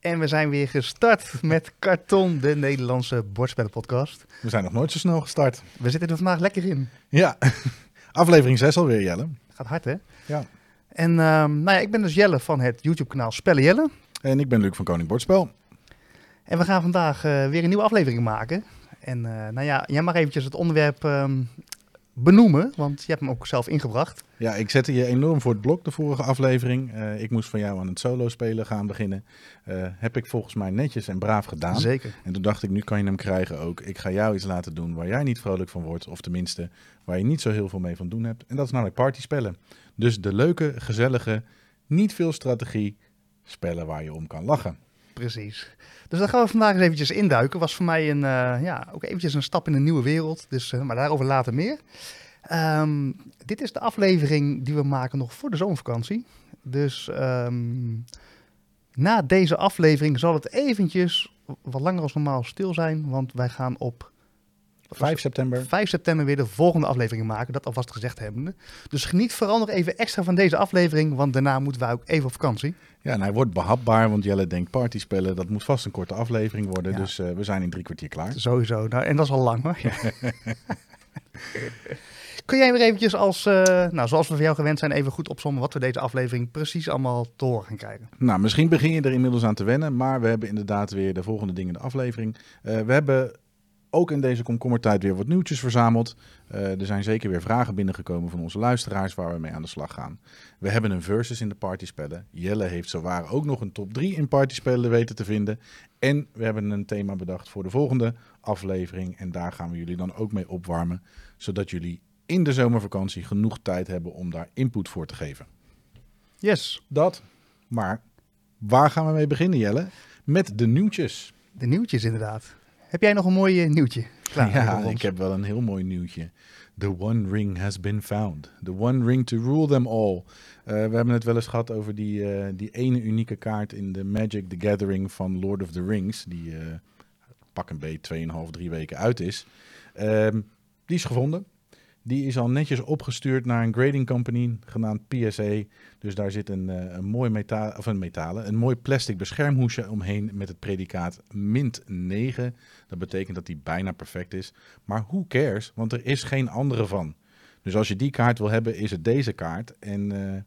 En we zijn weer gestart met Karton, de Nederlandse bordspellenpodcast. We zijn nog nooit zo snel gestart. We zitten er vandaag lekker in. Ja, aflevering 6 alweer, Jelle. Gaat hard, hè? Ja. En ehm, nou ja, ik ben dus Jelle van het YouTube-kanaal Spellen Jelle. En ik ben Luc van Koning Bordspel. En we gaan vandaag eh, weer een nieuwe aflevering maken. En eh, nou ja, jij mag eventjes het onderwerp ehm, benoemen, want je hebt hem ook zelf ingebracht. Ja, ik zette je enorm voor het blok de vorige aflevering. Eh, ik moest van jou aan het solo spelen gaan beginnen. Eh, heb ik volgens mij netjes en braaf gedaan. Zeker. En toen dacht ik, nu kan je hem krijgen ook. Ik ga jou iets laten doen waar jij niet vrolijk van wordt. Of tenminste, waar je niet zo heel veel mee van doen hebt. En dat is namelijk partyspellen. Dus de leuke, gezellige, niet veel strategie spellen waar je om kan lachen. Precies. Dus daar gaan we vandaag eens eventjes induiken. Was voor mij een, eh, ja, ook eventjes een stap in een nieuwe wereld. Dus, eh, maar daarover later meer. Ehm, dit is de aflevering die we maken nog voor de zomervakantie. Dus ehm, na deze aflevering zal het eventjes wat langer als normaal stil zijn. Want wij gaan op 5 september. 5 september weer de volgende aflevering maken. Dat alvast gezegd hebbende. Dus geniet vooral nog even extra van deze aflevering. Want daarna moeten wij ook even op vakantie. Ja, en hij wordt behapbaar, want Jelle denkt partyspellen. Dat moet vast een korte aflevering worden. Ja. Dus eh, we zijn in drie kwartier klaar. Sowieso. Nou, en dat is al lang hoor. Kun jij weer eventjes als, eh, nou, zoals we van jou gewend zijn, even goed opzommen wat we deze aflevering precies allemaal te horen gaan krijgen? Nou, misschien begin je er inmiddels aan te wennen, maar we hebben inderdaad weer de volgende dingen in de aflevering. Eh, we hebben ook in deze komkommertijd weer wat nieuwtjes verzameld. Eh, er zijn zeker weer vragen binnengekomen van onze luisteraars waar we mee aan de slag gaan. We hebben een versus in de partyspellen. Jelle heeft zowaar ook nog een top 3 in partyspellen weten te vinden. En we hebben een thema bedacht voor de volgende aflevering. En daar gaan we jullie dan ook mee opwarmen, zodat jullie in de zomervakantie genoeg tijd hebben om daar input voor te geven. Yes, Dat. Maar waar gaan we mee beginnen, Jelle? Met de nieuwtjes. de nieuwtjes inderdaad. Heb jij nog een mooi eh, nieuwtje? klaar ja, ik heb wel een heel mooi nieuwtje. The One Ring has been found. The One Ring to rule them all. Eh, we hebben het wel eens gehad over die, eh, die ene unieke kaart in de Magic the Gathering van Lord of the Rings. Die pak een beet 2,5, 3 weken uit is. Ehm, die is gevonden. Die is al netjes opgestuurd naar een grading company genaamd PSA. Dus daar zit een, eh, een mooi metaal, of een metalen, een mooi plastic beschermhoesje omheen met het predicaat mint 9. Dat betekent dat die bijna perfect is. Maar who cares? Want er is geen andere van. Dus als je die kaart wil hebben, is het deze kaart. En eh,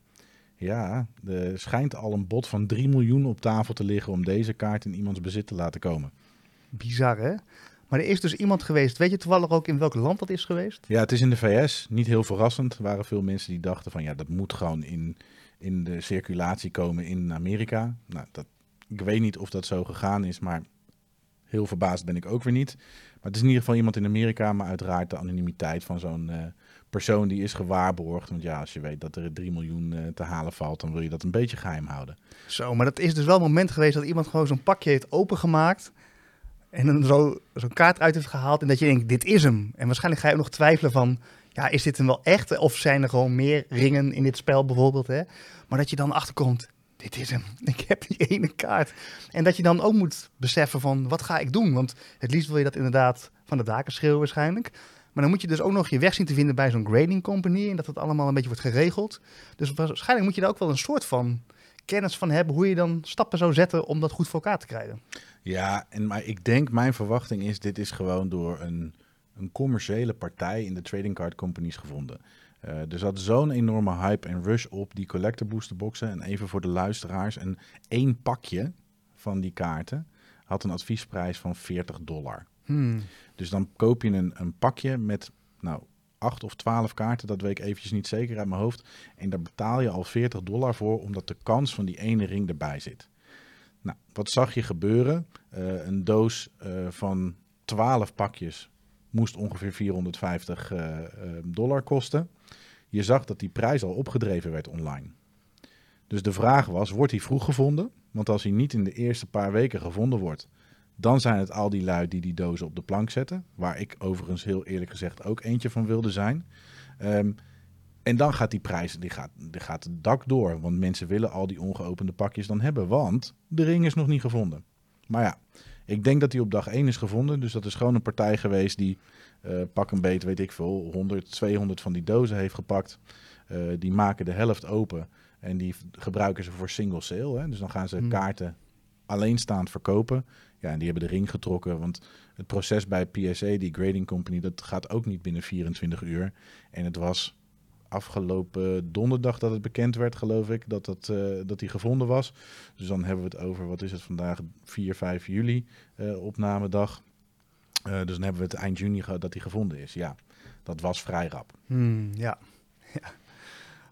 ja, er schijnt al een bod van 3 miljoen op tafel te liggen om deze kaart in iemands bezit te laten komen. Bizar hè? Maar er is dus iemand geweest, weet je toevallig ook in welk land dat is geweest? Ja, het is in de VS. Niet heel verrassend. Er waren veel mensen die dachten van ja, dat moet gewoon in, in de circulatie komen in Amerika. Nou, dat, ik weet niet of dat zo gegaan is, maar heel verbaasd ben ik ook weer niet. Maar het is in ieder geval iemand in Amerika, maar uiteraard de anonimiteit van zo'n eh, persoon die is gewaarborgd. Want ja, als je weet dat er 3 miljoen eh, te halen valt, dan wil je dat een beetje geheim houden. Zo, maar dat is dus wel een moment geweest dat iemand gewoon zo'n pakje heeft opengemaakt. En dan zo, zo'n kaart uit heeft gehaald. En dat je denkt, dit is hem. En waarschijnlijk ga je ook nog twijfelen van, ja, is dit hem wel echt? Of zijn er gewoon meer ringen in dit spel bijvoorbeeld? Hè? Maar dat je dan achterkomt, dit is hem. Ik heb die ene kaart. En dat je dan ook moet beseffen van, wat ga ik doen? Want het liefst wil je dat inderdaad van de daken schreeuwen waarschijnlijk. Maar dan moet je dus ook nog je weg zien te vinden bij zo'n grading company. En dat het allemaal een beetje wordt geregeld. Dus waarschijnlijk moet je daar ook wel een soort van kennis van hebben. Hoe je dan stappen zou zetten om dat goed voor elkaar te krijgen. Ja, en, maar ik denk, mijn verwachting is, dit is gewoon door een, een commerciële partij in de trading card companies gevonden. Eh, er zat zo'n enorme hype en rush op die collector booster boxen. En even voor de luisteraars, een één pakje van die kaarten had een adviesprijs van 40 dollar. Hmm. Dus dan koop je een, een pakje met, nou, acht of twaalf kaarten, dat weet ik eventjes niet zeker uit mijn hoofd. En daar betaal je al 40 dollar voor, omdat de kans van die ene ring erbij zit. Nou, wat zag je gebeuren? Eh, een doos eh, van 12 pakjes moest ongeveer 450 eh, eh, dollar kosten. Je zag dat die prijs al opgedreven werd online. Dus de vraag was, wordt hij vroeg gevonden? Want als hij niet in de eerste paar weken gevonden wordt, dan zijn het al die lui die die dozen op de plank zetten. Waar ik overigens heel eerlijk gezegd ook eentje van wilde zijn. Ehm, en dan gaat die prijs, die gaat, die gaat het dak door. Want mensen willen al die ongeopende pakjes dan hebben. Want de ring is nog niet gevonden. Maar ja, ik denk dat die op dag 1 is gevonden. Dus dat is gewoon een partij geweest die eh, pak een beet, weet ik veel, 100, 200 van die dozen heeft gepakt. Eh, die maken de helft open. En die gebruiken ze voor single sale. Hè? Dus dan gaan ze Hmm. kaarten alleenstaand verkopen. Ja, en die hebben de ring getrokken. Want het proces bij PSA, die grading company, dat gaat ook niet binnen 24 uur. En het was afgelopen donderdag dat het bekend werd, geloof ik, dat, dat, eh, dat die gevonden was. Dus dan hebben we het over, wat is het vandaag, 4, 5 juli, uh, opnamedag. Uh, dus dan hebben we het eind juni gehad dat die gevonden is. Ja, dat was vrij rap. Hmm, ja. ja.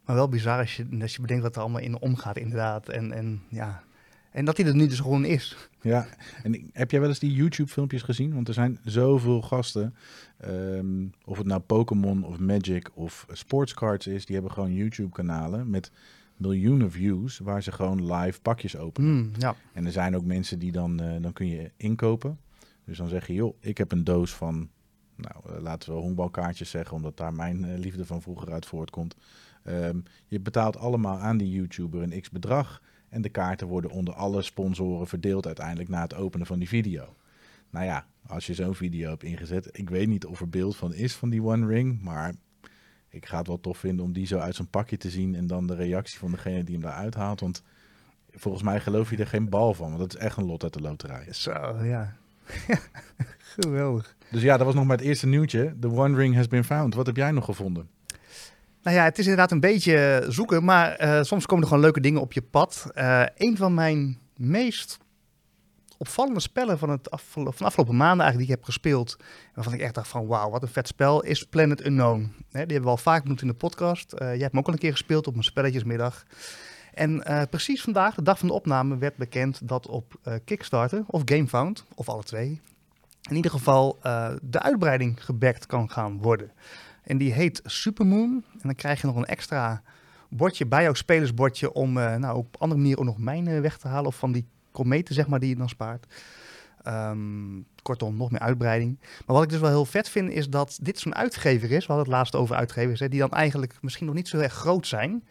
Maar wel bizar als je, als je bedenkt wat er allemaal in omgaat, inderdaad. En, en ja, en dat hij er nu dus gewoon is. Ja, en heb jij wel eens die YouTube-filmpjes gezien? Want er zijn zoveel gasten. Um, of het nou Pokémon of Magic of Sportscards is, die hebben gewoon YouTube-kanalen met miljoenen views waar ze gewoon live pakjes openen. Mm, ja. En er zijn ook mensen die dan, uh, dan kun je inkopen. Dus dan zeg je, joh, ik heb een doos van, nou, uh, laten we honkbalkaartjes zeggen, omdat daar mijn uh, liefde van vroeger uit voortkomt. Um, je betaalt allemaal aan die YouTuber een x bedrag. En de kaarten worden onder alle sponsoren verdeeld uiteindelijk na het openen van die video. Nou ja, als je zo'n video hebt ingezet, ik weet niet of er beeld van is van die One Ring, maar ik ga het wel tof vinden om die zo uit zijn pakje te zien en dan de reactie van degene die hem daar uithaalt. Want volgens mij geloof je er geen bal van, want dat is echt een lot uit de loterij. Zo, ja. Geweldig. Dus ja, dat was nog maar het eerste nieuwtje. The One Ring has been found. Wat heb jij nog gevonden? Nou ja, het is inderdaad een beetje zoeken, maar uh, soms komen er gewoon leuke dingen op je pad. Uh, een van mijn meest opvallende spellen van, het van de afgelopen maanden eigenlijk die ik heb gespeeld, waarvan ik echt dacht van wauw, wat een vet spel, is Planet Unknown. Die hebben we al vaak genoemd in de podcast. Uh, jij hebt hem ook al een keer gespeeld op een spelletjesmiddag. En precies vandaag, de dag van de opname, werd bekend dat op Kickstarter of GameFound, of alle twee, in ieder geval de uitbreiding gebackt kan gaan worden. En die heet Supermoon. En dan krijg je nog een extra bordje bij jouw spelersbordje om uh, nou, op andere manier ook nog mijnen weg te halen. Of van die kometen, zeg maar, die je dan spaart. Um, kortom, nog meer uitbreiding. Maar wat ik dus wel heel vet vind, is dat dit zo'n uitgever is. We hadden het laatst over uitgevers, hè, die dan eigenlijk misschien nog niet zo erg groot zijn.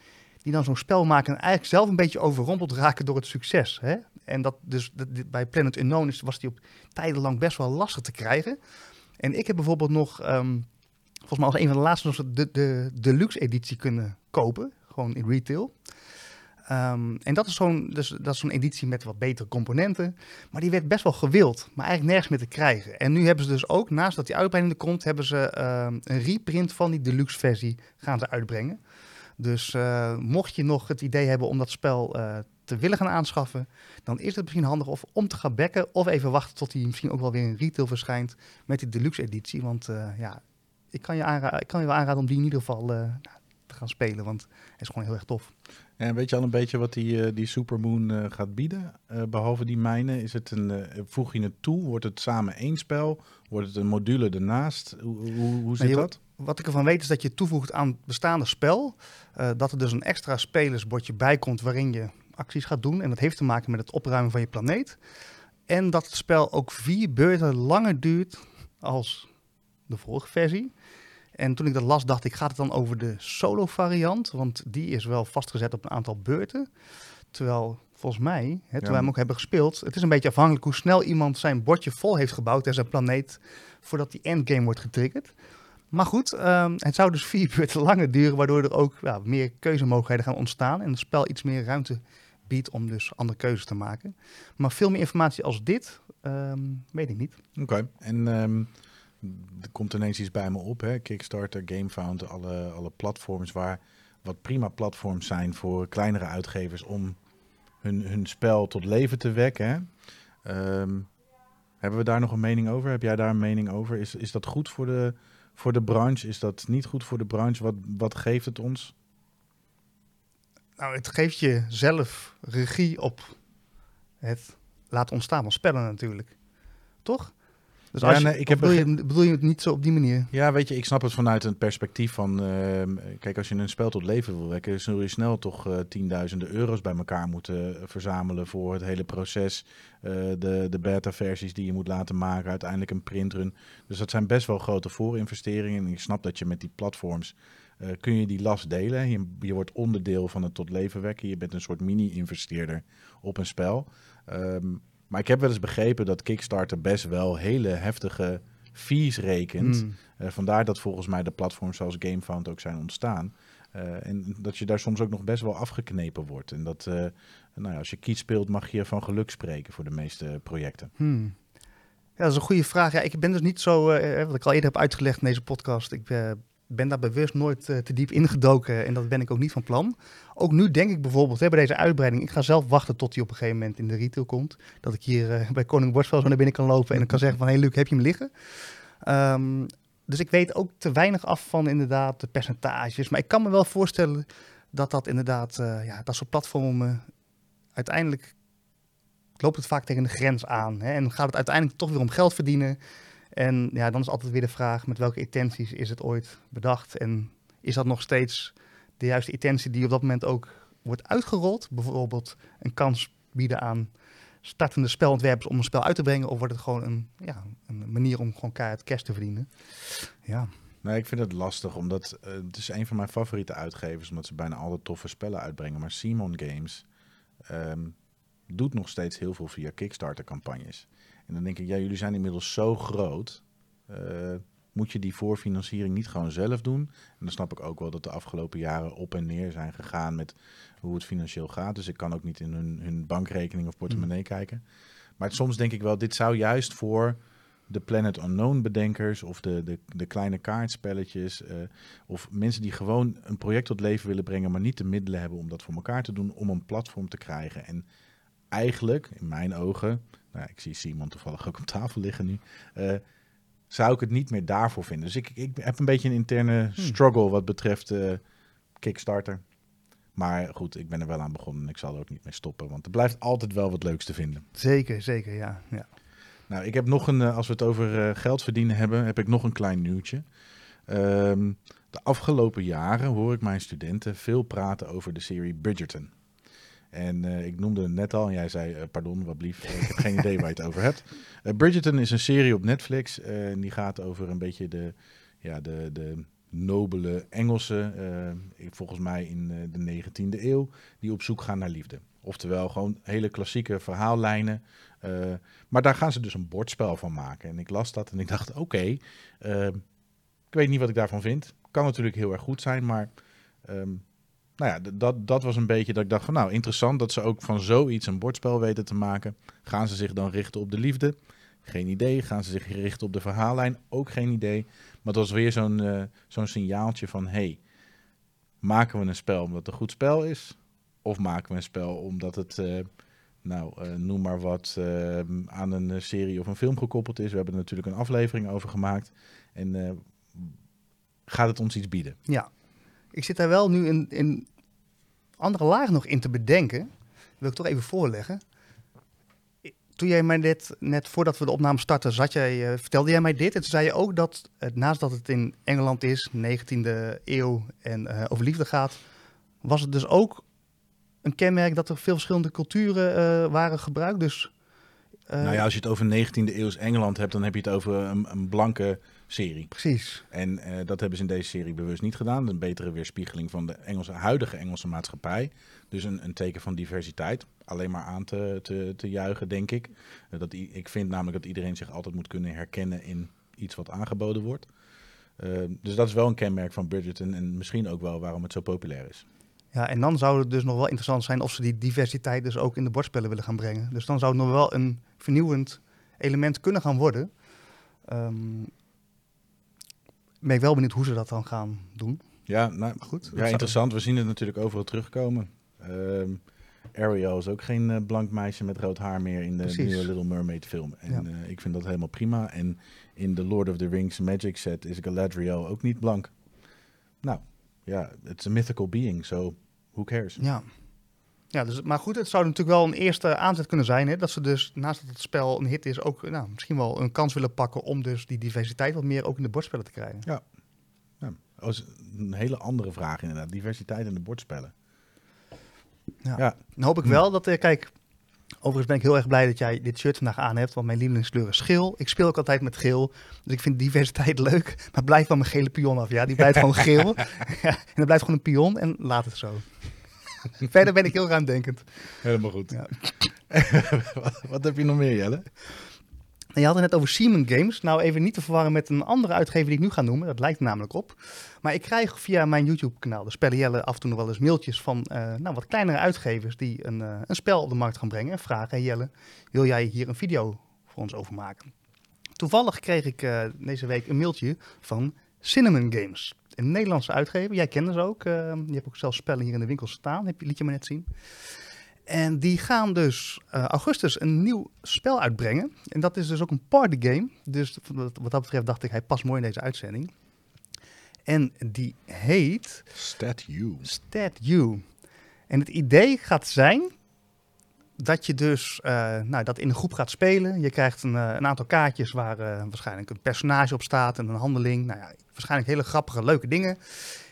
Die dan zo'n spel maken en eigenlijk zelf een beetje overrompeld raken door het succes. Hè? En dat dus dat, bij Planet Unknown was die op tijdenlang best wel lastig te krijgen. En ik heb bijvoorbeeld nog... Um, volgens mij als een van de laatste nog de, de deluxe editie kunnen kopen. Gewoon in retail. Um, en dat is zo'n dus, dat is editie met wat betere componenten. Maar die werd best wel gewild, maar eigenlijk nergens meer te krijgen. En nu hebben ze dus ook, naast dat die uitbreiding er komt, hebben ze uh, een reprint van die deluxe versie gaan ze uitbrengen. Dus uh, mocht je nog het idee hebben om dat spel uh, te willen gaan aanschaffen, dan is het misschien handig of om te gaan bekken of even wachten tot hij misschien ook wel weer in retail verschijnt met die deluxe editie. Want uh, ja, ik kan, je aanraden, ik kan je wel aanraden om die in ieder geval uh, te gaan spelen, want het is gewoon heel erg tof. En weet je al een beetje wat die, uh, die Supermoon uh, gaat bieden? behalve die mijnen, is het een, voeg je het toe? Wordt het samen één spel? Wordt het een module ernaast? Hoe, hoe, hoe zit je, dat? Wat ik ervan weet is dat je toevoegt aan het bestaande spel, dat er dus een extra spelersbordje bij komt waarin je acties gaat doen. En dat heeft te maken met het opruimen van je planeet. En dat het spel ook vier beurten langer duurt als de vorige versie. En toen ik dat las, dacht ik, gaat het dan over de solo variant? Want die is wel vastgezet op een aantal beurten. Terwijl volgens mij, hè, toen ja. wij hem ook hebben gespeeld, het is een beetje afhankelijk hoe snel iemand zijn bordje vol heeft gebouwd en zijn planeet voordat die endgame wordt getriggerd. Maar goed, um, het zou dus vier beurten langer duren, waardoor er ook ja, meer keuzemogelijkheden gaan ontstaan en het spel iets meer ruimte biedt om dus andere keuzes te maken. Maar veel meer informatie als dit, um, weet ik niet. Oké, okay. en um, er komt ineens iets bij me op, hè? Kickstarter, GameFound, alle, alle platforms waar wat prima platforms zijn voor kleinere uitgevers om hun, hun spel tot leven te wekken. Um, hebben we daar nog een mening over? Heb jij daar een mening over? Is, is dat goed voor de, voor de branche? Is dat niet goed voor de branche? Wat, wat geeft het ons? Nou, het geeft je zelf regie op het laten ontstaan van spellen natuurlijk. Toch? Dus als ja, nee, je, ik heb bedoel, je, bedoel je het niet zo op die manier? Ja, weet je, ik snap het vanuit een perspectief van... Uh, kijk, als je een spel tot leven wil wekken... zul je snel toch uh, tienduizenden euro's bij elkaar moeten verzamelen... voor het hele proces. Uh, de, de beta-versies die je moet laten maken. Uiteindelijk een printrun. Dus dat zijn best wel grote voorinvesteringen. En ik snap dat je met die platforms... kun je die last delen. Je, je wordt onderdeel van het tot leven wekken. Je bent een soort mini-investeerder op een spel. Um, maar ik heb wel eens begrepen dat Kickstarter best wel hele heftige fees rekent. Mm. Uh, vandaar dat volgens mij de platforms zoals GameFound ook zijn ontstaan. Eh, en dat je daar soms ook nog best wel afgeknepen wordt. En dat, eh, nou ja, als je kiet speelt, mag je van geluk spreken voor de meeste projecten. Hmm. Ja, dat is een goede vraag. Ja, ik ben dus niet zo, eh, wat ik al eerder heb uitgelegd in deze podcast, ik eh, ben daar bewust nooit eh, te diep ingedoken en dat ben ik ook niet van plan. Ook nu denk ik bijvoorbeeld hè, bij deze uitbreiding, ik ga zelf wachten tot die op een gegeven moment in de retail komt. Dat ik hier eh, bij Koning Bordspel zo naar binnen kan lopen en dan kan zeggen van, hé hey Luc, heb je hem liggen? Ehm, dus ik weet ook te weinig af van inderdaad de percentages. Maar ik kan me wel voorstellen dat dat inderdaad, eh, ja, dat soort platformen uiteindelijk loopt het vaak tegen de grens aan. Hè? En gaat het uiteindelijk toch weer om geld verdienen. En ja, dan is altijd weer de vraag met welke intenties is het ooit bedacht. En is dat nog steeds de juiste intentie die op dat moment ook wordt uitgerold? Bijvoorbeeld een kans bieden aan startende spelontwerpers om een spel uit te brengen. Of wordt het gewoon een, ja, een manier om gewoon keihard cash te verdienen? Ja, Nee, ik vind het lastig, omdat eh, het is een van mijn favoriete uitgevers, omdat ze bijna alle toffe spellen uitbrengen. Maar Simon Games ehm, doet nog steeds heel veel via Kickstarter-campagnes. En dan denk ik, ja, jullie zijn inmiddels zo groot. eh, moet je die voorfinanciering niet gewoon zelf doen? En dan snap ik ook wel dat de afgelopen jaren op en neer zijn gegaan met hoe het financieel gaat. Dus ik kan ook niet in hun, hun bankrekening of portemonnee kijken. Maar soms denk ik wel, dit zou juist voor de Planet Unknown bedenkers of de, de, de kleine kaartspelletjes. eh, of mensen die gewoon een project tot leven willen brengen, maar niet de middelen hebben om dat voor elkaar te doen, om een platform te krijgen. En eigenlijk, in mijn ogen, nou, ik zie Simon toevallig ook op tafel liggen nu, eh, zou ik het niet meer daarvoor vinden. Dus ik, ik heb een beetje een interne struggle wat betreft eh, Kickstarter. Maar goed, ik ben er wel aan begonnen en ik zal er ook niet mee stoppen, want er blijft altijd wel wat leuks te vinden. zeker, zeker, ja. ja. Nou, ik heb nog een, eh, als we het over geld verdienen hebben, heb ik nog een klein nieuwtje. Ehm, de afgelopen jaren hoor ik mijn studenten veel praten over de serie Bridgerton. En eh, ik noemde het net al en jij zei, eh, pardon, wat blief, ik heb geen idee waar je het over hebt. Eh, Bridgerton is een serie op Netflix en die gaat over een beetje de, ja, de, de nobele Engelsen, volgens mij in de 19e eeuw, die op zoek gaan naar liefde. Oftewel gewoon hele klassieke verhaallijnen. maar daar gaan ze dus een bordspel van maken. En ik las dat en ik dacht, oké, ik weet niet wat ik daarvan vind. Kan natuurlijk heel erg goed zijn, maar ehm, nou ja, dat, dat was een beetje dat ik dacht van nou, interessant dat ze ook van zoiets een bordspel weten te maken. Gaan ze zich dan richten op de liefde? Geen idee. Gaan ze zich richten op de verhaallijn? Ook geen idee. Maar het was weer zo'n eh, zo'n signaaltje van hey, maken we een spel omdat het een goed spel is? Of maken we een spel omdat het, eh, nou, eh, noem maar wat, aan een serie of een film gekoppeld is? We hebben er natuurlijk een aflevering over gemaakt. En gaat het ons iets bieden? Ja, ik zit daar wel nu in, in andere laag nog in te bedenken. Wil ik toch even voorleggen. Toen jij mij dit, net voordat we de opname starten, zat jij, eh, vertelde jij mij dit. En toen zei je ook dat, naast dat het in Engeland is, 19e eeuw en eh, over liefde gaat, was het dus ook een kenmerk dat er veel verschillende culturen eh, waren gebruikt. Dus, nou ja, als je het over 19e eeuws Engeland hebt, dan heb je het over een, een blanke serie. Precies. En eh, dat hebben ze in deze serie bewust niet gedaan. Een betere weerspiegeling van de Engelse, huidige Engelse maatschappij. Dus een, een teken van diversiteit. Alleen maar aan te, te, te juichen, denk ik. Eh, dat, ik vind namelijk dat iedereen zich altijd moet kunnen herkennen in iets wat aangeboden wordt. Eh, dus dat is wel een kenmerk van Bridgerton. En misschien ook wel waarom het zo populair is. Ja, en dan zou het dus nog wel interessant zijn of ze die diversiteit dus ook in de bordspellen willen gaan brengen. Dus dan zou het nog wel een vernieuwend element kunnen gaan worden. Ehm ben ik wel benieuwd hoe ze dat dan gaan doen. Ja, nou, goed. ja interessant. We zien het natuurlijk overal terugkomen. Ehm, Ariel is ook geen eh, blank meisje met rood haar meer in de Precies. nieuwe Little Mermaid film. En Ja. eh, ik vind dat helemaal prima. En in de Lord of the Rings Magic set is Galadriel ook niet blank. Nou, ja, het is een mythical being, so who cares? Ja. Ja, dus, maar goed, het zou natuurlijk wel een eerste aanzet kunnen zijn. Hè, dat ze dus, naast dat het spel een hit is, ook nou, misschien wel een kans willen pakken om dus die diversiteit wat meer ook in de bordspellen te krijgen. Ja, oh, is een hele andere vraag inderdaad. Diversiteit in de bordspellen. Ja. Ja. Dan hoop ik wel dat, eh, kijk, overigens ben ik heel erg blij dat jij dit shirt vandaag aan hebt, want mijn lievelingskleur is geel. Ik speel ook altijd met geel, dus ik vind diversiteit leuk, maar blijf van mijn gele pion af, ja. Die blijft gewoon geel ja, en dan blijft gewoon een pion en laat het zo. Verder ben ik heel ruimdenkend. Helemaal goed. Ja. wat, wat heb je nog meer, Jelle? En je had het net over Siemens Games. Nou, even niet te verwarren met een andere uitgever die ik nu ga noemen. Dat lijkt er namelijk op. Maar ik krijg via mijn YouTube-kanaal, de Spellen af en toe nog wel eens mailtjes van eh, nou, wat kleinere uitgevers die een, uh, een spel op de markt gaan brengen. En vragen, hey Jelle, wil jij hier een video voor ons over maken? Toevallig kreeg ik uh, deze week een mailtje van Cinnamon Games. Een Nederlandse uitgever. Jij kent ze ook. je hebt ook zelf spellen hier in de winkel staan. Heb je, liet je me net zien. En die gaan dus uh, augustus een nieuw spel uitbrengen. En dat is dus ook een partygame. Dus wat dat betreft dacht ik, hij past mooi in deze uitzending. En die heet... Stat You. Stat You. En het idee gaat zijn dat je dus uh, nou, dat in een groep gaat spelen. Je krijgt een, uh, een aantal kaartjes waar waarschijnlijk een personage op staat en een handeling. Nou ja, waarschijnlijk hele grappige, leuke dingen.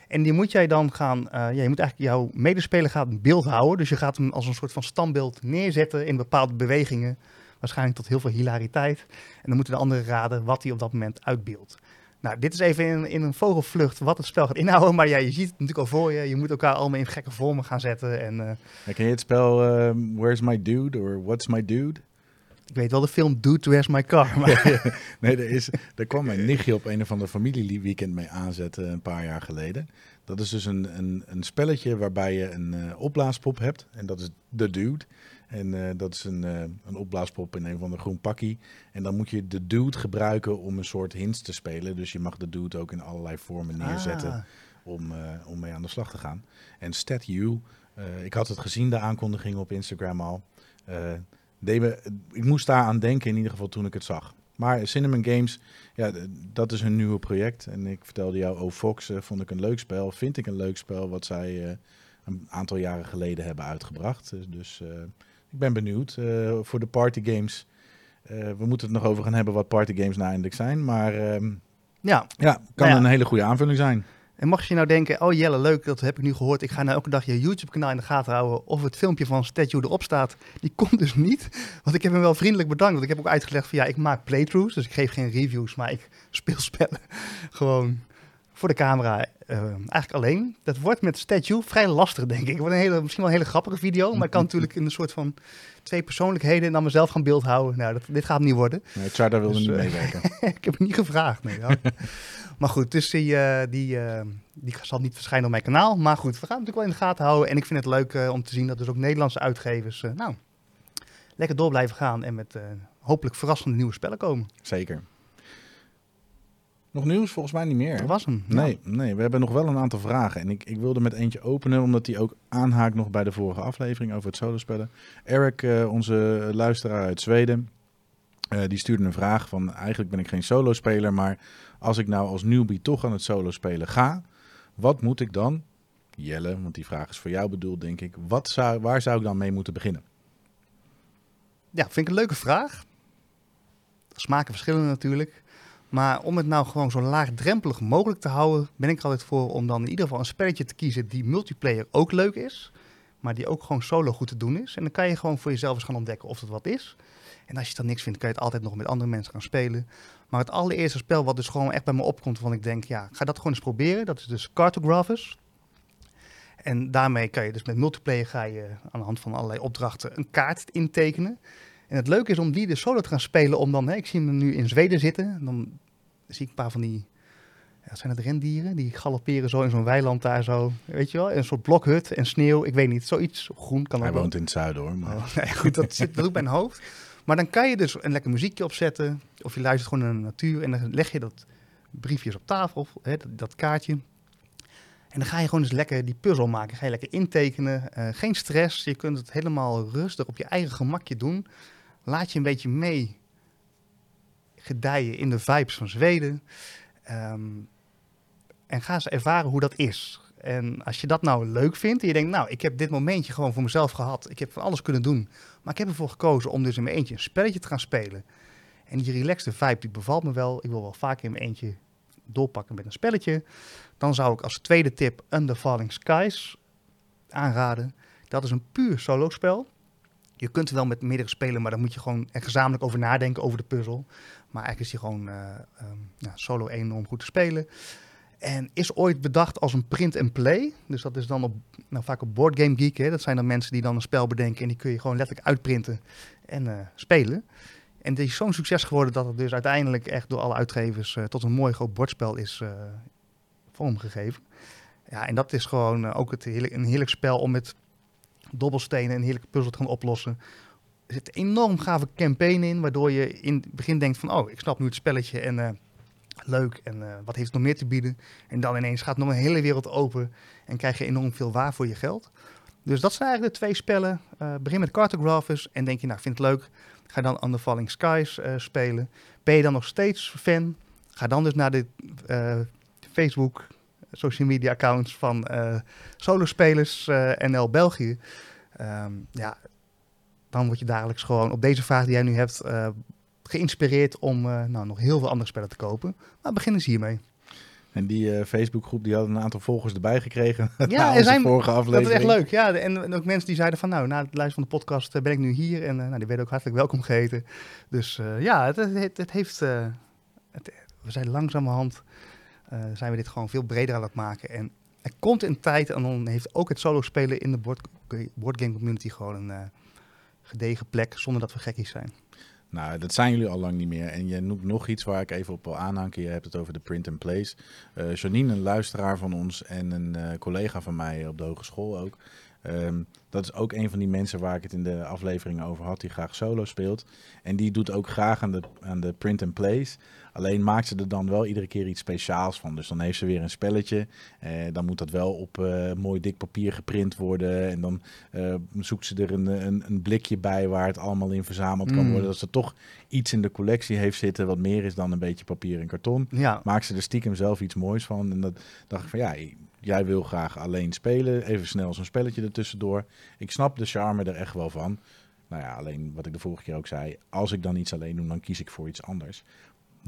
En die moet jij dan gaan, uh, je moet eigenlijk jouw medespeler gaat beeld houden. Dus je gaat hem als een soort van standbeeld neerzetten in bepaalde bewegingen. Waarschijnlijk tot heel veel hilariteit. En dan moeten de anderen raden wat hij op dat moment uitbeeldt. Nou, dit is even in, in, een vogelvlucht wat het spel gaat inhouden. Maar ja, je ziet het natuurlijk al voor je. Je moet elkaar allemaal in gekke vormen gaan zetten. En, uh, ken je het spel uh, Where's My Dude? Of What's My Dude? Ik weet wel de film Dude, Where's My Car? Maar... nee, er, is, er kwam mijn nichtje op een of andere familieweekend mee aanzetten een paar jaar geleden. Dat is dus een, een, een spelletje waarbij je een uh, opblaaspop hebt. En dat is de dude. En uh, dat is een, uh, een opblaaspop in een van de groen pakkie. En dan moet je de dude gebruiken om een soort hints te spelen. Dus je mag de dude ook in allerlei vormen neerzetten ah. om, om mee aan de slag te gaan. En Stat You, ik had het gezien, de aankondiging op Instagram al. Me, ik moest daar aan denken in ieder geval toen ik het zag. Maar Cinnamon Games, ja, dat is hun nieuwe project. En ik vertelde jou, oh Fox, uh, vond ik een leuk spel. Vind ik een leuk spel wat zij uh, een aantal jaren geleden hebben uitgebracht. Dus, dus uh, ik ben benieuwd voor de party games. we moeten het nog over gaan hebben wat party games nou eindelijk zijn. Maar ehm, ja. ja, kan nou ja. een hele goede aanvulling zijn. En mocht je nou denken, oh Jelle, leuk, dat heb ik nu gehoord. Ik ga nou elke dag je YouTube-kanaal in de gaten houden. Of het filmpje van Statue erop staat. Die komt dus niet. Want ik heb hem wel vriendelijk bedankt. Want ik heb ook uitgelegd van ja, ik maak playthroughs. Dus ik geef geen reviews, maar ik speel spellen. Gewoon voor de camera. Uh, eigenlijk alleen. Dat wordt met Statue vrij lastig, denk ik. Wordt een hele, misschien wel een hele grappige video. Maar ik kan natuurlijk in een soort van twee persoonlijkheden en dan mezelf gaan beeld houden. Nou, dat, dit gaat niet worden. Nee, Charda wilde dus, niet uh, meewerken. ik heb het niet gevraagd. Nee. Maar goed, dus die, uh, die, uh, die zal niet verschijnen op mijn kanaal. Maar goed, we gaan het natuurlijk wel in de gaten houden. En ik vind het leuk uh, om te zien dat dus ook Nederlandse uitgevers nou, lekker door blijven gaan. En met hopelijk verrassende nieuwe spellen komen. Zeker. Nog nieuws? Volgens mij niet meer. Dat was hem. Nee, nee, we hebben nog wel een aantal vragen. En ik, ik wilde met eentje openen, omdat die ook aanhaakt nog bij de vorige aflevering over het solospellen. Eric, onze luisteraar uit Zweden, die stuurde een vraag van... Eigenlijk ben ik geen solospeler, maar als ik nou als newbie toch aan het solo spelen ga, wat moet ik dan, Jelle, want die vraag is voor jou bedoeld, denk ik, wat zou, waar zou ik dan mee moeten beginnen? Ja, vind ik een leuke vraag. Smaken verschillen natuurlijk. Maar om het nou gewoon zo laagdrempelig mogelijk te houden, ben ik altijd voor om dan in ieder geval een spelletje te kiezen die multiplayer ook leuk is, maar die ook gewoon solo goed te doen is. En dan kan je gewoon voor jezelf eens gaan ontdekken of dat wat is. En als je dan niks vindt, kan je het altijd nog met andere mensen gaan spelen. Maar het allereerste spel wat dus gewoon echt bij me opkomt, van ik denk, ja, ga dat gewoon eens proberen. Dat is dus Cartographers. En daarmee kan je dus met multiplayer ga je aan de hand van allerlei opdrachten een kaart intekenen. En het leuke is om die de solo te gaan spelen, om dan, hè, ik zie hem nu in Zweden zitten, dan zie ik een paar van die, ja, zijn het rendieren? Die galopperen zo in zo'n weiland daar zo, weet je wel, een soort blokhut en sneeuw, ik weet niet, zoiets groen kan Hij woont in het zuiden hoor. Maar... Oh, nee, goed, dat zit ook bij mijn hoofd. Maar dan kan je dus een lekker muziekje opzetten. Of je luistert gewoon naar de natuur. En dan leg je dat briefjes op tafel, hè, dat, kaartje. En dan ga je gewoon eens lekker die puzzel maken. Ga je lekker intekenen. Uh, geen stress. Je kunt het helemaal rustig op je eigen gemakje doen. Laat je een beetje mee gedijen in de vibes van Zweden. Um, en ga eens ervaren hoe dat is. En als je dat nou leuk vindt en je denkt, nou, ik heb dit momentje gewoon voor mezelf gehad. Ik heb van alles kunnen doen. Maar ik heb ervoor gekozen om dus in mijn eentje een spelletje te gaan spelen. En die relaxte vibe, die bevalt me wel. Ik wil wel vaak in mijn eentje doorpakken met een spelletje. Dan zou ik als tweede tip Under Falling Skies aanraden. Dat is een puur solo spel. Je kunt wel met meerdere spelen, maar dan moet je gewoon er gezamenlijk over nadenken over de puzzel. Maar eigenlijk is die gewoon uh, um, ja, solo om goed te spelen. En is ooit bedacht als een print-and-play. Dus dat is dan op, nou, vaak op Board Game Geek. Hè. Dat zijn dan mensen die dan een spel bedenken en die kun je gewoon letterlijk uitprinten en uh, spelen. En die is zo'n succes geworden dat het dus uiteindelijk echt door alle uitgevers eh, tot een mooi groot bordspel is uh, vormgegeven. Ja, en dat is gewoon ook het een heerlijk spel om met dobbelstenen een heerlijke puzzel te gaan oplossen. Er zit een enorm gave campaign in, waardoor je in het begin denkt van, oh, ik snap nu het spelletje en leuk en wat heeft het nog meer te bieden. En dan ineens gaat nog een hele wereld open en krijg je enorm veel waar voor je geld. Dus dat zijn eigenlijk de twee spellen. begin met Cartographers en denk je, nou, vind het leuk Ga dan Under Falling Skies uh, spelen. Ben je dan nog steeds fan? Ga dan dus naar de Facebook, social media accounts van solospelers NL België. Um, ja, dan word je dagelijks gewoon op deze vraag die jij nu hebt geïnspireerd om nou, nog heel veel andere spellen te kopen. Maar begin eens hiermee. En die uh, Facebookgroep die had een aantal volgers erbij gekregen. Ja, er zijn, vorige aflevering. Dat is echt leuk. Ja, en, ook mensen die zeiden van nou, na het luisteren van de podcast uh, ben ik nu hier. En nou, die werden ook hartelijk welkom geheten. Dus ja, het, het, het heeft... Het, we zijn langzamerhand... zijn we dit gewoon veel breder aan het maken. En er komt een tijd en dan heeft ook het solo spelen in de board, boardgame community gewoon een gedegen plek. Zonder dat we gekkies zijn. Nou, dat zijn jullie al lang niet meer. En je noemt nog iets waar ik even op wil aanhanken. Je hebt het over de print and place. Uh, Janine, een luisteraar van ons en een uh, collega van mij op de hogeschool ook. Um, dat is ook een van die mensen waar ik het in de afleveringen over had, die graag solo speelt. En die doet ook graag aan de, aan de print and plays. Alleen maakt ze er dan wel iedere keer iets speciaals van. Dus dan heeft ze weer een spelletje. Eh, dan moet dat wel op uh, mooi dik papier geprint worden. En dan uh, zoekt ze er een, een, een, blikje bij waar het allemaal in verzameld kan mm. worden. Dat ze toch iets in de collectie heeft zitten wat meer is dan een beetje papier en karton. Ja. Maakt ze er stiekem zelf iets moois van. En dat dacht ik van ja, jij wil graag alleen spelen. Even snel zo'n spelletje ertussendoor. Ik snap de charme er echt wel van. Nou ja, alleen wat ik de vorige keer ook zei. Als ik dan iets alleen doe, dan kies ik voor iets anders.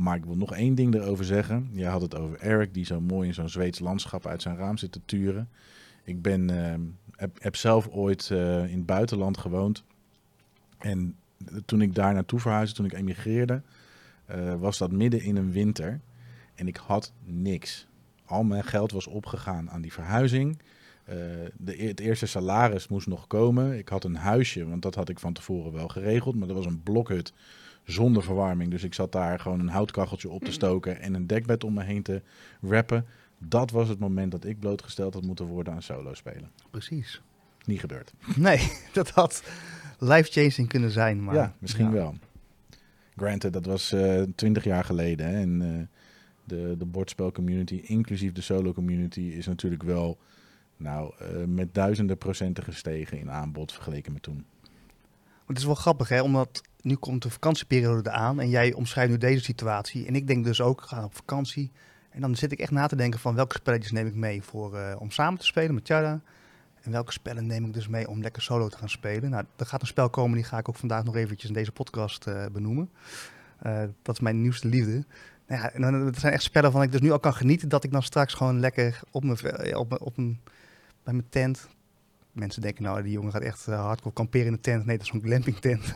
Maar ik wil nog één ding erover zeggen. Je had het over Eric, die zo mooi in zo'n Zweeds landschap uit zijn raam zit te turen. Ik ben, uh, heb, heb, zelf ooit uh, in het buitenland gewoond. En toen ik daar naartoe verhuisde, toen ik emigreerde, uh, was dat midden in een winter. En ik had niks. Al mijn geld was opgegaan aan die verhuizing. Uh, de, e-, het eerste salaris moest nog komen. Ik had een huisje, want dat had ik van tevoren wel geregeld. Maar dat was een blokhut zonder verwarming. Dus ik zat daar gewoon een houtkacheltje op te stoken en een dekbed om me heen te wrappen. Dat was het moment dat ik blootgesteld had moeten worden aan solo spelen. Precies. Niet gebeurd. Nee, dat had life-changing kunnen zijn. Maar, ja, misschien wel. Granted, dat was uh, twintig jaar geleden. Hè, en uh, de, de bordspelcommunity, inclusief de solo community, is natuurlijk wel nou, uh, met duizenden procenten gestegen in aanbod vergeleken met toen. Het is wel grappig, hè? omdat nu komt de vakantieperiode eraan en jij omschrijft nu deze situatie. En ik denk dus ook, ga op vakantie. En dan zit ik echt na te denken van welke spelletjes neem ik mee voor, uh, om samen te spelen met Tjara. En welke spellen neem ik dus mee om lekker solo te gaan spelen. Nou, er gaat een spel komen, die ga ik ook vandaag nog eventjes in deze podcast uh, benoemen. Uh, dat is mijn nieuwste liefde. Nou ja, dat zijn echt spellen van ik dus nu al kan genieten dat ik dan straks gewoon lekker op mijn, op op bij mijn tent Mensen denken nou, die jongen gaat echt uh, hardcore kamperen in de tent. Nee, dat is zo'n glamping tent.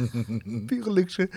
Pure luxe.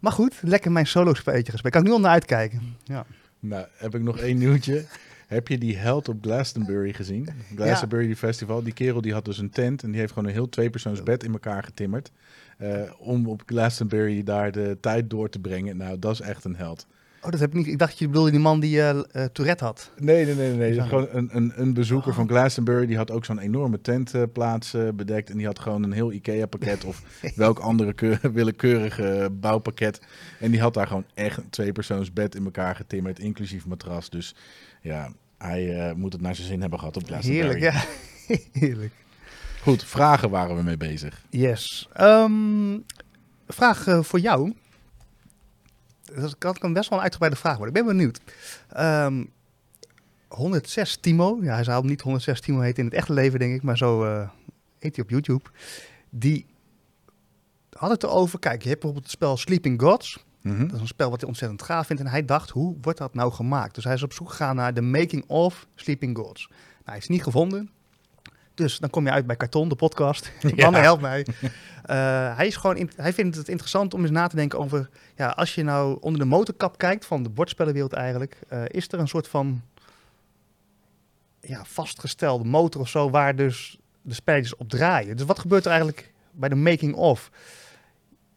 Maar goed, lekker mijn solo spelletje gespeeld. Kan ik nu al naar uitkijken. Ja. Nou, heb ik nog één nieuwtje. Heb je die held op Glastonbury gezien? Glastonbury Festival. Die kerel die had dus een tent en die heeft gewoon een heel tweepersoonsbed in elkaar getimmerd. Uh, om op Glastonbury daar de tijd door te brengen. Nou, dat is echt een held. Oh, dat heb ik niet. Ik dacht je bedoelde die man die uh, Tourette had. Nee, nee, nee, nee. Gewoon een, een, een bezoeker van oh. Glastonbury. Die had ook zo'n enorme tentplaats uh, bedekt. En die had gewoon een heel IKEA-pakket of welk andere willekeurige bouwpakket. En die had daar gewoon echt een tweepersoons bed in elkaar getimmerd, inclusief matras. Dus ja, hij moet het naar zijn zin hebben gehad op Glastonbury. Heerlijk, ja. Heerlijk. Goed, vragen waren we mee bezig. Yes. Um, vraag voor jou dat kan best wel een uitgebreide vraag worden. Ik ben benieuwd. Um, ehm, 106 Timo, ja, hij zou niet 106 Timo heten in het echte leven, denk ik, maar zo uh, heet hij op YouTube. Die had het erover, kijk, je hebt bijvoorbeeld het spel Sleeping Gods. Mhm. Dat is een spel wat hij ontzettend gaaf vindt. En hij dacht, hoe wordt dat nou gemaakt? Dus hij is op zoek gegaan naar de making of Sleeping Gods. Nou, hij is niet gevonden. Dus dan kom je uit bij Karton, de podcast. Ja. helpt mij. Uh, hij, is gewoon hij vindt het interessant om eens na te denken over... Ja, als je nou onder de motorkap kijkt van de bordspellenwereld eigenlijk... Uh, is er een soort van ja, vastgestelde motor of zo... waar dus de spelletjes op draaien. Dus wat gebeurt er eigenlijk bij de making-of?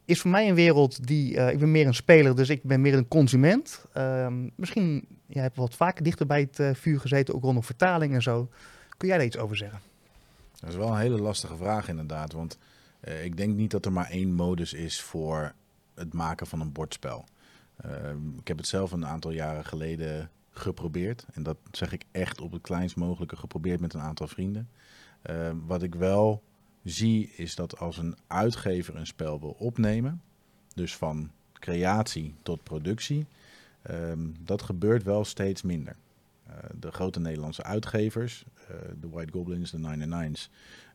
is voor mij een wereld die, ik ben meer een speler, dus ik ben meer een consument. Ehm, misschien, jij hebt wat vaker dichter bij het vuur gezeten, ook rondom vertaling en zo. Kun jij daar iets over zeggen? Dat is wel een hele lastige vraag inderdaad, want ik denk niet dat er maar één modus is voor het maken van een bordspel. Ehm, ik heb het zelf een aantal jaren geleden geprobeerd. En dat zeg ik echt op het kleinst mogelijke geprobeerd met een aantal vrienden. Ehm, wat ik wel zie is dat als een uitgever een spel wil opnemen, dus van creatie tot productie, ehm, dat gebeurt wel steeds minder. Uh, de grote Nederlandse uitgevers, uh, de White Goblins, de Nine Nines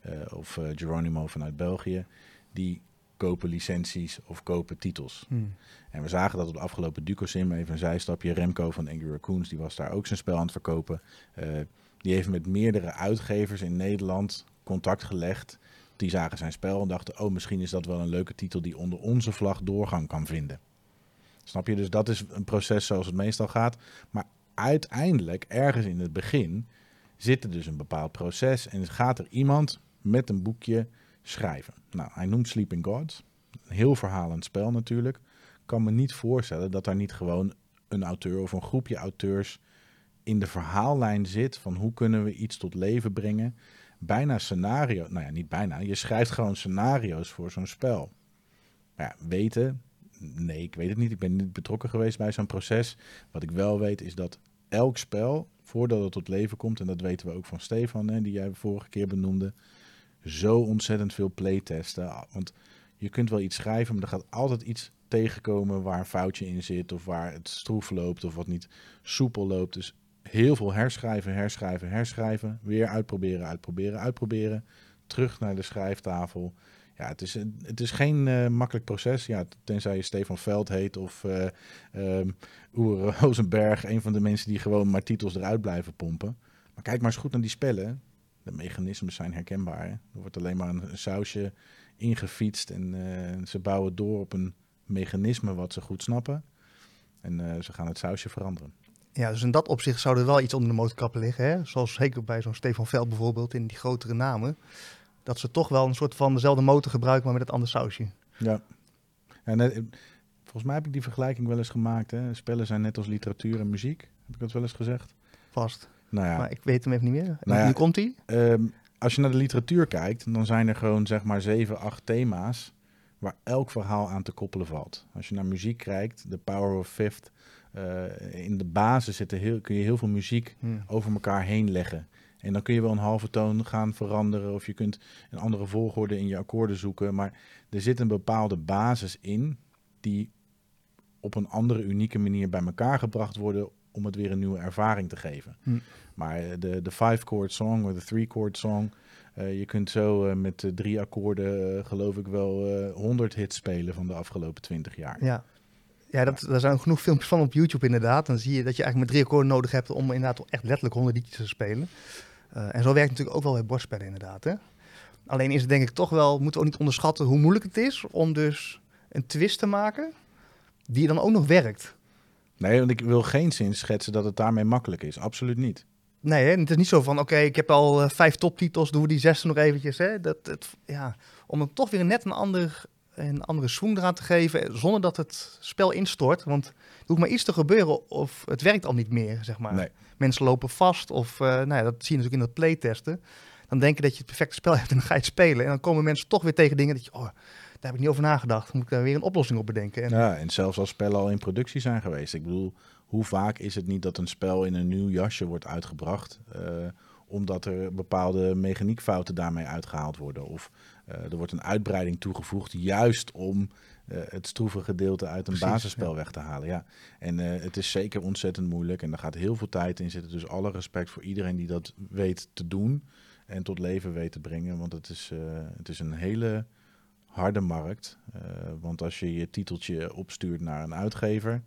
uh, of Geronimo vanuit België, die kopen licenties of kopen titels. Hmm. En we zagen dat op de afgelopen Ducosim, even een zijstapje, Remco van Angry Raccoons, die was daar ook zijn spel aan het verkopen. Die heeft met meerdere uitgevers in Nederland contact gelegd. Die zagen zijn spel en dachten, oh misschien is dat wel een leuke titel die onder onze vlag doorgang kan vinden. Snap je? Dus dat is een proces zoals het meestal gaat. Maar uiteindelijk, ergens in het begin, zit er dus een bepaald proces en gaat er iemand met een boekje schrijven. Nou, hij noemt Sleeping Gods. Een heel verhalend spel natuurlijk. kan me niet voorstellen dat daar niet gewoon een auteur of een groepje auteurs in de verhaallijn zit van hoe kunnen we iets tot leven brengen. Bijna scenario, nou ja, niet bijna. Je schrijft gewoon scenario's voor zo'n spel. Ja, weten, nee, ik weet het niet. Ik ben niet betrokken geweest bij zo'n proces. Wat ik wel weet is dat elk spel, voordat het tot leven komt, en dat weten we ook van Stefan, hè, die jij vorige keer benoemde, zo ontzettend veel playtesten. Want je kunt wel iets schrijven, maar er gaat altijd iets tegenkomen waar een foutje in zit. Of waar het stroef loopt of wat niet soepel loopt. Dus heel veel herschrijven, herschrijven, herschrijven. Weer uitproberen, uitproberen, uitproberen. Terug naar de schrijftafel. Ja, het is, het is geen uh, makkelijk proces. Ja, tenzij je Stefan Veld heet of uh, um, Oer Rosenberg. Een van de mensen die gewoon maar titels eruit blijven pompen. Maar kijk maar eens goed naar die spellen de mechanismen zijn herkenbaar. Er wordt alleen maar een, sausje ingefietst en uh, ze bouwen door op een mechanisme wat ze goed snappen. En ze gaan het sausje veranderen. Ja, dus in dat opzicht zou er wel iets onder de motorkappen liggen. Hè? Zoals zeker bij zo'n Stefan Veld bijvoorbeeld, in die grotere namen. Dat ze toch wel een soort van dezelfde motor gebruiken, maar met het andere sausje. Ja. En, uh, volgens mij heb ik die vergelijking wel eens gemaakt. Hè? Spellen zijn net als literatuur en muziek. Heb ik dat wel eens gezegd? Vast. Nou ja. Maar ik weet hem even niet meer. Nou nu komt hij. Ehm, als je naar de literatuur kijkt, dan zijn er gewoon zeg maar zeven, acht thema's waar elk verhaal aan te koppelen valt. Als je naar muziek kijkt, The Power of Fifth, uh, in de basis zitten heel, kun je heel veel muziek hmm. over elkaar heen leggen. En dan kun je wel een halve toon gaan veranderen of je kunt een andere volgorde in je akkoorden zoeken. Maar er zit een bepaalde basis in die op een andere unieke manier bij elkaar gebracht worden om het weer een nieuwe ervaring te geven. Hm. Maar eh, de, de five-chord song of de three-chord song, uh, je kunt zo uh, met drie akkoorden, geloof ik wel, honderd hits spelen van de afgelopen twintig jaar. Ja, ja dat, daar zijn genoeg filmpjes van op YouTube inderdaad. Dan zie je dat je eigenlijk met drie akkoorden nodig hebt om inderdaad echt letterlijk honderd liedjes te spelen. En zo werkt het natuurlijk ook wel bij borstspellen inderdaad. Hè? Alleen is het denk ik toch wel, moeten we ook niet onderschatten hoe moeilijk het is om dus een twist te maken die dan ook nog werkt. Nee, want ik wil geen zin schetsen dat het daarmee makkelijk is. Absoluut niet. Nee, hè? het is niet zo van, oké, ik heb al uh, vijf toptitels, doen we die zesde nog eventjes. Hè? Dat, het, ja, om hem toch weer net een, ander, een andere swing eraan te geven, zonder dat het spel instort. Want er hoeft maar iets te gebeuren of het werkt al niet meer, zeg maar. Nee. Mensen lopen vast of, uh, nou ja, dat zie je natuurlijk in dat playtesten. Dan denk je dat je het perfecte spel hebt en dan ga je het spelen. En dan komen mensen toch weer tegen dingen dat je, oh, daar heb ik niet over nagedacht. Moet ik daar weer een oplossing op bedenken. En... Ja, en zelfs als spellen al in productie zijn geweest. Ik bedoel, hoe vaak is het niet dat een spel in een nieuw jasje wordt uitgebracht, uh, omdat er bepaalde mechaniekfouten daarmee uitgehaald worden. Of er wordt een uitbreiding toegevoegd, juist om uh, het stroeve gedeelte uit een basisspel weg te halen. Ja. En het is zeker ontzettend moeilijk en er gaat heel veel tijd in zitten. Dus alle respect voor iedereen die dat weet te doen en tot leven weet te brengen. Want het is, het is een hele harde markt. Want als je je titeltje opstuurt naar een uitgever,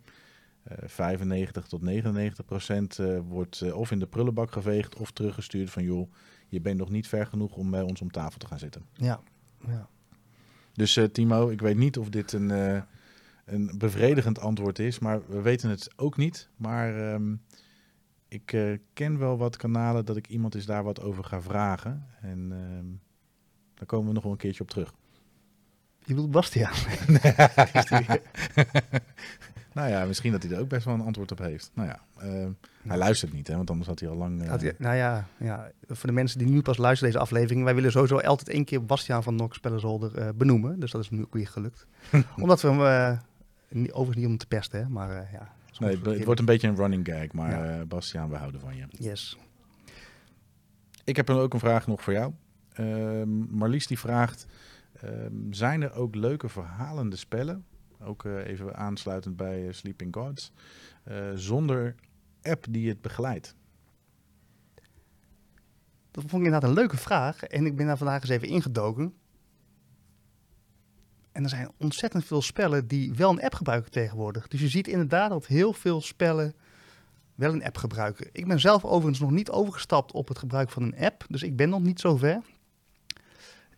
uh, 95 tot 99 procent wordt of in de prullenbak geveegd of teruggestuurd van joh, je bent nog niet ver genoeg om bij ons om tafel te gaan zitten. Ja, ja. Dus Timo, ik weet niet of dit een, een bevredigend antwoord is, maar we weten het ook niet. Maar um, ik ken wel wat kanalen dat ik iemand is daar wat over ga vragen. En um, daar komen we nog wel een keertje op terug. Je bedoelt Bastiaan. nou ja, misschien dat hij er ook best wel een antwoord op heeft. Nou ja, uh, hij luistert niet, hè, want anders had hij al lang... Uh... Hij, nou ja, ja, voor de mensen die nu pas luisteren deze aflevering. Wij willen sowieso altijd één keer Bastiaan van Nok Spellerzolder uh, benoemen. Dus dat is nu ook weer gelukt. Omdat we hem, uh, overigens niet om te pesten, hè, maar ja... Nee, het wordt een beetje een running gag, maar ja. Bastiaan, we houden van je. Yes. Ik heb ook een vraag nog voor jou. Uh, Marlies die vraagt, ehm, zijn er ook leuke verhalende spellen, ook even aansluitend bij Sleeping Gods, uh, zonder app die het begeleidt? Dat vond ik inderdaad een leuke vraag en ik ben daar vandaag eens even ingedoken. En er zijn ontzettend veel spellen die wel een app gebruiken tegenwoordig. Dus je ziet inderdaad dat heel veel spellen wel een app gebruiken. Ik ben zelf overigens nog niet overgestapt op het gebruik van een app. Dus ik ben nog niet zo ver.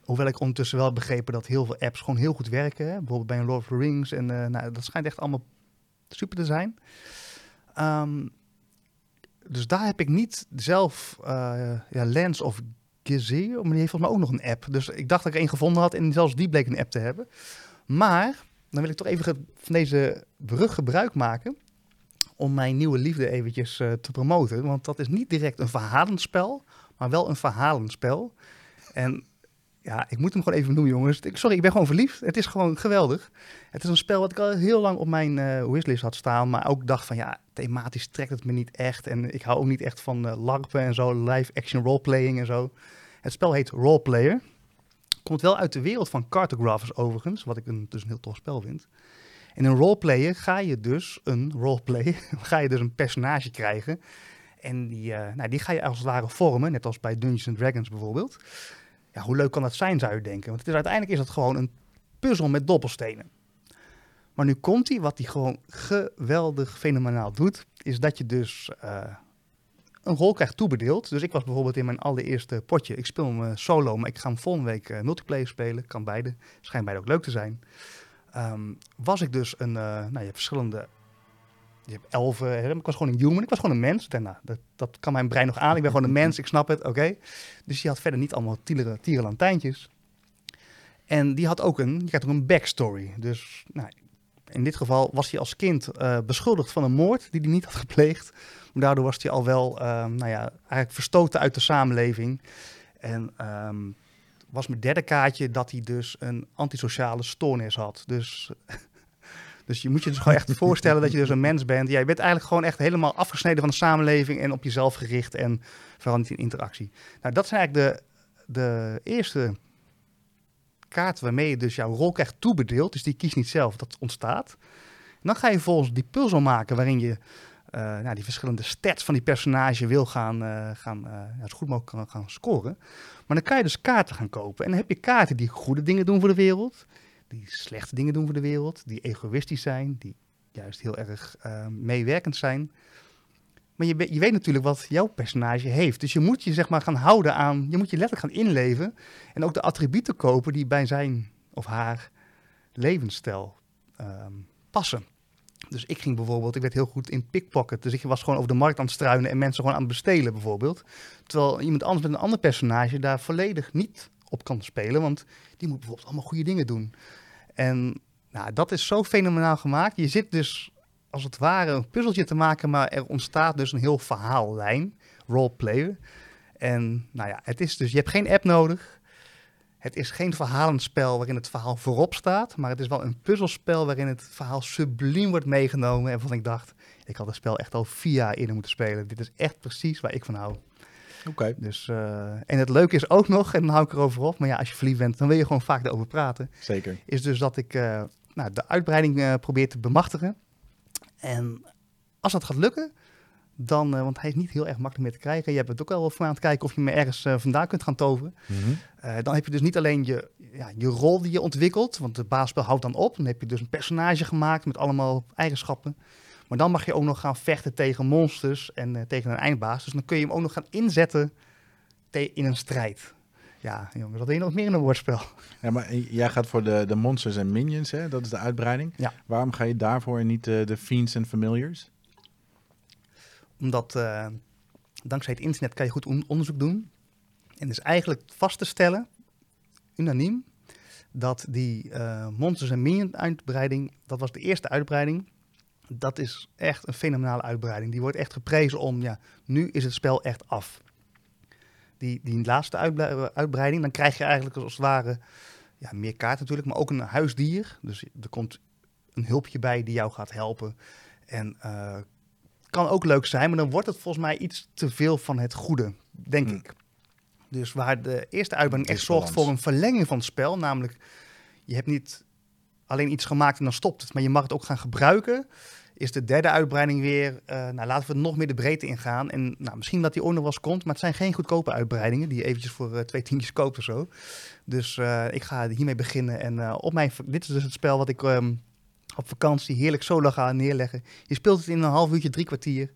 Hoewel ik ondertussen wel begrepen dat heel veel apps gewoon heel goed werken. Bijvoorbeeld bij een Lord of the Rings. En uh, nou, dat schijnt echt allemaal super te zijn. Um, dus daar heb ik niet zelf uh, ja, Lens of Gizzy. Maar die heeft volgens mij ook nog een app. Dus ik dacht dat ik één gevonden had. En zelfs die bleek een app te hebben. Maar dan wil ik toch even van deze brug gebruik maken om mijn nieuwe liefde eventjes uh, te promoten. Want dat is niet direct een verhalenspel, maar wel een verhalenspel. En ja, ik moet hem gewoon even noemen, jongens. Sorry, ik ben gewoon verliefd. Het is gewoon geweldig. Het is een spel wat ik al heel lang op mijn uh, wishlist had staan, maar ook dacht van ja, thematisch trekt het me niet echt. En ik hou ook niet echt van uh, larpen en zo, live action roleplaying en zo. Het spel heet Roleplayer. Komt wel uit de wereld van cartographers overigens, wat ik een, dus een heel tof spel vind. In een roleplayer ga je dus een roleplay, ga je dus een personage krijgen. En die, uh, nou, die ga je als het ware vormen, net als bij Dungeons Dragons bijvoorbeeld. Ja, hoe leuk kan dat zijn, zou je denken? Want uiteindelijk is dat gewoon een puzzel met dobbelstenen. Maar nu komt hij, wat hij gewoon geweldig fenomenaal doet, is dat je dus uh, een rol krijgt toebedeeld. Dus ik was bijvoorbeeld in mijn allereerste potje, ik speel hem solo, maar ik ga hem volgende week uh, multiplayer spelen. Kan beide, schijnt beide ook leuk te zijn. Um, was ik dus een, nou je hebt verschillende, je hebt elfen, hè? ik was gewoon een human, ik was gewoon een mens. En, nou, dat, dat kan mijn brein nog aan, ik ben gewoon een mens, ik snap het, oké. Dus die had verder niet allemaal tieren, tierenlantijntjes. En die had ook een, die had ook een backstory. Dus nou, in dit geval was hij als kind uh, beschuldigd van een moord die hij niet had gepleegd. Maar daardoor was hij al wel, uh, nou ja, eigenlijk verstoten uit de samenleving. En um, was mijn derde kaartje dat hij dus een antisociale stoornis had. Dus, dus je moet je dus gewoon echt voorstellen dat je dus een mens bent. Ja, je bent eigenlijk gewoon echt helemaal afgesneden van de samenleving en op jezelf gericht en vooral niet in interactie. Nou, dat zijn eigenlijk de, de eerste kaarten waarmee je dus jouw rol krijgt toebedeeld. Dus die kiest niet zelf, dat ontstaat. En dan ga je volgens die puzzel maken waarin je uh, nou, die verschillende stats van die personage wil gaan, uh, gaan uh, zo goed mogelijk gaan scoren. Maar dan kan je dus kaarten gaan kopen. En dan heb je kaarten die goede dingen doen voor de wereld, die slechte dingen doen voor de wereld, die egoïstisch zijn, die juist heel erg meewerkend zijn. Maar je, je, weet natuurlijk wat jouw personage heeft. Dus je moet je zeg maar gaan houden aan, je moet je letterlijk gaan inleven. En ook de attributen kopen die bij zijn of haar levensstijl um, passen. Dus ik ging bijvoorbeeld, ik werd heel goed in pickpocket. Dus ik was gewoon over de markt aan het struinen en mensen gewoon aan het bestelen bijvoorbeeld. Terwijl iemand anders met een ander personage daar volledig niet op kan spelen. Want die moet bijvoorbeeld allemaal goede dingen doen. En nou, dat is zo fenomenaal gemaakt. Je zit dus als het ware een puzzeltje te maken, maar er ontstaat dus een heel verhaallijn, roleplayer. En nou ja, het is dus, je hebt geen app nodig. Het is geen verhalenspel waarin het verhaal voorop staat, maar het is wel een puzzelspel waarin het verhaal subliem wordt meegenomen. En van ik dacht, ik had het spel echt al vier jaar eerder moeten spelen. Dit is echt precies waar ik van hou. Oké. Okay. Dus, uh, en het leuke is ook nog, en dan hou ik erover op, maar ja, als je verliefd bent, dan wil je gewoon vaak erover praten. Zeker. Is dus dat ik uh, nou, de uitbreiding uh, probeer te bemachtigen. En als dat gaat lukken, dan, want hij is niet heel erg makkelijk meer te krijgen. Je hebt het ook al voor aan het kijken of je hem ergens vandaan kunt gaan toveren. Mm -hmm. uh, dan heb je dus niet alleen je, ja, je rol die je ontwikkelt, want het baasspel houdt dan op. Dan heb je dus een personage gemaakt met allemaal eigenschappen. Maar dan mag je ook nog gaan vechten tegen monsters en tegen een eindbaas. Dus dan kun je hem ook nog gaan inzetten in een strijd. Ja, jongens, wat wil je nog meer in een woordspel? Ja, maar jij gaat voor de, de monsters en minions, hè? Dat is de uitbreiding. Ja. Waarom ga je daarvoor en niet de, de fiends en familiars? Omdat uh, dankzij het internet kan je goed on onderzoek doen. En dus eigenlijk vast te stellen, unaniem, dat die uh, Monsters and Minions uitbreiding, dat was de eerste uitbreiding. Dat is echt een fenomenale uitbreiding. Die wordt echt geprezen om, ja, nu is het spel echt af. Die, die laatste uitbreiding, dan krijg je eigenlijk als het ware ja, meer kaart natuurlijk, maar ook een huisdier. Dus er komt een hulpje bij die jou gaat helpen. En uh, kan ook leuk zijn, maar dan wordt het volgens mij iets te veel van het goede, denk hmm. ik. Dus waar de eerste uitbreiding echt zorgt voor een verlenging van het spel, namelijk je hebt niet alleen iets gemaakt en dan stopt het, maar je mag het ook gaan gebruiken. Is de derde uitbreiding weer, uh, nou laten we nog meer de breedte ingaan. En nou, misschien dat die nog wel eens komt, maar het zijn geen goedkope uitbreidingen die je eventjes voor uh, twee tientjes koopt of zo. Dus uh, ik ga hiermee beginnen en op mijn, dit is dus het spel wat ik um, op vakantie heerlijk solo ga neerleggen. Je speelt het in een half uurtje, drie kwartier.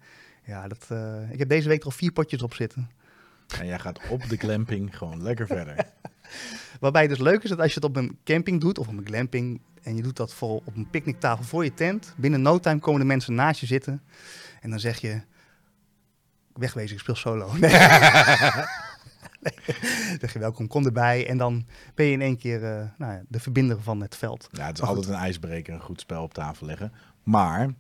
Ja, dat, ik heb deze week er al vier potjes op zitten. En jij gaat op de glamping gewoon lekker verder. Waarbij het dus leuk is dat als je het op een camping doet of op een glamping en je doet dat voor, op een picknicktafel voor je tent, binnen no time komen de mensen naast je zitten en dan zeg je, wegwezen, ik speel solo. Nee. zeg je welkom, kom erbij en dan ben je in één keer uh, nou, de verbinder van het veld. Ja, het is altijd een ijsbreker, een goed spel op tafel leggen. Maar,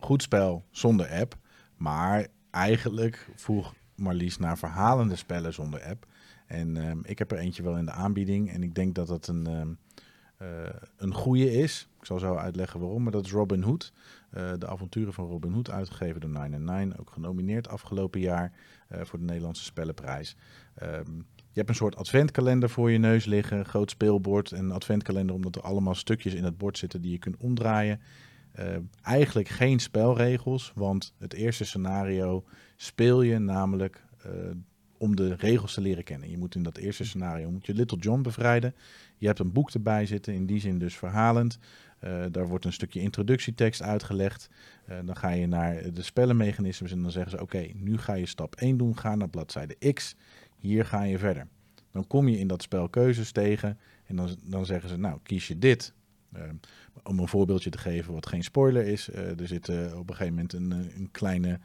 goed spel zonder app, maar eigenlijk voeg Marlies naar verhalende spellen zonder app. En ehm, ik heb er eentje wel in de aanbieding. En ik denk dat dat een, um, uh, een goede is. Ik zal zo uitleggen waarom. Maar dat is Robin Hood. Uh, de avonturen van Robin Hood, uitgegeven door 999. Ook genomineerd afgelopen jaar uh, voor de Nederlandse Spellenprijs. Um, je hebt een soort adventkalender voor je neus liggen. Een groot speelbord en een adventkalender omdat er allemaal stukjes in het bord zitten die je kunt omdraaien. Uh, eigenlijk geen spelregels, want het eerste scenario speel je namelijk om de regels te leren kennen. Je moet in dat eerste scenario moet je Little John bevrijden. Je hebt een boek erbij zitten, in die zin dus verhalend. Uh, daar wordt een stukje introductietekst uitgelegd. dan ga je naar de spellenmechanismes en dan zeggen ze: Oké, nu ga je stap 1 doen, ga naar bladzijde X. Hier ga je verder. Dan kom je in dat spel keuzes tegen en dan, dan zeggen ze: Nou, kies je dit Ehm, om een voorbeeldje te geven wat geen spoiler is. Uh, er zit op een gegeven moment een, eh, een kleine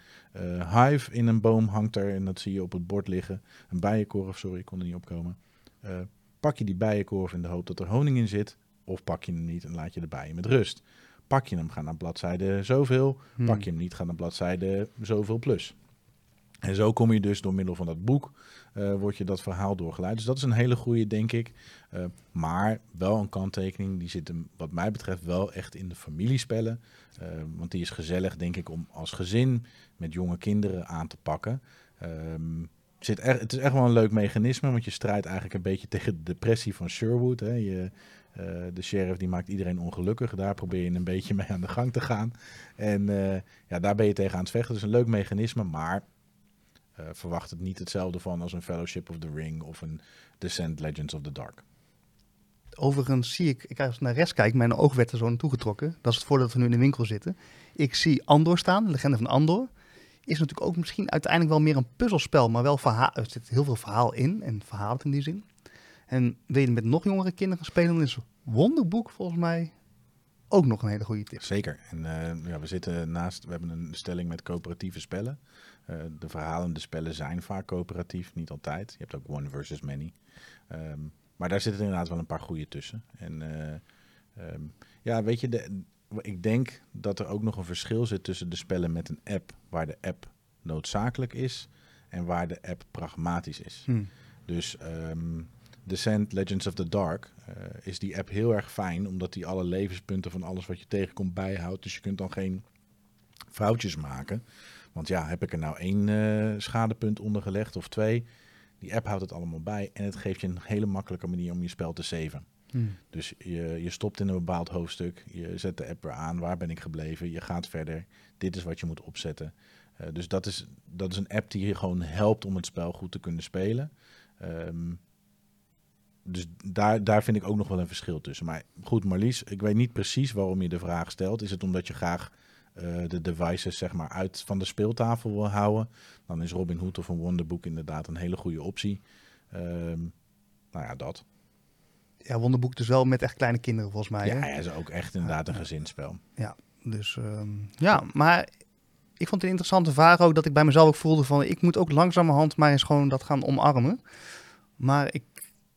hive in een boom hangt er. En dat zie je op het bord liggen. Een bijenkorf, sorry, ik kon er niet opkomen. Pak je die bijenkorf in de hoop dat er honing in zit. Of pak je hem niet en laat je de bijen met rust. Pak je hem, ga naar bladzijde zoveel. Hmm. Pak je hem niet, ga naar bladzijde zoveel plus. En zo kom je dus door middel van dat boek, uh, wordt je dat verhaal doorgeleid. Dus dat is een hele goede, denk ik. Uh, maar wel een kanttekening, die zit hem wat mij betreft wel echt in de familiespellen. Uh, want die is gezellig, denk ik, om als gezin met jonge kinderen aan te pakken. Um, zit het is echt wel een leuk mechanisme, want je strijdt eigenlijk een beetje tegen de depressie van Sherwood. Hè. Je, de sheriff die maakt iedereen ongelukkig. Daar probeer je een beetje mee aan de gang te gaan. En ja, daar ben je tegen aan het vechten. Dus een leuk mechanisme, maar uh, verwacht het niet hetzelfde van als een Fellowship of the Ring of een Descent Legends of the Dark. Overigens zie ik, ik als naar rechts kijk, mijn oog werd er zo naartoe getrokken. Dat is het voordat we nu in de winkel zitten. Ik zie Andor staan, de legende van Andor. Is natuurlijk ook misschien uiteindelijk wel meer een puzzelspel, maar wel verhaal, er zit heel veel verhaal in en verhaal in die zin. En wil je met nog jongere kinderen spelen, dan is Wonderboek volgens mij ook nog een hele goede tip. Zeker. En uh, ja, we zitten naast, we hebben een stelling met coöperatieve spellen. Uh, de verhalende spellen zijn vaak coöperatief, niet altijd. Je hebt ook one versus many. Um, maar daar zitten inderdaad wel een paar goede tussen. En uh, um, ja, weet je, de, ik denk dat er ook nog een verschil zit tussen de spellen met een app, waar de app noodzakelijk is en waar de app pragmatisch is. Hmm. Dus um, Descent Legends of the Dark uh, is die app heel erg fijn, omdat die alle levenspunten van alles wat je tegenkomt bijhoudt. Dus je kunt dan geen foutjes maken. Want ja, heb ik er nou één uh, schadepunt onder gelegd of twee? Die app houdt het allemaal bij en het geeft je een hele makkelijke manier om je spel te saven. Hmm. Dus je, je stopt in een bepaald hoofdstuk, je zet de app weer aan, waar ben ik gebleven, je gaat verder, dit is wat je moet opzetten. Uh, dus dat is, dat is een app die je gewoon helpt om het spel goed te kunnen spelen. Um, dus daar, daar vind ik ook nog wel een verschil tussen. Maar goed, Marlies, ik weet niet precies waarom je de vraag stelt. Is het omdat je graag uh, de devices zeg maar, uit van de speeltafel wil houden? Dan is Robin Hood of een Wonderbook inderdaad een hele goede optie. Um, nou ja, dat. Ja, Wonderboek dus wel met echt kleine kinderen volgens mij. Ja, hij is ook echt inderdaad een gezinsspel. Ja, dus um, ja, maar ik vond het een interessante vraag ook dat ik bij mezelf ook voelde van ik moet ook langzamerhand maar eens gewoon dat gaan omarmen. Maar ik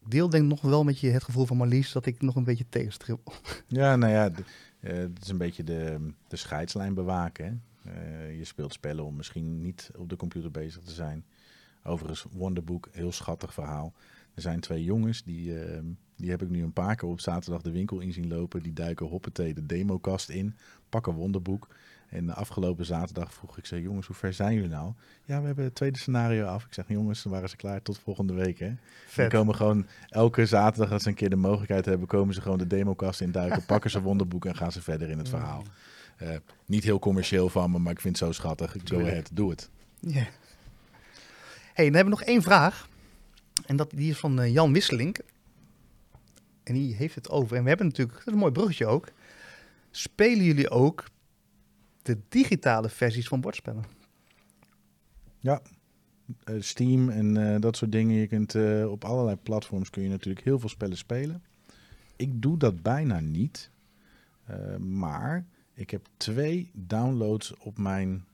deel denk nog wel met je het gevoel van Marlies dat ik nog een beetje tegenstrip. Ja, nou ja, eh, het is een beetje de, de scheidslijn bewaken. Hè? Eh, je speelt spellen om misschien niet op de computer bezig te zijn. Overigens, Wonderbook, heel schattig verhaal. Er zijn twee jongens, die, eh, die heb ik nu een paar keer op zaterdag de winkel in zien lopen. Die duiken hoppatee de demokast in, pakken Wonderboek. En de afgelopen zaterdag vroeg ik ze, jongens, hoe ver zijn jullie nou? Ja, we hebben het tweede scenario af. Ik zeg, jongens, dan waren ze klaar tot volgende week, hè? Die Vet. komen gewoon elke zaterdag, als ze een keer de mogelijkheid hebben, komen ze gewoon de demokast induiken, pakken ze wonderboek en gaan ze verder in het verhaal. Eh, niet heel commercieel van me, maar ik vind het zo schattig. Go ahead, doe het. Ja. hey, dan hebben we nog één vraag. En dat, die is van eh, Jan Wisselink. En die heeft het over. En we hebben natuurlijk, dat is een mooi bruggetje ook. Spelen jullie ook de digitale versies van bordspellen? Ja, eh, Steam en eh, dat soort dingen. Je kunt op allerlei platforms kun je natuurlijk heel veel spellen spelen. Ik doe dat bijna niet. Maar ik heb twee downloads op mijn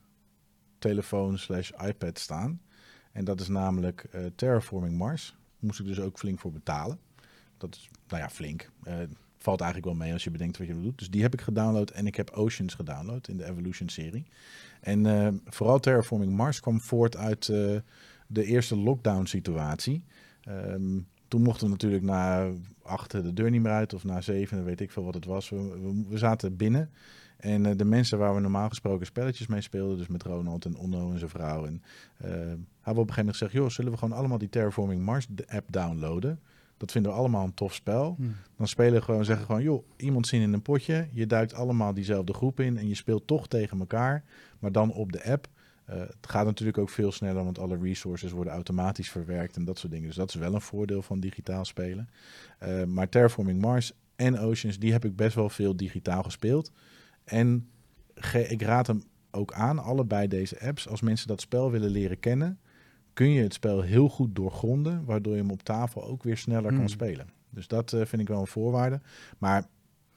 telefoon slash iPad staan. En dat is namelijk eh, Terraforming Mars. Moest ik dus ook flink voor betalen. Dat is, nou ja, flink. Eh, valt eigenlijk wel mee als je bedenkt wat je doet. Dus die heb ik gedownload en ik heb Oceans gedownload in de Evolution serie. En eh, vooral Terraforming Mars kwam voort uit de eerste lockdown situatie. Ehm, toen mochten we natuurlijk na acht de deur niet meer uit of na zeven, weet ik veel wat het was. We, we zaten binnen en eh, de mensen waar we normaal gesproken spelletjes mee speelden, dus met Ronald en Onno en zijn vrouw. En eh, hebben we op een gegeven moment gezegd, joh, zullen we gewoon allemaal die Terraforming Mars de app downloaden? Dat vinden we allemaal een tof spel. Dan spelen we gewoon, zeggen gewoon, joh, iemand zien in een potje. Je duikt allemaal diezelfde groep in en je speelt toch tegen elkaar, maar dan op de app. Eh, het gaat natuurlijk ook veel sneller, want alle resources worden automatisch verwerkt en dat soort dingen. Dus dat is wel een voordeel van digitaal spelen. Eh, maar Terraforming Mars en Oceans, die heb ik best wel veel digitaal gespeeld. En ik raad hem ook aan, allebei deze apps. Als mensen dat spel willen leren kennen, kun je het spel heel goed doorgronden, waardoor je hem op tafel ook weer sneller Hmm. kan spelen. Dus dat eh, vind ik wel een voorwaarde. Maar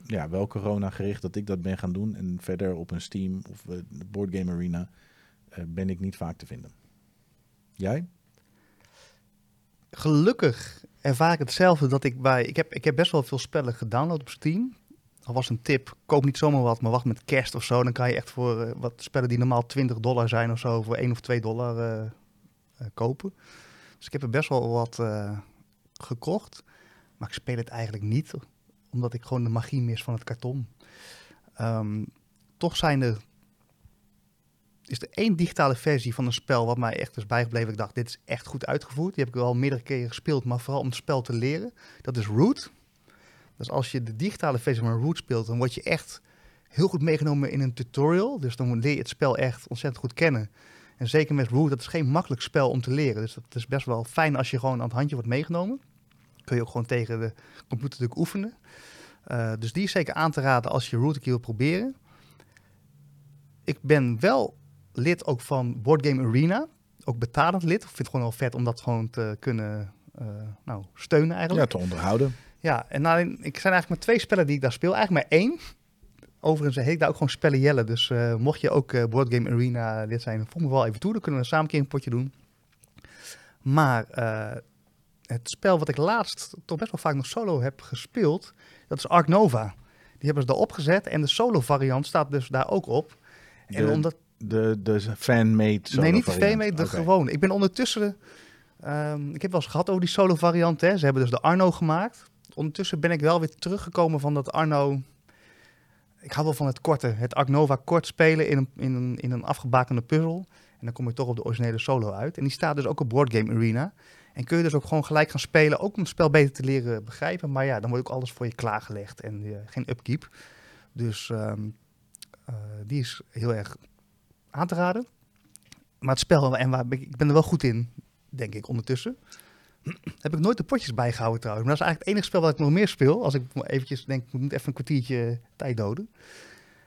ja, wel corona gericht dat ik dat ben gaan doen. En verder op een Steam of eh, Board Game Arena eh, ben ik niet vaak te vinden. Jij? Gelukkig ervaar ik hetzelfde dat ik bij... Ik heb, ik heb best wel veel spellen gedownload op Steam. Al was een tip, koop niet zomaar wat, maar wacht met kerst of zo. Dan kan je echt voor eh, wat spellen die normaal 20 dollar zijn of zo, voor 1 of 2 dollar eh, eh, kopen. Dus ik heb er best wel wat gekocht. Maar ik speel het eigenlijk niet, omdat ik gewoon de magie mis van het karton. Ehm, toch zijn er... Is er één digitale versie van een spel wat mij echt is bijgebleven. Ik dacht, dit is echt goed uitgevoerd. Die heb ik wel meerdere keren gespeeld, maar vooral om het spel te leren. Dat is Root. Dus als je de digitale versie van Root speelt, dan word je echt heel goed meegenomen in een tutorial. Dus dan leer je het spel echt ontzettend goed kennen. En zeker met Root, dat is geen makkelijk spel om te leren. Dus dat is best wel fijn als je gewoon aan het handje wordt meegenomen. Kun je ook gewoon tegen de computer natuurlijk oefenen. Uh, dus die is zeker aan te raden als je Root wil proberen. Ik ben wel lid ook van Board Game Arena. Ook betalend lid. Ik vind het gewoon wel vet om dat gewoon te kunnen uh, nou, steunen eigenlijk. Ja, te onderhouden. Ja, en nou, ik zijn eigenlijk maar twee spellen die ik daar speel. Eigenlijk maar één. Overigens heet ik daar ook gewoon spellen Jelle. Dus uh, mocht je ook uh, Board Game Arena lid zijn, voeg me wel even toe. Dan kunnen we samen een keer een potje doen. Maar uh, het spel wat ik laatst toch best wel vaak nog solo heb gespeeld, dat is Ark Nova. Die hebben ze daarop gezet en de solo variant staat dus daar ook op. De, en omdat... de, de fan-made solo Nee, niet de fan-made, de gewone. Ik ben ondertussen... Um, ik heb wel eens gehad over die solo variant. Hè. Ze hebben dus de Arno gemaakt. Ondertussen ben ik wel weer teruggekomen van dat Arno... Ik hou wel van het korte. Het Ark Nova kort spelen in een, in een, in een afgebakende puzzel. En dan kom je toch op de originele solo uit. En die staat dus ook op Board Game Arena. En kun je dus ook gewoon gelijk gaan spelen. Ook om het spel beter te leren begrijpen. Maar ja, dan wordt ook alles voor je klaargelegd. En uh, geen upkeep. Dus um, uh, die is heel erg aan te raden. Maar het spel, en waar, ik ben er wel goed in, denk ik, ondertussen. Heb ik nooit de potjes bijgehouden trouwens. Maar dat is eigenlijk het enige spel wat ik nog meer speel. Als ik eventjes denk, ik moet even een kwartiertje tijd doden.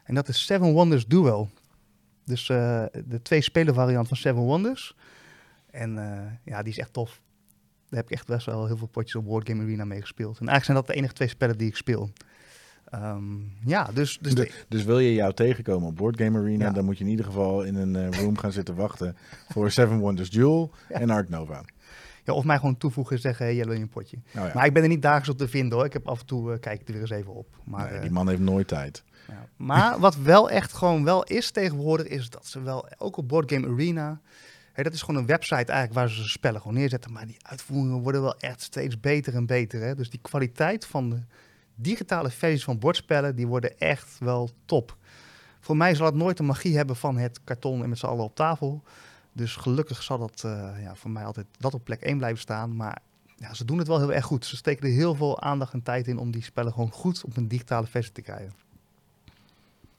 En dat is Seven Wonders Duel. Dus uh, de twee spelen variant van Seven Wonders. En uh, ja, die is echt tof. Daar heb ik echt best wel heel veel potjes op Board Game Arena mee gespeeld. En eigenlijk zijn dat de enige twee spellen die ik speel. Um, ja, dus... Dus, de, dus, wil je jou tegenkomen op Board Game Arena, Ja. dan moet je in ieder geval in een uh, room gaan zitten wachten voor Seven Wonders Duel Ja. en Ark Nova. Ja, of mij gewoon toevoegen en zeggen, hey, jij wil je een potje. Ja. Maar ik ben er niet dagelijks op te vinden hoor. Ik heb af en toe, eh, kijk ik er weer eens even op. Maar, Nee, eh, die man heeft nooit tijd. ja. maar wat wel echt gewoon wel is tegenwoordig, is dat ze wel, ook op Board Game Arena, hè, dat is gewoon een website eigenlijk waar ze spellen gewoon neerzetten. Maar die uitvoeringen worden wel echt steeds beter en beter. Hè? Dus die kwaliteit van de digitale versies van bordspellen, die worden echt wel top. Voor mij zal het nooit de magie hebben van het karton en met z'n allen op tafel. Dus gelukkig zal dat eh, ja, voor mij altijd dat op plek 1 blijven staan. Maar ja, ze doen het wel heel erg goed. Ze steken er heel veel aandacht en tijd in om die spellen gewoon goed op een digitale versie te krijgen.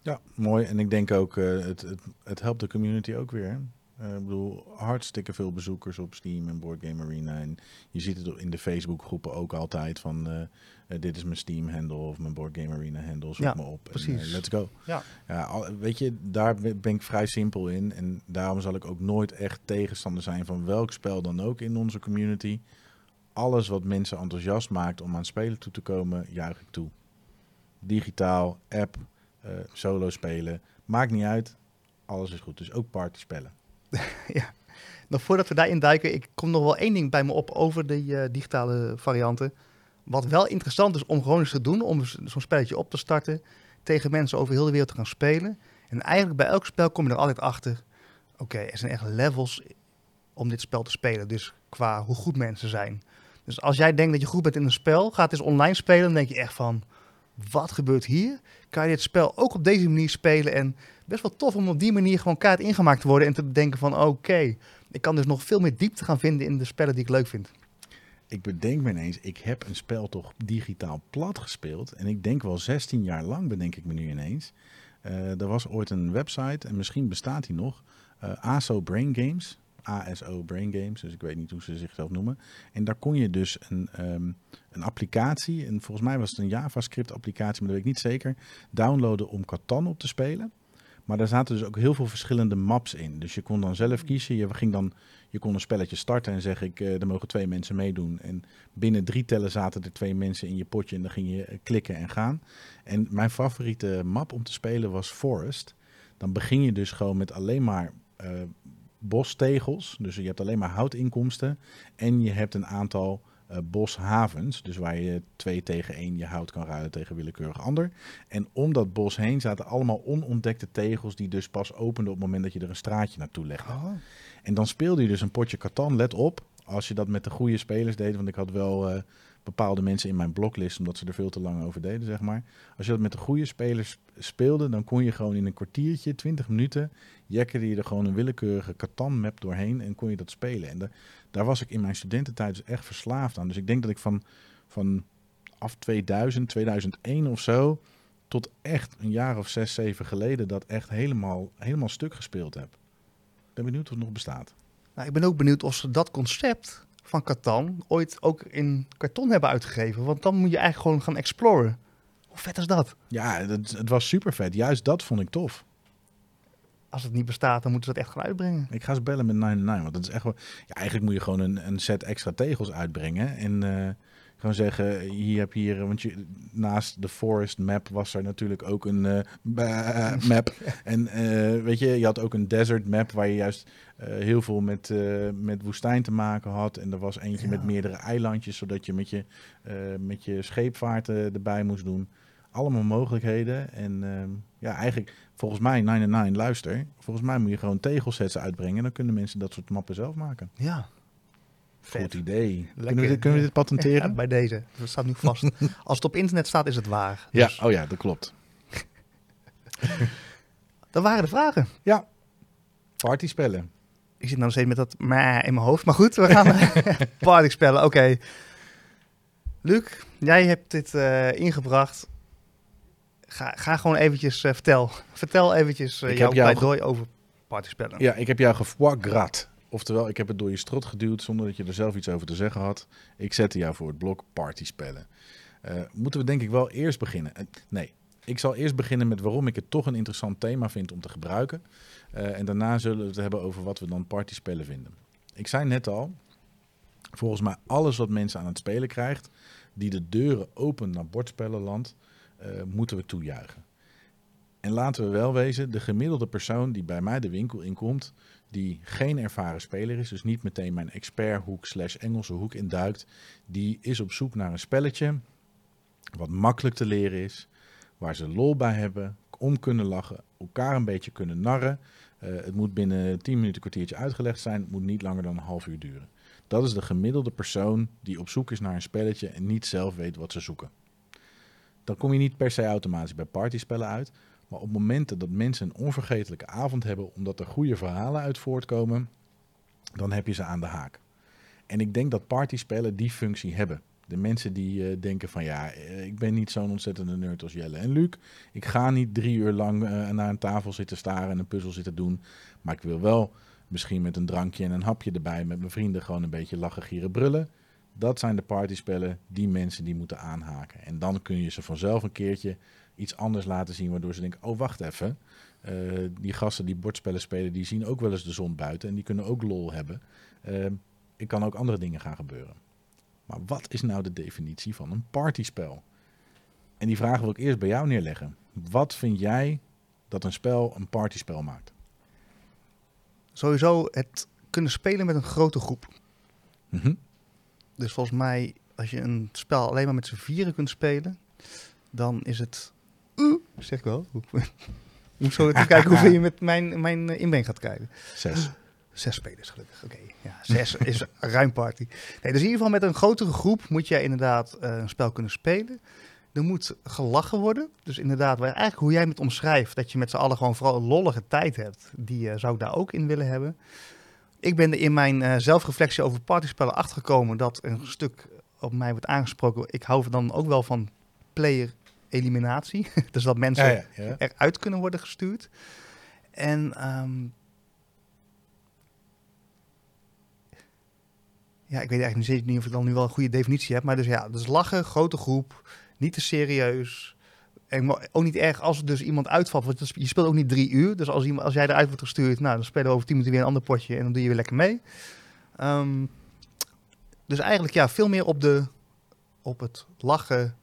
Ja, mooi. En ik denk ook, eh, het, het, het helpt de community ook weer. Eh, ik bedoel, hartstikke veel bezoekers op Steam en Board Game Arena. En je ziet het in de Facebookgroepen ook altijd van... dit is mijn Steam-handle of mijn Board Game Arena-handle. Zoek Ja, me op. En, precies. eh, let's go. Ja. Ja, al- weet je, daar ben ik vrij simpel in. En daarom zal ik ook nooit echt tegenstander zijn van welk spel dan ook in onze community. Alles wat mensen enthousiast maakt om aan spelen toe te komen, juich ik toe. Digitaal, app, eh, solo spelen, maakt niet uit. Alles is goed. Dus ook partyspellen. Nog voordat we daarin duiken, ik kom nog wel één ding bij me op over de eh, digitale varianten. Wat wel interessant is om gewoon eens te doen, om zo'n spelletje op te starten, tegen mensen over heel de wereld te gaan spelen. En eigenlijk bij elk spel kom je er altijd achter, oké, er zijn echt levels om dit spel te spelen. Dus qua hoe goed mensen zijn. Dus als jij denkt dat je goed bent in een spel, ga het eens online spelen, dan denk je echt van, wat gebeurt hier? Kan je dit spel ook op deze manier spelen? En best wel tof om op die manier gewoon kaart ingemaakt te worden en te bedenken van, oké, ik kan dus nog veel meer diepte gaan vinden in de spellen die ik leuk vind. Ik bedenk me ineens, ik heb een spel toch digitaal plat gespeeld. En ik denk wel 16 jaar lang, bedenk ik me nu ineens. Eh, er was ooit een website, en misschien bestaat die nog. eh, ASO Brain Games. ASO Brain Games, dus ik weet niet hoe ze zichzelf noemen. En daar kon je dus een, ehm, een applicatie, en volgens mij was het een JavaScript applicatie, maar dat weet ik niet zeker, downloaden om Catan op te spelen. Maar daar zaten dus ook heel veel verschillende maps in. Dus je kon dan zelf kiezen. Je, ging dan, je kon een spelletje starten en zeg ik, eh, er mogen twee mensen meedoen. En binnen drie tellen zaten er twee mensen in je potje en dan ging je eh, klikken en gaan. En mijn favoriete map om te spelen was Forest. Dan begin je dus gewoon met alleen maar eh, bostegels. Dus je hebt alleen maar houtinkomsten. En je hebt een aantal eh, boshavens. Dus waar je twee tegen één je hout kan ruilen tegen willekeurig ander. En om dat bos heen zaten allemaal onontdekte tegels die dus pas openden op het moment dat je er een straatje naartoe legde. En dan speelde je dus een potje Catan. Let op, als je dat met de goede spelers deed, want ik had wel eh, bepaalde mensen in mijn bloklist, omdat ze er veel te lang over deden, zeg maar. Als je dat met de goede spelers speelde, dan kon je gewoon in een kwartiertje, 20 minuten, jekkerde je er gewoon een willekeurige Catan-map doorheen en kon je dat spelen. En da- daar was ik in mijn studententijd dus echt verslaafd aan. Dus ik denk dat ik van, van af 2000, 2001 of zo, tot echt een jaar of zes, zeven geleden, dat echt helemaal, helemaal stuk gespeeld heb. Ik ben benieuwd of het nog bestaat. Nou, ik ben ook benieuwd of ze dat concept van Catan ooit ook in karton hebben uitgegeven. Want dan moet je eigenlijk gewoon gaan exploren. Hoe vet is dat? Ja, het, het was super vet. Juist dat vond ik tof. Als het niet bestaat, dan moeten ze dat echt gaan uitbrengen. Ik ga eens bellen met 99, want dat is echt wel... Ja, eigenlijk moet je gewoon een, een set extra tegels uitbrengen. En eh, gewoon zeggen, hier heb je hier... Want je, naast de forest map was er natuurlijk ook een eh, map. En eh, weet je, je had ook een desert map waar je juist heel veel met, met woestijn te maken had. En er was eentje Ja. met meerdere eilandjes, zodat je met je, met je scheepvaart erbij moest doen. Allemaal mogelijkheden. En ehm, ja, eigenlijk volgens mij 99 luister. Volgens mij moet je gewoon tegelsets uitbrengen. Dan kunnen mensen dat soort mappen zelf maken. Ja. Goed idee. Lekker. Kunnen we, dit, kunnen we dit patenteren? Ja, bij deze. Dat staat nu vast. Als het op internet staat, is het waar. Ja, Dus oh ja, dat klopt. dat waren de vragen. Ja, partyspellen. Ik zit nou nog steeds met dat maar in mijn hoofd. Maar goed, we gaan party spellen. Oké. Luc, jij hebt dit eh, ingebracht. Ga, ga gewoon eventjes eh, vertel. Vertel eventjes eh jouw heb jou pleidooi over partyspellen. Ja, ik heb jou gefoie. Oftewel, ik heb het door je strot geduwd zonder dat je er zelf iets over te zeggen had. Ik zette jou voor het blok partyspellen. Eh moeten we denk ik wel eerst beginnen? Eh, nee, ik zal eerst beginnen met waarom ik het toch een interessant thema vind om te gebruiken. Eh, en daarna zullen we het hebben over wat we dan partyspellen vinden. Ik zei net al, volgens mij alles wat mensen aan het spelen krijgt, die de deuren opent naar bordspellenland, eh, moeten we toejuichen. En laten we wel wezen, de gemiddelde persoon die bij mij de winkel inkomt, die geen ervaren speler is, dus niet meteen mijn experthoek slash Engelse hoek induikt, die is op zoek naar een spelletje wat makkelijk te leren is, waar ze lol bij hebben, om kunnen lachen, elkaar een beetje kunnen narren. Uh, het moet binnen 10 minuten, kwartiertje uitgelegd zijn, het moet niet langer dan een half uur duren. Dat is de gemiddelde persoon die op zoek is naar een spelletje en niet zelf weet wat ze zoeken. Dan kom je niet per se automatisch bij partyspellen uit, maar op momenten dat mensen een onvergetelijke avond hebben, omdat er goede verhalen uit voortkomen, dan heb je ze aan de haak. En ik denk dat partyspellen die functie hebben. De mensen die uh, denken van ja, eh, ik ben niet zo'n ontzettende nerd als Jelle en Luc. Ik ga niet drie uur lang uh, naar een tafel zitten staren en een puzzel zitten doen. Maar ik wil wel misschien met een drankje en een hapje erbij met mijn vrienden gewoon een beetje lachen, gieren, brullen. Dat zijn de partyspellen die mensen die moeten aanhaken. En dan kun je ze vanzelf een keertje iets anders laten zien, waardoor ze denken, oh wacht even. Uh, die gasten die bordspellen spelen, die zien ook wel eens de zon buiten en die kunnen ook lol hebben. Uh, ik kan ook andere dingen gaan gebeuren. Maar wat is nou de definitie van een partyspel? En die vraag wil ik eerst bij jou neerleggen. Wat vind jij dat een spel een partyspel maakt? Sowieso het kunnen spelen met een grote groep. Mm -hmm. Dus volgens mij, als je een spel alleen maar met z'n vieren kunt spelen, dan is het. Uh, zeg ik wel. moet zo even kijken hoeveel je met mijn, mijn inbreng gaat kijken. Zes. Zes spelers, gelukkig. Oké, okay. ja, zes is ruim party. Nee, dus in ieder geval met een grotere groep moet jij inderdaad uh, een spel kunnen spelen. Er moet gelachen worden. Dus inderdaad, waar eigenlijk hoe jij het omschrijft, dat je met z'n allen gewoon vooral een lollige tijd hebt, die uh, zou ik daar ook in willen hebben. Ik ben er in mijn uh, zelfreflectie over partyspellen achtergekomen dat een stuk op mij wordt aangesproken. Ik hou dan ook wel van player eliminatie. dus dat mensen ja, ja, ja. eruit kunnen worden gestuurd. En um, ja, ik weet eigenlijk niet of ik dan nu wel een goede definitie heb. Maar dus ja, dus lachen, grote groep, niet te serieus. En ook niet erg als er dus iemand uitvalt. Want je speelt ook niet drie uur. Dus als, iemand, als jij eruit wordt gestuurd, nou, dan spelen we over tien minuten weer een ander potje. En dan doe je weer lekker mee. Um, dus eigenlijk ja, veel meer op, de, op het lachen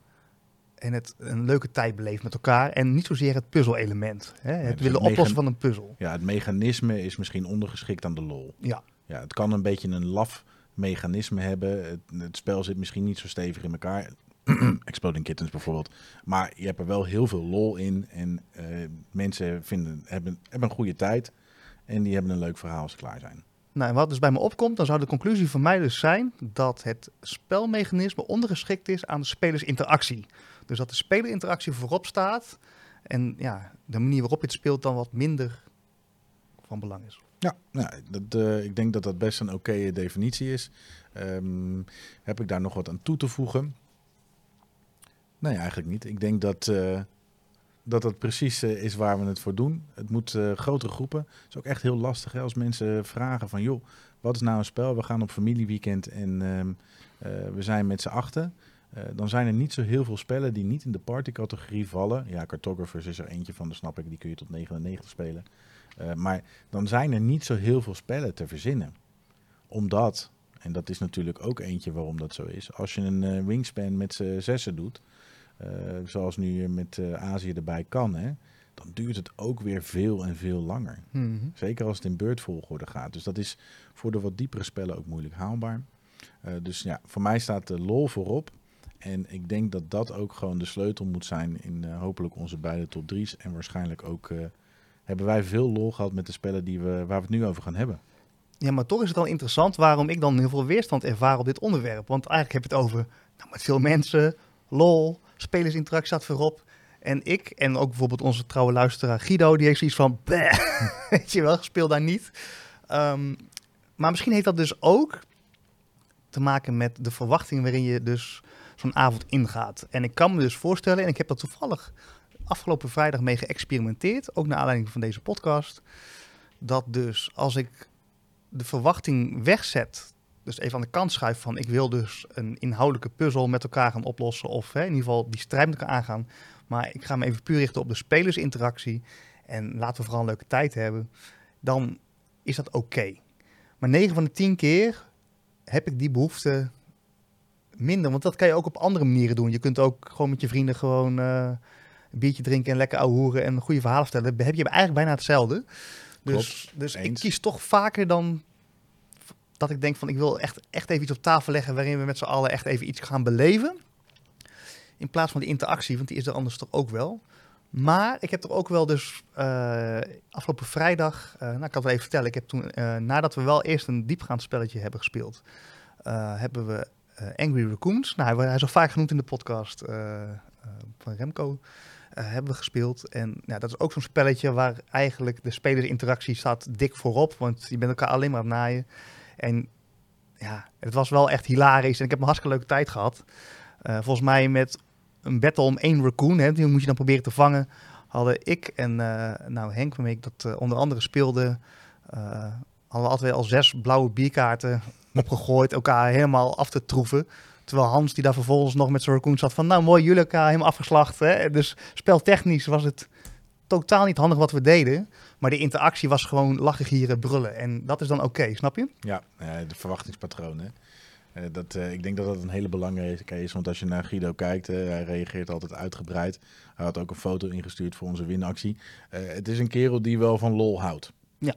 en het een leuke tijd beleven met elkaar. En niet zozeer het puzzelelement. Hè? Het Ja, dus willen het oplossen van een puzzel. Ja, het mechanisme is misschien ondergeschikt aan de lol. Ja. Ja, het kan een beetje een laf mechanisme hebben. Het, het spel zit misschien niet zo stevig in elkaar. Exploding Kittens bijvoorbeeld. Maar je hebt er wel heel veel lol in. En eh, mensen vinden, hebben, hebben een goede tijd. En die hebben een leuk verhaal als ze klaar zijn. Nou, en wat dus bij me opkomt, dan zou de conclusie voor mij dus zijn dat het spelmechanisme ondergeschikt is aan de spelersinteractie. Dus dat de spelersinteractie voorop staat en ja, de manier waarop je het speelt dan wat minder van belang is. Ja, nou, dat, eh, ik denk dat dat best een oké definitie is. Ehm, heb ik daar nog wat aan toe te voegen? Nee, eigenlijk niet. Ik denk dat eh, dat, dat precies eh, is waar we het voor doen. Het moet eh, grotere groepen. Het is ook echt heel lastig hè, als mensen vragen van... joh, wat is nou een spel? We gaan op familieweekend en ehm, eh, we zijn met z'n achten. Dan zijn er niet zo heel veel spellen die niet in de partycategorie vallen. Ja, Cartographers is er eentje van, dat snap ik. Die kun je tot 99 spelen. Maar dan zijn er niet zo heel veel spellen te verzinnen. Omdat, en dat is natuurlijk ook eentje waarom dat zo is. Als je een wingspan met z'n zessen doet, zoals nu met eh, Azië erbij kan, hè, dan duurt het ook weer veel en veel langer. Zeker als het in beurtvolgorde gaat. Dus dat is voor de wat diepere spellen ook moeilijk haalbaar. Eh, dus ja, voor mij staat de lol voorop. En ik denk dat dat ook gewoon de sleutel moet zijn in eh, hopelijk onze beide top 3's. En waarschijnlijk ook eh, hebben wij veel lol gehad met de spellen die we, waar we het nu over gaan hebben. Ja, maar toch is het wel interessant waarom ik dan heel veel weerstand ervaar op dit onderwerp. Want eigenlijk heb je het over nou, met veel mensen, lol, spelersinteractie staat voorop. En ik, en ook bijvoorbeeld onze trouwe luisteraar Guido, die heeft zoiets van, weet je wel, speel daar niet. Ehm, maar misschien heeft dat dus ook te maken met de verwachting waarin je dus zo'n avond ingaat. En ik kan me dus voorstellen, en ik heb dat toevallig afgelopen vrijdag mee geëxperimenteerd, ook naar aanleiding van deze podcast, dat dus als ik de verwachting wegzet, dus even aan de kant schuif van ik wil dus een inhoudelijke puzzel met elkaar gaan oplossen of hè, in ieder geval die strijd met elkaar aangaan, maar ik ga me even puur richten op de spelersinteractie en laten we vooral een leuke tijd hebben, dan is dat oké. Maar 9 van de 10 keer heb ik die behoefte minder, want dat kan je ook op andere manieren doen. Je kunt ook gewoon met je vrienden gewoon eh, een biertje drinken en lekker ouwe hoeren en goede verhalen vertellen, heb je eigenlijk bijna hetzelfde. Dus, Klopt, dus ik kies toch vaker dan dat ik denk van ik wil echt, echt even iets op tafel leggen waarin we met z'n allen echt even iets gaan beleven. In plaats van die interactie, want die is er anders toch ook wel. Maar ik heb er ook wel dus eh, afgelopen vrijdag, eh, nou ik kan het even vertellen, ik heb toen, eh, nadat we wel eerst een diepgaand spelletje hebben gespeeld, hebben we Angry Raccoons, nou hij, is al vaak genoemd in de podcast van Remco, hebben we gespeeld. En ja, dat is ook zo'n spelletje waar eigenlijk de spelersinteractie staat dik voorop, want je bent elkaar alleen maar naaien. En ja, het was wel echt hilarisch en ik heb een hartstikke leuke tijd gehad. Eh, volgens mij met een battle om één raccoon, hè, die moet je dan proberen te vangen, hadden ik en eh, nou Henk, waarmee ik dat eh, onder andere speelde, hadden we altijd al zes blauwe bierkaarten opgegooid, elkaar helemaal af te troeven. Terwijl Hans, die daar vervolgens nog met zijn raccoon zat van, nou mooi, jullie elkaar helemaal afgeslacht. Hè? Dus speltechnisch was het totaal niet handig wat we deden. Maar de interactie was gewoon lachen, gieren, brullen. En dat is dan oké, snap je? Ja, eh, de verwachtingspatroon. Hè? Eh, dat, eh, ik denk dat dat een hele belangrijke is. Want als je naar Guido kijkt, eh, hij reageert altijd uitgebreid. Hij had ook een foto ingestuurd voor onze winactie. Eh, het is een kerel die wel van lol houdt. Ja.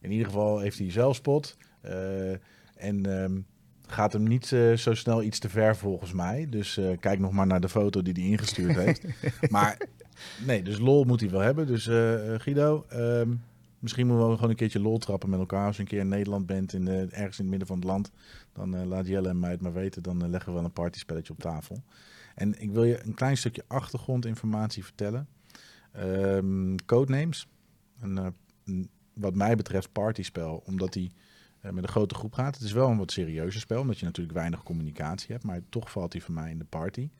In ieder geval heeft hij zelfspot. eh, en ehm, gaat hem niet eh, zo snel iets te ver volgens mij. Dus eh, kijk nog maar naar de foto die hij ingestuurd heeft. maar nee, dus lol moet hij wel hebben. Dus eh, eh, Guido, ehm, misschien moeten we gewoon een keertje lol trappen met elkaar. Als je een keer in Nederland bent, in, de- ergens in het midden van het land, dan eh, laat Jelle en mij het maar weten. Dan eh, leggen we wel een partyspelletje op tafel. En ik wil je een klein stukje achtergrondinformatie vertellen. Ehm Codenames, een, eh, wat mij betreft partyspel, omdat die eh, met een grote groep gaat. Het is wel een wat serieuzer spel, omdat je natuurlijk weinig communicatie hebt. Maar toch valt hij voor mij in de party.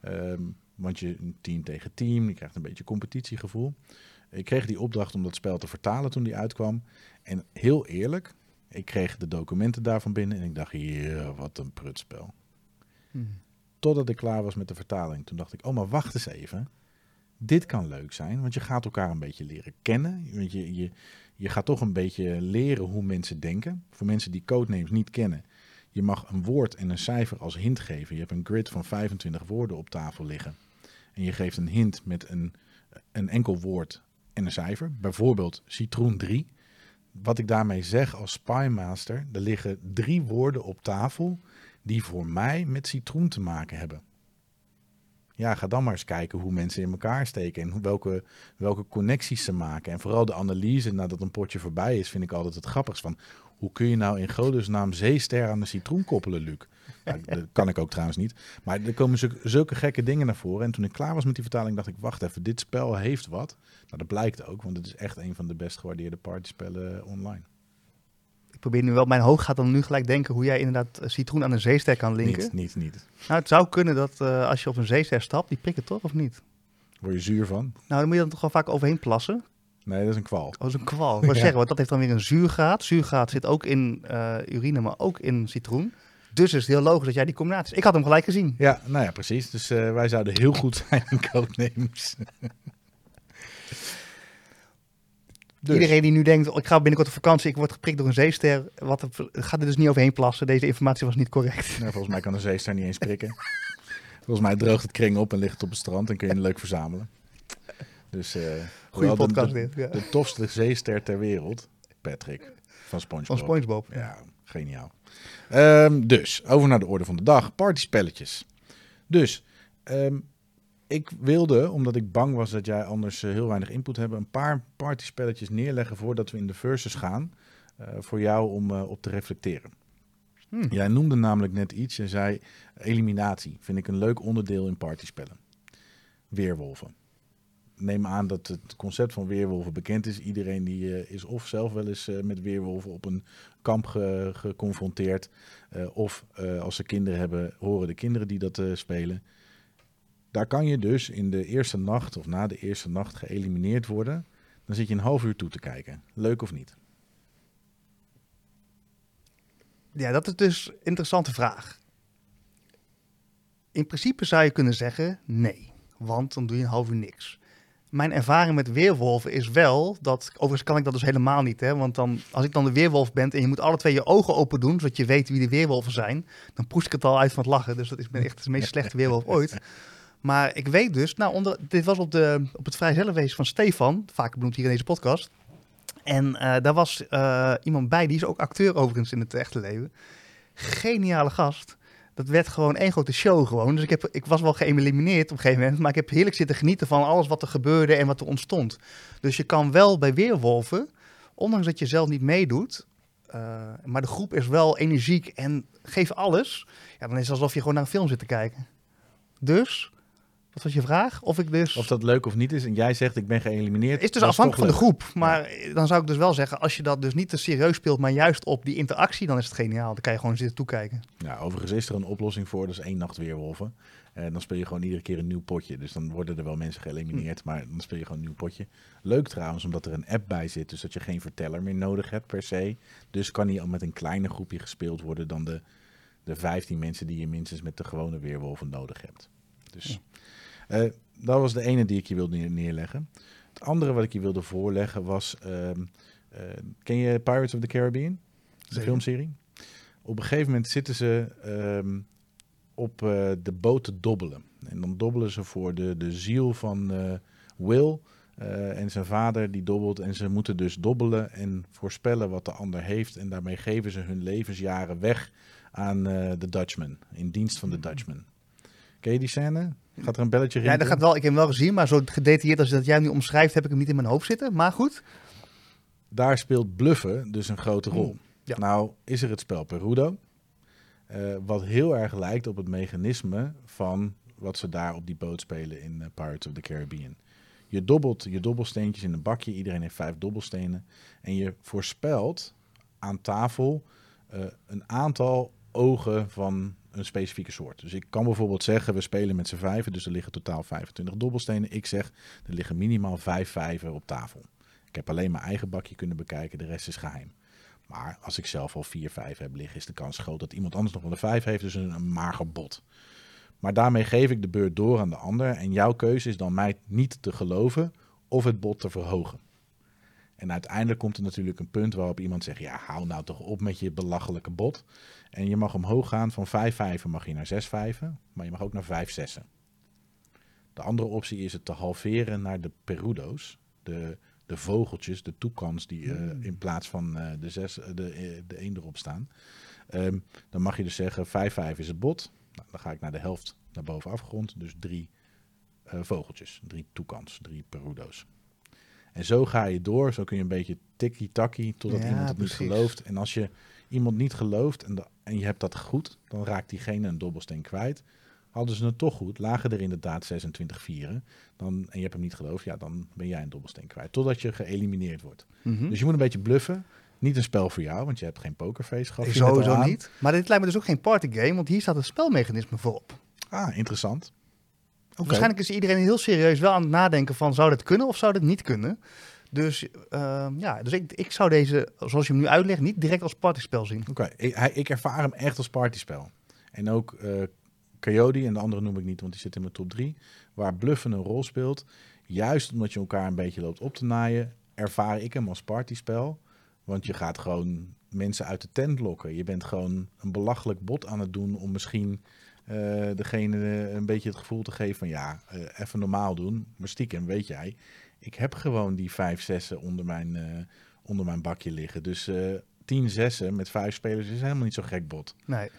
Ehm, want je team tegen team, je krijgt een beetje competitiegevoel. Ik kreeg die opdracht om dat spel te vertalen toen die uitkwam. En heel eerlijk, ik kreeg de documenten daarvan binnen en ik dacht, hier, wat een prutspel. Totdat ik klaar was met de vertaling. Toen dacht ik, oh, maar wacht eens even. Dit kan leuk zijn, want je gaat elkaar een beetje leren kennen. Want je, je, je gaat toch een beetje leren hoe mensen denken. Voor mensen die codenames niet kennen. Je mag een woord en een cijfer als hint geven. Je hebt een grid van 25 woorden op tafel liggen. En je geeft een hint met een, een enkel woord en een cijfer. Bijvoorbeeld citroen 3. Wat ik daarmee zeg als spymaster, er liggen drie woorden op tafel die voor mij met citroen te maken hebben. Ja, ga dan maar eens kijken hoe mensen in elkaar steken en welke, welke connecties ze maken. En vooral de analyse nadat een potje voorbij is, vind ik altijd het grappigst van... Hoe kun je nou in godesnaam zeester aan de citroen koppelen, Luc? Nou, dat kan ik ook trouwens niet. Maar er komen zulke, zulke gekke dingen naar voren. En toen ik klaar was met die vertaling, dacht ik, wacht even, dit spel heeft wat. Nou, dat blijkt ook, want het is echt een van de best gewaardeerde partyspellen online. Ik probeer nu wel, mijn hoofd gaat dan nu gelijk denken hoe jij inderdaad eh, citroen aan een zeester kan linken. Niet, niet, niet. Nou, het zou kunnen dat eh, als je op een zeester stapt, die prikken toch of niet? Word je zuur van? Nou, dan moet je dan toch wel vaak overheen plassen. Nee, dat is een kwal. Oh, dat is een kwal. Ik Ja. zeggen, want dat heeft dan weer een zuurgraad. Zuurgraad zit ook in eh, urine, maar ook in citroen. Dus is het heel logisch dat jij die combinatie... Ik had hem gelijk gezien. Ja, nou ja, precies. Dus eh, wij zouden heel goed zijn in codenames. Dus, Iedereen die nu denkt, oh, ik ga binnenkort op vakantie, ik word geprikt door een zeester. Wat, gaat er dus niet overheen plassen. Deze informatie was niet correct. nou, volgens mij kan een zeester niet eens prikken. volgens mij droogt het kring op en ligt het op het strand en kun je het leuk verzamelen. Dus, eh, Goeie podcast de, dit. Ja. De tofste zeester ter wereld, Patrick van SpongeBob. Van Spongebob. Ja, geniaal. Ehm, dus, over naar de orde van de dag. Partyspelletjes. Dus, ehm, ik wilde, omdat ik bang was dat jij anders eh, heel weinig input hebt, een paar partyspelletjes neerleggen voordat we in de versus gaan. eh, voor jou om eh, op te reflecteren. Hmm. Jij noemde namelijk net iets. Je zei eliminatie. Vind ik een leuk onderdeel in partyspellen. Weerwolven. Neem aan dat het concept van weerwolven bekend is. Iedereen die eh, is of zelf wel eens eh, met weerwolven op een kamp ge- geconfronteerd. eh, of als ze kinderen hebben, horen de kinderen die dat spelen. Daar kan je dus in de eerste nacht of na de eerste nacht geëlimineerd worden. Dan zit je een half uur toe te kijken. Leuk of niet? Ja, dat is dus een interessante vraag. In principe zou je kunnen zeggen nee, want dan doe je een half uur niks. Mijn ervaring met weerwolven is wel dat, overigens kan ik dat dus helemaal niet, hè, want dan, als ik dan de weerwolf ben en je moet alle twee je ogen open doen, zodat je weet wie de weerwolven zijn, dan poest ik het al uit van het lachen. Dus dat is ben echt de meest slechte weerwolf ooit. Maar ik weet dus, nou, onder, dit was op, de, op het vrijzelfwezen van Stefan, vaak benoemd hier in deze podcast. En eh, daar was eh, iemand bij, die is ook acteur overigens in het echte leven. Geniale gast. Dat werd gewoon één grote show gewoon. Dus ik, heb, ik was wel geëlimineerd op een gegeven moment. Maar ik heb heerlijk zitten genieten van alles wat er gebeurde en wat er ontstond. Dus je kan wel bij Weerwolven, ondanks dat je zelf niet meedoet... eh, maar de groep is wel energiek en geeft alles. Ja, dan is het alsof je gewoon naar een film zit te kijken. Dus, wat was je vraag? Of ik dus... Of dat leuk of niet is. En jij zegt ik ben geëlimineerd. Het is dus afhankelijk van de groep. Maar dan zou ik dus wel zeggen, als je dat dus niet te serieus speelt, maar juist op die interactie, dan is het geniaal. Dan kan je gewoon zitten toekijken. Ja, overigens is er een oplossing voor. Dat is één nacht weerwolven. En dan speel je gewoon iedere keer een nieuw potje. Dus dan worden er wel mensen geëlimineerd. Maar dan speel je gewoon een nieuw potje. Leuk trouwens, omdat er een app bij zit. Dus dat je geen verteller meer nodig hebt per se. Dus kan die al met een kleiner groepje gespeeld worden dan de, de 15 mensen die je minstens met de gewone weerwolven nodig hebt. Dus eh, dat was de ene die ik je wilde neer- neerleggen. Het andere wat ik je wilde voorleggen was... ehm, eh, ken je Pirates of the Caribbean? De filmserie? Op een gegeven moment zitten ze ehm, op eh, de boot te dobbelen. En dan dobbelen ze voor de, de ziel van Will en zijn vader die dobbelt. En ze moeten dus dobbelen en voorspellen wat de ander heeft. En daarmee geven ze hun levensjaren weg aan de Dutchman. In dienst van de Dutchman. Ken je die scène? Gaat er een belletje Ja, rinkelen? dat gaat wel, ik heb hem wel gezien, maar zo gedetailleerd als dat jij hem nu omschrijft, heb ik hem niet in mijn hoofd zitten. Maar goed. daar speelt bluffen dus een grote rol. Ja. Nou is er het spel Perudo, eh, wat heel erg lijkt op het mechanisme van wat ze daar op die boot spelen in eh, Pirates of the Caribbean. Je dobbelt je dobbelsteentjes in een bakje, iedereen heeft vijf dobbelstenen. En je voorspelt aan tafel eh, een aantal ogen van een specifieke soort. Dus ik kan bijvoorbeeld zeggen, we spelen met z'n vijven, dus er liggen totaal 25 dobbelstenen. Ik zeg, er liggen minimaal vijf vijven op tafel. Ik heb alleen mijn eigen bakje kunnen bekijken, de rest is geheim. Maar als ik zelf al 4, 5 heb liggen, is de kans groot dat iemand anders nog wel een 5 heeft. Dus een, een mager bot. Maar daarmee geef ik de beurt door aan de ander. En jouw keuze is dan mij niet te geloven of het bot te verhogen. En uiteindelijk komt er natuurlijk een punt waarop iemand zegt: Ja, hou nou toch op met je belachelijke bot. En je mag omhoog gaan van 5 vijven mag je naar 6 vijven, maar je mag ook naar 5 zessen. De andere optie is het te halveren naar de perudo's, de, de vogeltjes, de toekans die eh, in plaats van eh, de, zes, eh, de, de één erop staan. Ehm, dan mag je dus zeggen 5 vijf is het bot. Nou, dan ga ik naar de helft naar boven afgerond, dus drie vogeltjes, drie toekans, drie perudo's. En zo ga je door, zo kun je een beetje tikkie-takkie totdat Ja, iemand het niet gelooft. En als je iemand niet gelooft en, en je hebt dat goed, dan raakt diegene een dobbelsteen kwijt. Hadden ze het toch goed, lagen er inderdaad 26 vieren, dan, en je hebt hem niet geloofd, ja, dan ben jij een dobbelsteen kwijt. Totdat je geëlimineerd wordt. Mhm. Dus je moet een beetje bluffen. Niet een spel voor jou, want je hebt geen pokerface gehad. Sowieso niet. Maar dit lijkt me dus ook geen partygame, want hier staat het spelmechanisme voorop. Ah, interessant. Waarschijnlijk is iedereen heel serieus wel aan het nadenken van zou dit kunnen of zou dit niet kunnen. Dus ehm, ja, dus ik, ik zou deze, zoals je hem nu uitlegt, niet direct als partyspel zien. Oké, ik ervaar hem echt als partyspel. En ook eh Coyote, en de andere noem ik niet, want die zit in mijn top 3, waar bluffen een rol speelt. Juist omdat je elkaar een beetje loopt op te naaien, ervaar ik hem als partyspel. Want je gaat gewoon mensen uit de tent lokken. Je bent gewoon een belachelijk bot aan het doen om misschien eh, degene een beetje het gevoel te geven van ja, eh, even normaal doen. Maar stiekem, weet jij, ik heb gewoon die vijf zessen onder mijn, eh, onder mijn bakje liggen. Dus 10 zessen met vijf spelers is helemaal niet zo gek bot. Nee.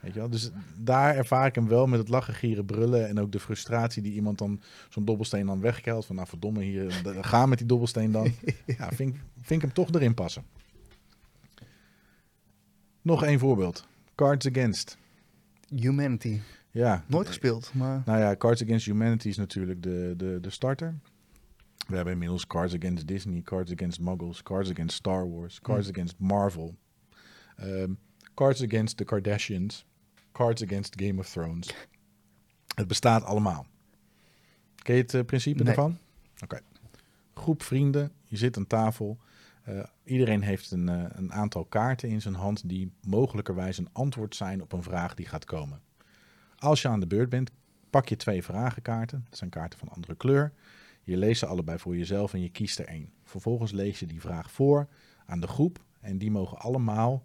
Weet je wel? Dus daar ervaar ik hem wel met het lachen, gieren, brullen en ook de frustratie die iemand dan zo'n dobbelsteen dan wegkelt. Van nou verdomme, hier, ga met die dobbelsteen dan. ja, vind, vind ik hem toch erin passen. Nog één voorbeeld. Cards Against. Humanity. Ja. Nooit gespeeld, maar Nou ja, Cards Against Humanity is natuurlijk de, de, de starter. We hebben inmiddels Cards Against Disney, Cards Against Muggles, Cards Against Star Wars, Cards Against Marvel, ehm, Cards Against the Kardashians, Cards Against Game of Thrones. Het bestaat allemaal. Ken je het eh, principe Nee. daarvan? Oké. Groep vrienden, je zit aan tafel. Eh, iedereen heeft een, eh, een aantal kaarten in zijn hand die mogelijkerwijs een antwoord zijn op een vraag die gaat komen. Als je aan de beurt bent, pak je twee vragenkaarten. Dat zijn kaarten van andere kleur. Je leest ze allebei voor jezelf en je kiest er één. Vervolgens lees je die vraag voor aan de groep. En die mogen allemaal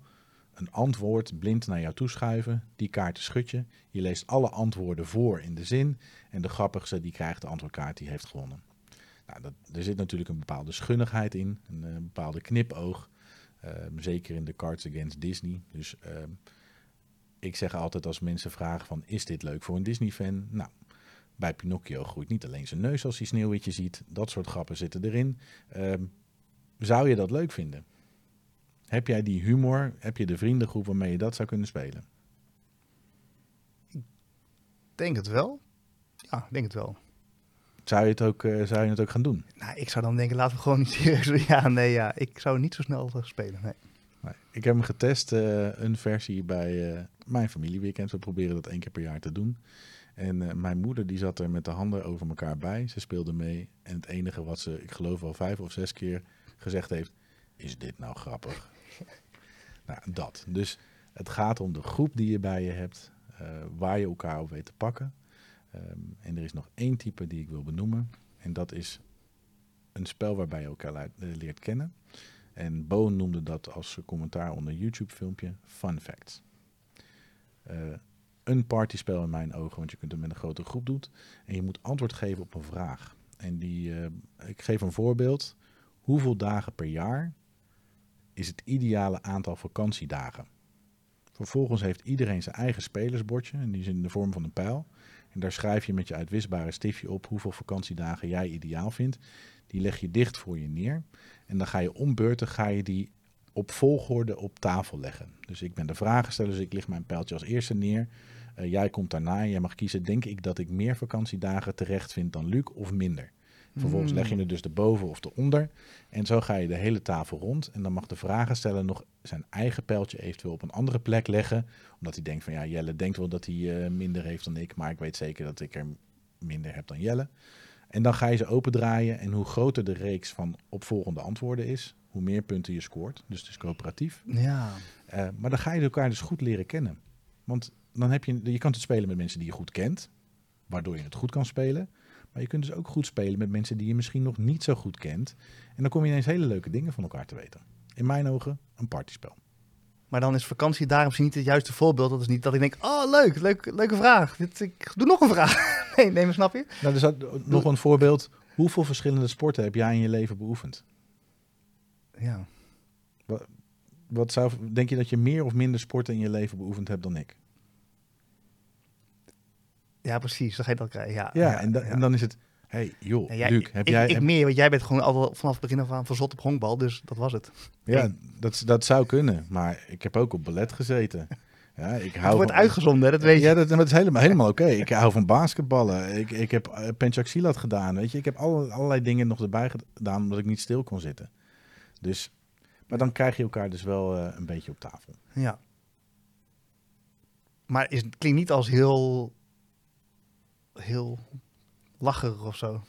een antwoord blind naar jou toeschuiven. Die kaarten schud je. Je leest alle antwoorden voor in de zin. En de grappigste die krijgt de antwoordkaart, die heeft gewonnen. Nou, er zit natuurlijk een bepaalde schunnigheid in, een, eh, bepaalde knipoog. Ehm, zeker in de Cards Against Disney. Dus ehm, ik zeg altijd als mensen vragen van, is dit leuk voor een Disney-fan? Nou, bij Pinocchio groeit niet alleen zijn neus als hij Sneeuwwitje ziet. Dat soort grappen zitten erin. Ehm, zou je dat leuk vinden? Heb jij die humor? Heb je de vriendengroep waarmee je dat zou kunnen spelen? Denk het wel. Ja, ik denk het wel. Zou je het ook, eh, zou je het ook gaan doen? Nou, ik zou dan denken, laten we gewoon niet serieus. Ja, nee, ja. Ik zou niet zo snel spelen, nee. Nee. Ik heb hem getest, eh, een versie bij eh, mijn familieweekend. We proberen dat één keer per jaar te doen. En mijn moeder die zat er met de handen over elkaar bij. Ze speelde mee. En het enige wat ze, ik geloof al vijf of zes keer gezegd heeft, is dit nou grappig? nou, dat. Dus het gaat om de groep die je bij je hebt, waar je elkaar op weet te pakken. Ehm, en er is nog één type die ik wil benoemen. En dat is een spel waarbij je elkaar eh, leert kennen. En Bo noemde dat als commentaar onder YouTube-filmpje Fun Facts. Eh, een partyspel in mijn ogen, want je kunt het met een grote groep doen. En je moet antwoord geven op een vraag. En die, eh, ik geef een voorbeeld. Hoeveel dagen per jaar is het ideale aantal vakantiedagen? Vervolgens heeft iedereen zijn eigen spelersbordje. En die is in de vorm van een pijl. En daar schrijf je met je uitwisbare stiftje op hoeveel vakantiedagen jij ideaal vindt. Die leg je dicht voor je neer. En dan ga je ombeurten, ga je die op volgorde op tafel leggen. Dus ik ben de vragensteller, dus ik lig mijn pijltje als eerste neer. Eh, jij komt daarna en jij mag kiezen, denk ik dat ik meer vakantiedagen terecht vind dan Luc of minder. Vervolgens Hmm. leg je er dus erboven of eronder. En zo ga je de hele tafel rond. En dan mag de vragensteller nog zijn eigen pijltje eventueel op een andere plek leggen. Omdat hij denkt van ja, Jelle denkt wel dat hij eh, minder heeft dan ik. Maar ik weet zeker dat ik er minder heb dan Jelle. En dan ga je ze opendraaien. En hoe groter de reeks van opvolgende antwoorden is, hoe meer punten je scoort. Dus het is coöperatief. Ja. Eh, maar dan ga je elkaar dus goed leren kennen. Want dan heb je, je kan het spelen met mensen die je goed kent, waardoor je het goed kan spelen. Maar je kunt dus ook goed spelen met mensen die je misschien nog niet zo goed kent. En dan kom je ineens hele leuke dingen van elkaar te weten. In mijn ogen een partyspel. Maar dan is vakantie daar misschien niet het juiste voorbeeld. Dat is niet dat ik denk, oh leuk, leuk leuke vraag. Dit, ik doe nog een vraag. nee, nee, maar snap je? Nou, dus nog een voorbeeld. Hoeveel verschillende sporten heb jij in je leven beoefend? Ja. Wat zou, denk je dat je meer of minder sporten in je leven beoefend hebt dan ik? Ja, precies. Dan ga je dat krijgen. Ja, Ja, en, da- en dan is het... hey, joh, Ja, Luc, heb ik, jij... ik heb- meer, want jij bent gewoon al vanaf het begin af aan verzot op honkbal. Dus dat was het. ja, dat, dat zou kunnen. Maar ik heb ook op ballet gezeten. Ja, ik hou Het wordt van- uitgezonden, dat weet je. Ja, dat, dat is helemaal, helemaal oké. Ik hou van basketballen. Ik, ik heb uh, penchaxilat gedaan, weet je. Ik heb alle, allerlei dingen nog erbij gedaan, omdat ik niet stil kon zitten. Dus, maar dan krijg je elkaar dus wel eh, een beetje op tafel. Ja. Maar is, het klinkt niet als heel, heel lacherig of zo.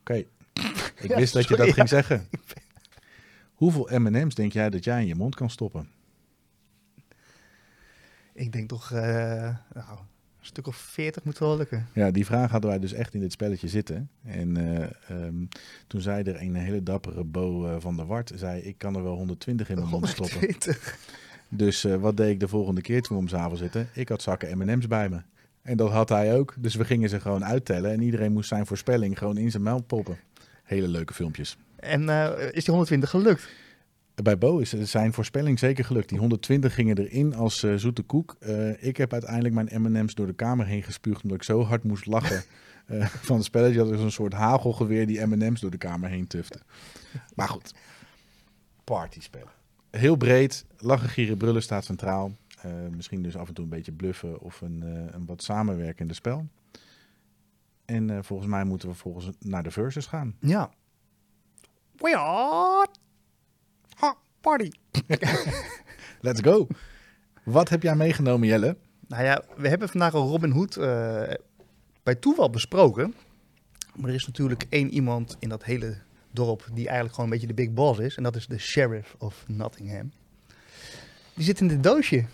Oké, ik Ja, wist dat je dat ja. ging zeggen. Hoeveel M&M's denk jij dat jij in je mond kan stoppen? Ik denk toch, eh, nou, een stuk of veertig moet wel lukken. Ja, die vraag hadden wij dus echt in dit spelletje zitten. En eh, ehm, toen zei er een hele dappere Bo eh, van der Wart, zei ik kan er wel 120 in mijn mond stoppen. 120. Dus wat deed ik de volgende keer toen we om zafel zitten? Ik had zakken M&M's bij me. En dat had hij ook. Dus we gingen ze gewoon uittellen. En iedereen moest zijn voorspelling gewoon in zijn mouw poppen. Hele leuke filmpjes. En eh, is die 120 gelukt? Bij Bo is zijn voorspelling zeker gelukt. Die 120 gingen erin als eh, zoete koek. Eh, ik heb uiteindelijk mijn M&M's door de kamer heen gespuugd... omdat ik zo hard moest lachen eh, van het spelletje. Dat is een soort hagelgeweer die M&M's door de kamer heen tufte. Maar goed, partyspellen. Heel breed, lachen, gieren, brullen staat centraal. Eh, misschien dus af en toe een beetje bluffen of een, eh, een wat samenwerkende spel. En eh, volgens mij moeten we volgens naar de versus gaan. Ja. We are party. Let's go! Wat heb jij meegenomen, Jelle? Nou ja, we hebben vandaag al Robin Hood eh, bij toeval besproken. Maar er is natuurlijk één iemand in dat hele dorp die eigenlijk gewoon een beetje de big boss is. En dat is de sheriff of Nottingham. Die zit in dit doosje.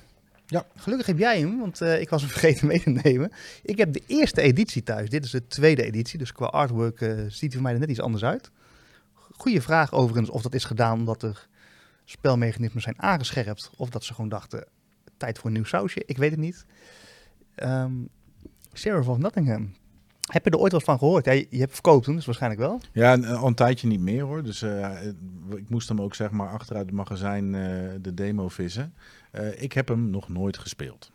Ja. Gelukkig heb jij hem, want eh, ik was hem vergeten mee te nemen. Ik heb de eerste editie thuis. Dit is de tweede editie, dus qua artwork eh, ziet hij voor mij er net iets anders uit. Goeie vraag overigens of dat is gedaan omdat er spelmechanismen zijn aangescherpt. Of dat ze gewoon dachten, tijd voor een nieuw sausje. Ik weet het niet. Ehm Sheriff of Nottingham. Heb je er ooit wat van gehoord? Ja, je, hebt verkoopt toen, dus waarschijnlijk wel. Ja, een, al een tijdje niet meer hoor. Dus eh, ik moest hem ook zeg maar achteruit het magazijn de demo vissen. Eh, ik heb hem nog nooit gespeeld.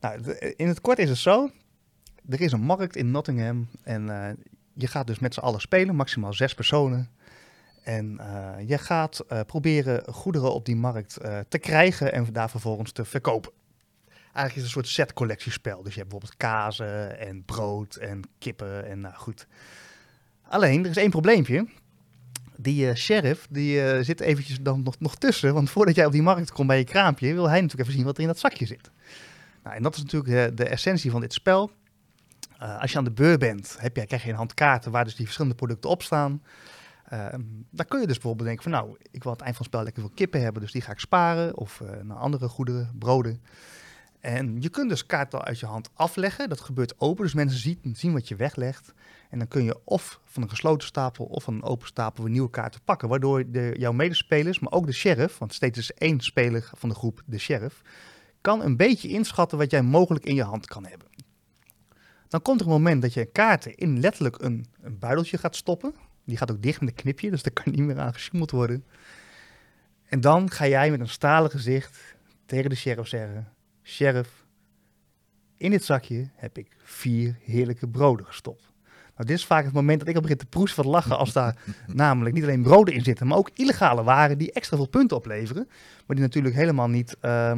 Nou, in het kort is het zo. Er is een markt in Nottingham en eh, je gaat dus met z'n allen spelen, maximaal zes personen. En eh, je gaat proberen goederen op die markt te krijgen en daar vervolgens te verkopen. Eigenlijk is het een soort set-collectiespel. Dus je hebt bijvoorbeeld kazen en brood en kippen en nou goed. Alleen, er is één probleempje. Die eh, sheriff, die eh, zit eventjes dan nog, nog tussen. Want voordat jij op die markt komt bij je kraampje, wil hij natuurlijk even zien wat er in dat zakje zit. Nou, en dat is natuurlijk de, de essentie van dit spel. Eh, als je aan de beur bent, heb je, krijg je een hand kaarten waar dus die verschillende producten op staan. Ehm dan kun je dus bijvoorbeeld denken van nou, ik wil aan het eind van het spel lekker veel kippen hebben, dus die ga ik sparen. Of eh, naar andere goederen, broden. En je kunt dus kaarten uit je hand afleggen. Dat gebeurt open, dus mensen zien, zien wat je weglegt. En dan kun je of van een gesloten stapel of van een open stapel weer nieuwe kaarten pakken. Waardoor de, jouw medespelers, maar ook de sheriff, want steeds is één speler van de groep de sheriff, kan een beetje inschatten wat jij mogelijk in je hand kan hebben. Dan komt er een moment dat je kaarten in letterlijk een, een buideltje gaat stoppen. Die gaat ook dicht met een knipje, dus daar kan niet meer aan gesjoemeld worden. En dan ga jij met een stalen gezicht tegen de sheriff zeggen: Sheriff, in dit zakje heb ik vier heerlijke broden gestopt. Nou, dit is vaak het moment dat ik al begin te proesten van lachen als daar namelijk niet alleen broden in zitten, maar ook illegale waren die extra veel punten opleveren, maar die natuurlijk helemaal niet eh,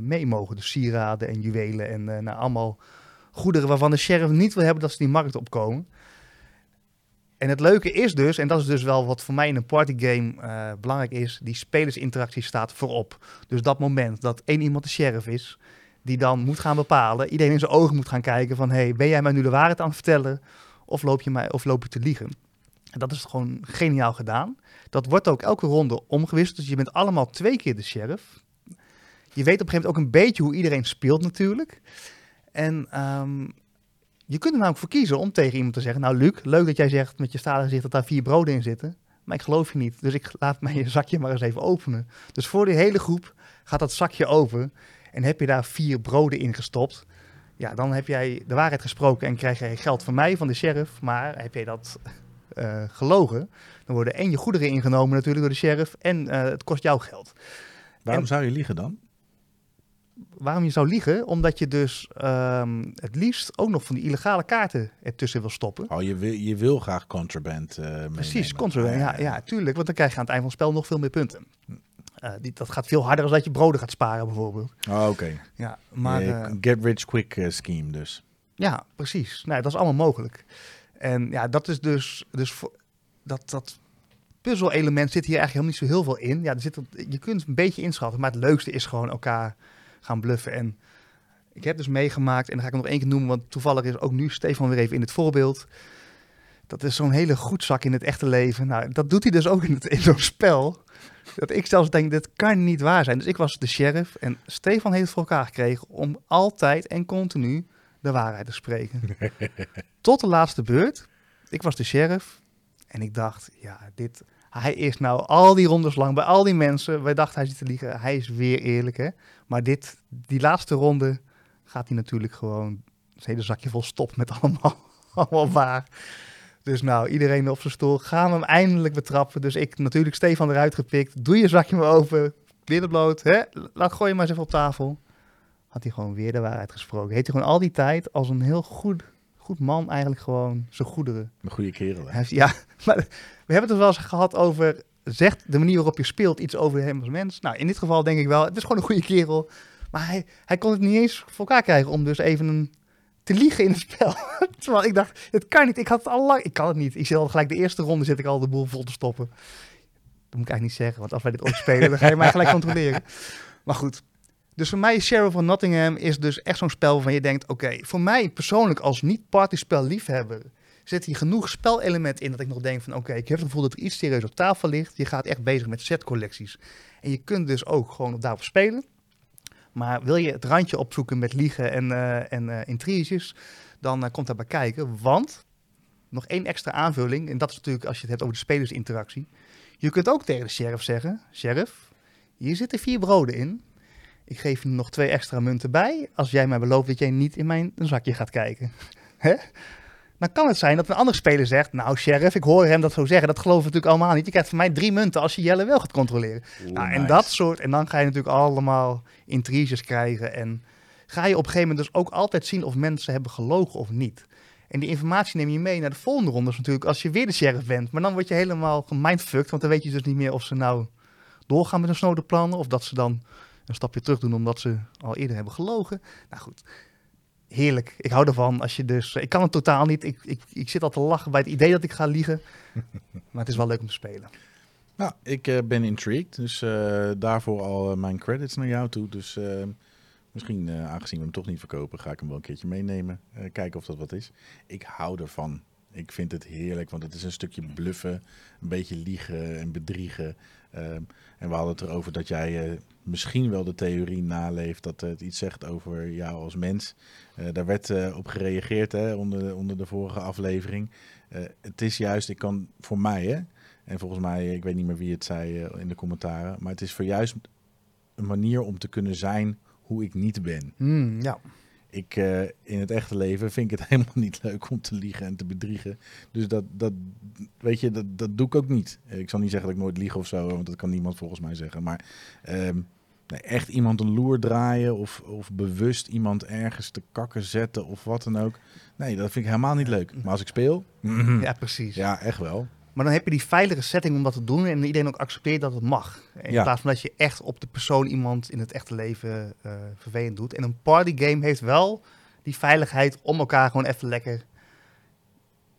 mee mogen. Dus sieraden en juwelen en eh, nou, allemaal goederen waarvan de sheriff niet wil hebben dat ze die markt opkomen. En het leuke is dus, en dat is dus wel wat voor mij in een partygame eh belangrijk is, die spelersinteractie staat voorop. Dus dat moment dat één iemand de sheriff is, die dan moet gaan bepalen, iedereen in zijn ogen moet gaan kijken van, hey, ben jij mij nu de waarheid aan het vertellen of loop je, mij, of loop je te liegen? En dat is gewoon geniaal gedaan. Dat wordt ook elke ronde omgewisseld, dus je bent allemaal twee keer de sheriff. Je weet op een gegeven moment ook een beetje hoe iedereen speelt natuurlijk. En ehm, je kunt er namelijk voor kiezen om tegen iemand te zeggen... Nou, Luc, leuk dat jij zegt met je stalen gezicht dat daar vier broden in zitten. Maar ik geloof je niet. Dus ik laat mijn zakje maar eens even openen. Dus voor die hele groep gaat dat zakje open. En heb je daar vier broden in gestopt... Ja, dan heb jij de waarheid gesproken en krijg jij geld van mij, van de sheriff. Maar heb jij dat eh, gelogen, dan worden en je goederen ingenomen natuurlijk door de sheriff... en eh, het kost jou geld. Waarom En- zou je liegen dan? waarom je zou liegen? Omdat je dus ehm, het liefst ook nog van die illegale kaarten ertussen wil stoppen. Oh, je wil, je wil graag contraband meenemen. Precies, contraband. Ah, Ja, ja, tuurlijk. Want dan krijg je aan het eind van het spel nog veel meer punten. Eh, die, dat gaat veel harder dan dat je broden gaat sparen bijvoorbeeld. Oh, oké. Ja, maar eh, Get rich quick scheme dus. ja, precies. Nou, dat is allemaal mogelijk. En ja, dat is dus, dus voor, dat, dat puzzel-element zit hier eigenlijk helemaal niet zo heel veel in. Ja, er zit, je kunt een beetje inschatten, maar het leukste is gewoon elkaar gaan bluffen. En ik heb dus meegemaakt, en dan ga ik hem nog één keer noemen, want toevallig is ook nu Stefan weer even in het voorbeeld. Dat is zo'n hele goedzak in het echte leven. Nou, dat doet hij dus ook in, het- in zo'n spel. Dat ik zelfs denk, dit kan niet waar zijn. Dus ik was de sheriff en Stefan heeft het voor elkaar gekregen om altijd en continu de waarheid te spreken. Tot de laatste beurt. Ik was de sheriff en ik dacht, ja, dit... Hij is nou al die rondes lang bij al die mensen. Wij dachten hij zit te liegen. Hij is weer eerlijk, hè. Maar dit, die laatste ronde gaat hij natuurlijk gewoon... Het hele zakje vol stop met allemaal, allemaal waar. Dus nou, iedereen op zijn stoel. Gaan we hem eindelijk betrappen. Dus ik natuurlijk Stefan eruit gepikt. Doe je zakje maar open. Weer de bloot. Hè? Laat gooi je maar eens even op tafel. Had hij gewoon weer de waarheid gesproken. Heeft hij gewoon al die tijd als een heel goed, goed man eigenlijk gewoon zijn goederen. Een goede kerel. hè? Hij heeft, ja, maar we hebben het er wel eens gehad over... Zegt de manier waarop je speelt iets over hem als mens? Nou, in dit geval denk ik wel, het is gewoon een goede kerel. Maar hij, hij kon het niet eens voor elkaar krijgen om dus even een, te liegen in het spel. Terwijl ik dacht, het kan niet. Ik had het al lang... Ik kan het niet. Ik zit al gelijk de eerste ronde zit ik al de boel vol te stoppen. Dat moet ik eigenlijk niet zeggen, want als wij dit ooit spelen, dan ga je mij gelijk controleren. Maar goed. Dus voor mij Sheriff of Nottingham is dus echt zo'n spel waarvan je denkt, oké, voor mij persoonlijk als niet-partyspel liefhebber zit hier genoeg spelelement in dat ik nog denk van oké, ik heb het gevoel dat er iets serieus op tafel ligt. Je gaat echt bezig met setcollecties. En je kunt dus ook gewoon daarop spelen. Maar wil je het randje opzoeken met liegen en, eh, en eh, intriges, dan eh, komt daarbij kijken. Want, nog één extra aanvulling, en dat is natuurlijk als je het hebt over de spelersinteractie. Je kunt ook tegen de sheriff zeggen: Sheriff, hier zitten vier broden in. Ik geef je nog twee extra munten bij. Als jij mij belooft dat jij niet in mijn zakje gaat kijken. Dan kan het zijn dat een andere speler zegt: Nou, sheriff, ik hoor hem dat zo zeggen. Dat geloven we natuurlijk allemaal niet. Je krijgt van mij drie munten als je Jelle wel gaat controleren. Oeh, Nou, en nice. dat soort. En dan ga je natuurlijk allemaal intriges krijgen. En ga je op een gegeven moment dus ook altijd zien of mensen hebben gelogen of niet. En die informatie neem je mee naar de volgende rondes natuurlijk als je weer de sheriff bent. Maar dan word je helemaal gemindfucked, want dan weet je dus niet meer of ze nou doorgaan met hun snode plannen of dat ze dan een stapje terug doen omdat ze al eerder hebben gelogen. Nou goed, heerlijk. Ik hou ervan als je dus... Ik kan het totaal niet. Ik, ik, ik zit al te lachen bij het idee dat ik ga liegen. Maar het is wel leuk om te spelen. Nou, ik eh, ben intrigued, dus eh, daarvoor al eh, mijn credits naar jou toe. Dus misschien, aangezien we hem toch niet verkopen, ga ik hem wel een keertje meenemen. Kijken of dat wat is. Ik hou ervan. Ik vind het heerlijk, want het is een stukje bluffen, een beetje liegen en bedriegen. Ehm, en we hadden het erover dat jij eh, misschien wel de theorie naleeft dat het iets zegt over jou als mens. Eh, daar werd eh, op gereageerd hè, onder, onder de vorige aflevering. Het is juist, ik kan voor mij, hè, en volgens mij, ik weet niet meer wie het zei in de commentaren, maar het is voor juist een manier om te kunnen zijn hoe ik niet ben. Hmm, ja. Ik, eh, in het echte leven vind ik het helemaal niet leuk om te liegen en te bedriegen. Dus dat, dat weet je, dat, dat doe ik ook niet. Ik zal niet zeggen dat ik nooit lieg of zo, want dat kan niemand volgens mij zeggen. Maar ehm, nee, echt iemand een loer draaien of, of bewust iemand ergens te kakken zetten of wat dan ook. Nee, dat vind ik helemaal niet leuk. Maar als ik speel, ja, precies. ja, echt wel. Maar dan heb je die veilige setting om dat te doen en iedereen ook accepteert dat het mag. In Ja. plaats van dat je echt op de persoon iemand in het echte leven eh, vervelend doet. En een partygame heeft wel die veiligheid om elkaar gewoon even lekker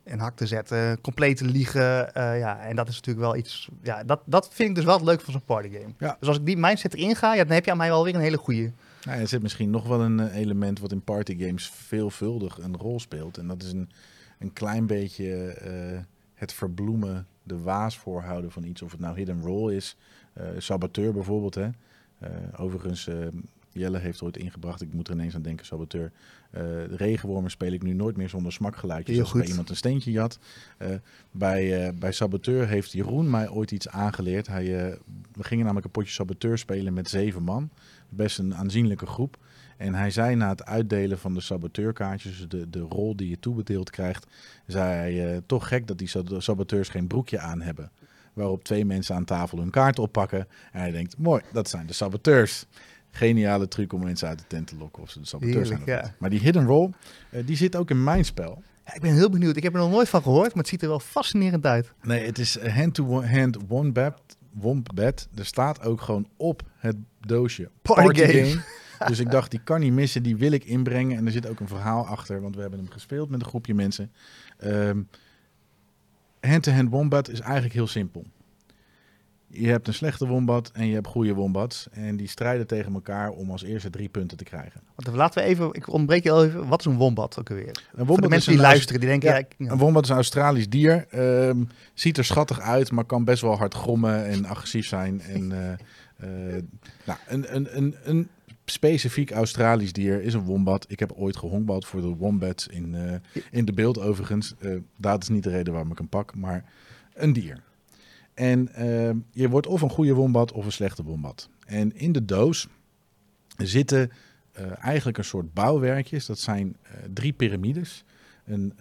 een hak te zetten, compleet te liegen. eh, ja, en dat is natuurlijk wel iets. Ja, dat, dat vind ik dus wel het leuke van zo'n partygame. Ja. Dus als ik die mindset erin ga, ja, dan heb je aan mij wel weer een hele goede. Nou, er zit misschien nog wel een eh, element wat in partygames veelvuldig een rol speelt. En dat is een, een klein beetje het verbloemen, de waas voorhouden van iets. Of het nou hidden roll is. eh, saboteur bijvoorbeeld. Hè? Eh, overigens, eh, Jelle heeft ooit ingebracht, ik moet er ineens aan denken, saboteur. De regenwormen speel ik nu nooit meer zonder smakgeluidjes. Heel als bij iemand een steentje jat. Bij, bij saboteur heeft Jeroen mij ooit iets aangeleerd. Hij, we gingen namelijk een potje saboteur spelen met zeven man. Best een aanzienlijke groep. En hij zei na het uitdelen van de saboteurkaartjes, de, de rol die je toebedeeld krijgt, zei hij, eh, toch gek dat die sab- saboteurs geen broekje aan hebben. Waarop twee mensen aan tafel hun kaart oppakken. En hij denkt, mooi, dat zijn de saboteurs. Geniale truc om mensen uit de tent te lokken of ze de saboteurs Heerlijk, zijn ja. Maar die hidden roll, eh, die zit ook in mijn spel. Ja, ik ben heel benieuwd. Ik heb er nog nooit van gehoord, maar het ziet er wel fascinerend uit. Nee, het is hand-to-hand wombat. Wombat. Er staat ook gewoon op het doosje Party party, game. game. Dus ik dacht, die kan niet missen, die wil ik inbrengen. En er zit ook een verhaal achter, want we hebben hem gespeeld met een groepje mensen. Ehm, Hand-to-hand wombat is eigenlijk heel simpel. Je hebt een slechte wombat en je hebt goede wombats. En die strijden tegen elkaar om als eerste drie punten te krijgen. Want laten we even, ik ontbreek je al even. Wat is een wombat ook alweer? Een Voor de wombat is mensen die luisteren, die denken, ja, ja, ik- ja. Een wombat is een Australisch dier. Ehm, ziet er schattig uit, maar kan best wel hard grommen en agressief zijn. En, eh, eh, nou, een, een, een, een specifiek Australisch dier is een wombat. Ik heb ooit gehonkbald voor de wombats in, eh, in de beeld overigens. Eh, dat is niet de reden waarom ik hem pak, maar een dier. En ehm, je wordt of een goede wombat of een slechte wombat. En in de doos zitten eh, eigenlijk een soort bouwwerkjes. Dat zijn eh, drie piramides. Een,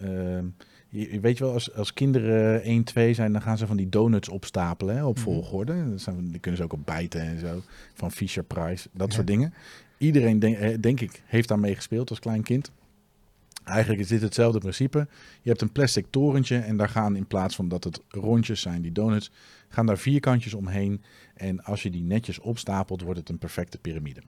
je, weet je wel, als, als kinderen 1, 2 zijn, dan gaan ze van die donuts opstapelen hè, op Mhm. volgorde. Zijn, die kunnen ze ook op bijten en zo. Van Fisher Price, dat Ja. soort dingen. Iedereen, denk, eh, denk ik, heeft daarmee gespeeld als klein kind. Eigenlijk is dit hetzelfde principe. Je hebt een plastic torentje en daar gaan in plaats van dat het rondjes zijn, die donuts, gaan daar vierkantjes omheen. En als je die netjes opstapelt, wordt het een perfecte piramide.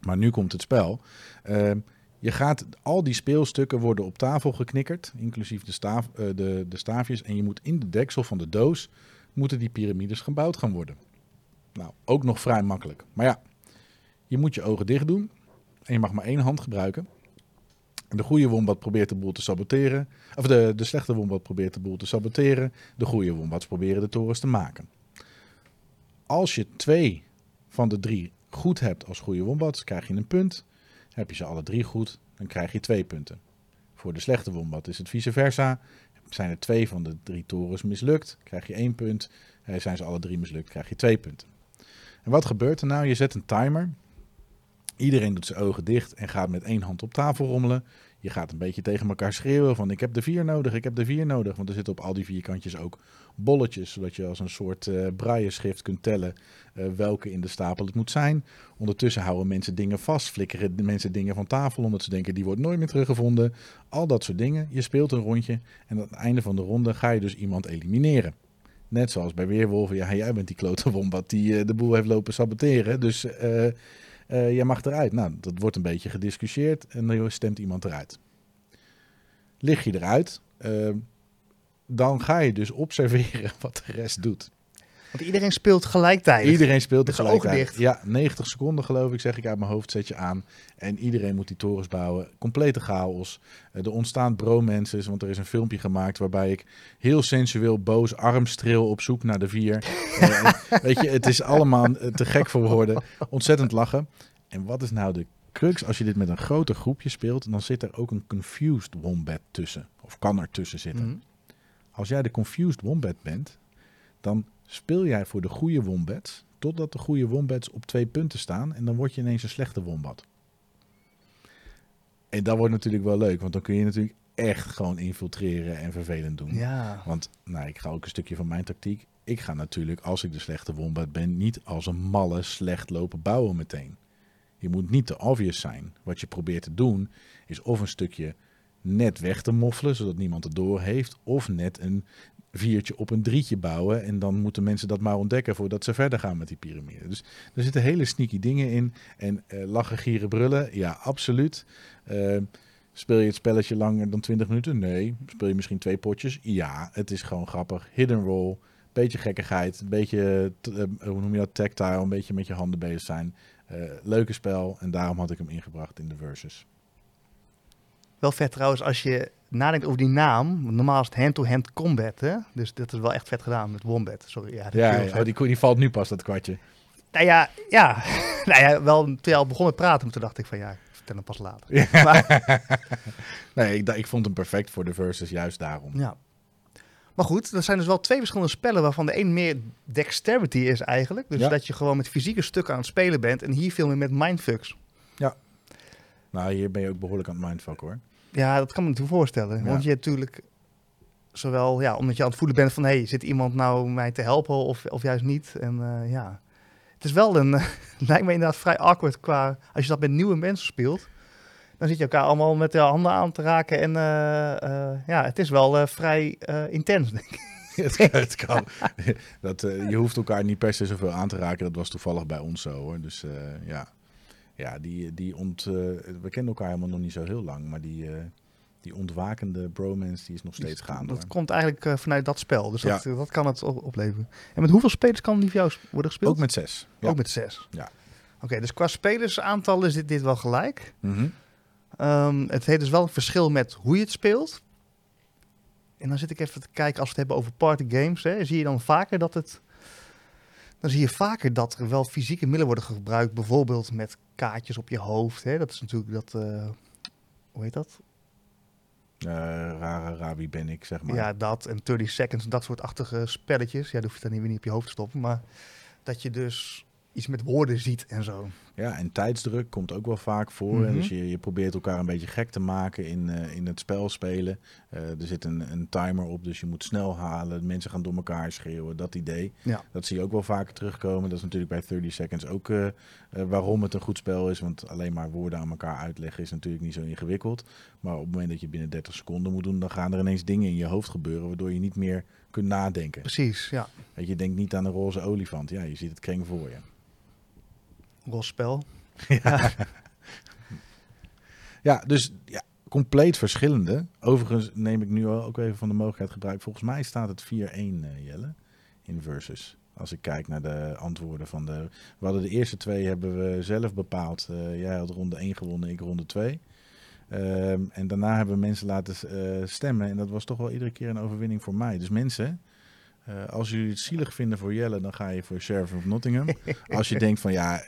Maar nu komt het spel. Ehm, je gaat, al die speelstukken worden op tafel geknikkerd, inclusief de, staaf, eh, de, de staafjes. En je moet in de deksel van de doos, moeten die piramides gebouwd gaan worden. Nou, ook nog vrij makkelijk. Maar ja, je moet je ogen dicht doen. En je mag maar één hand gebruiken. De goede wombat probeert de boel te saboteren. Of de, de slechte wombat probeert de boel te saboteren. De goede wombats proberen de torens te maken. Als je twee van de drie goed hebt als goede wombats, krijg je een punt. Heb je ze alle drie goed, dan krijg je twee punten. Voor de slechte wombat is het vice versa. Zijn er twee van de drie torens mislukt, krijg je één punt. Eh, zijn ze alle drie mislukt, krijg je twee punten. En wat gebeurt er nou? Je zet een timer. Iedereen doet zijn ogen dicht en gaat met één hand op tafel rommelen. Je gaat een beetje tegen elkaar schreeuwen van ik heb de vier nodig, ik heb de vier nodig. Want er zitten op al die vierkantjes ook bolletjes, zodat je als een soort uh, braille schrift kunt tellen uh, welke in de stapel het moet zijn. Ondertussen houden mensen dingen vast, flikkeren mensen dingen van tafel omdat ze denken die wordt nooit meer teruggevonden. Al dat soort dingen. Je speelt een rondje en aan het einde van de ronde ga je dus iemand elimineren. Net zoals bij Weerwolven, ja jij bent die klote wombat die uh, de boel heeft lopen saboteren. Dus uh, jij mag eruit. Nou, dat wordt een beetje gediscussieerd en dan stemt iemand eruit. Lig je eruit, uh, dan ga je dus observeren wat de rest doet. Want iedereen speelt gelijktijdig. Iedereen speelt tegelijkertijd. Ja, 90 seconden geloof ik, zeg ik uit mijn hoofd, zet je aan. En iedereen moet die torens bouwen. Complete chaos. Uh, er ontstaan bromances, want er is een filmpje gemaakt waarbij ik heel sensueel boos armstreel op zoek naar de vier. uh, weet je, het is allemaal te gek voor woorden. Ontzettend lachen. En wat is nou de crux? Als je dit met een groter groepje speelt, dan zit er ook een confused wombat tussen. Of kan er tussen zitten. Mm. Als jij de confused wombat bent, dan speel jij voor de goede wombats, totdat de goede wombats op twee punten staan en dan word je ineens een slechte wombat. En dat wordt natuurlijk wel leuk, want dan kun je natuurlijk echt gewoon infiltreren en vervelend doen. Ja. Want, nou, ik ga ook een stukje van mijn tactiek. Ik ga natuurlijk, als ik de slechte wombat ben, niet als een malle slecht lopen bouwen meteen. Je moet niet te obvious zijn. Wat je probeert te doen, is of een stukje net weg te moffelen, zodat niemand het door heeft, of net een viertje op een drietje bouwen. En dan moeten mensen dat maar ontdekken voordat ze verder gaan met die piramide. Dus er zitten hele sneaky dingen in. En uh, lachen, gieren, brullen, ja, absoluut. Uh, speel je het spelletje langer dan 20 minuten? Nee. Speel je misschien twee potjes? Ja, het is gewoon grappig. Hidden roll, beetje gekkigheid, een beetje, uh, hoe noem je dat, tactile, een beetje met je handen bezig zijn. leuke spel en daarom had ik hem ingebracht in de versus. Wel vet trouwens als je nadenkt over die naam. Normaal is het hand-to-hand combat, hè? Dus dat is wel echt vet gedaan met Wombat. Sorry, ja, ja, ja oh, die, die valt nu pas, dat kwartje. Nou ja, ja. nou ja, wel toen je al begon met praten, toen dacht ik van ja, ik vertel hem pas later. Ja. Maar, nee, ik, ik vond hem perfect voor de versus, juist daarom. Ja. Maar goed, er zijn dus wel twee verschillende spellen waarvan de een meer dexterity is eigenlijk. Dus ja. dat je gewoon met fysieke stukken aan het spelen bent en hier veel meer met mindfucks. Ja. Nou, hier ben je ook behoorlijk aan het mindfuck hoor. Ja, dat kan me natuurlijk voorstellen. Ja. Want je hebt natuurlijk zowel, ja, omdat je aan het voelen bent van, hey, zit iemand nou mij te helpen of, of juist niet? En uh, ja, het is wel een, lijkt me inderdaad vrij awkward qua, als je dat met nieuwe mensen speelt, dan zit je elkaar allemaal met de handen aan te raken en uh, uh, ja, het is wel vrij intens, denk ik. het, het kan. dat, je hoeft elkaar niet per se zoveel aan te raken. Dat was toevallig bij ons zo hoor. Dus ja. Ja, die, die ont, uh, we kennen elkaar helemaal nog niet zo heel lang, maar die, uh, die ontwakende bromance die is nog steeds gaande. Dat komt eigenlijk uh, vanuit dat spel, dus dat, ja. dat kan het op opleveren. En met hoeveel spelers kan die voor jou worden gespeeld? Ook met zes. Ja. Ook met zes? Ja. Oké, okay, dus qua spelersaantal is dit, dit wel gelijk. Mm -hmm. um, het heeft dus wel een verschil met hoe je het speelt. En dan zit ik even te kijken, als we het hebben over party games, hè, zie je dan vaker dat het dan zie je vaker dat er wel fysieke middelen worden gebruikt. Bijvoorbeeld met kaartjes op je hoofd. Hè? Dat is natuurlijk dat. Uh, hoe heet dat? Uh, rare Rabi ben ik, zeg maar. Ja, dat en 30 seconds, dat soort achtige spelletjes. Ja, dat hoef je dan niet, weer niet op je hoofd te stoppen. Maar dat je dus iets met woorden ziet en zo. Ja, en tijdsdruk komt ook wel vaak voor. Mm -hmm. Dus je, je probeert elkaar een beetje gek te maken in, uh, in het spel spelen. Uh, er zit een, een timer op, dus je moet snel halen. Mensen gaan door elkaar schreeuwen, dat idee. Ja. Dat zie je ook wel vaker terugkomen. Dat is natuurlijk bij 30 Seconds ook uh, waarom het een goed spel is. Want alleen maar woorden aan elkaar uitleggen is natuurlijk niet zo ingewikkeld. Maar op het moment dat je binnen 30 seconden moet doen, dan gaan er ineens dingen in je hoofd gebeuren... waardoor je niet meer kunt nadenken. Precies, ja. Weet je, denkt niet aan een roze olifant. Ja, je ziet het kring voor je. Rolspel. Ja. ja, dus ja, compleet verschillende. Overigens neem ik nu ook even van de mogelijkheid gebruik. Volgens mij staat het 4-1, uh, Jelle, in Versus. Als ik kijk naar de antwoorden van de... We hadden de eerste twee hebben we zelf bepaald. Uh, jij had ronde 1 gewonnen, ik ronde 2. Um, en daarna hebben we mensen laten uh, stemmen. En dat was toch wel iedere keer een overwinning voor mij. Dus mensen, uh, als jullie het zielig vinden voor Jelle, dan ga je voor Sheriff of Nottingham. als je denkt van ja,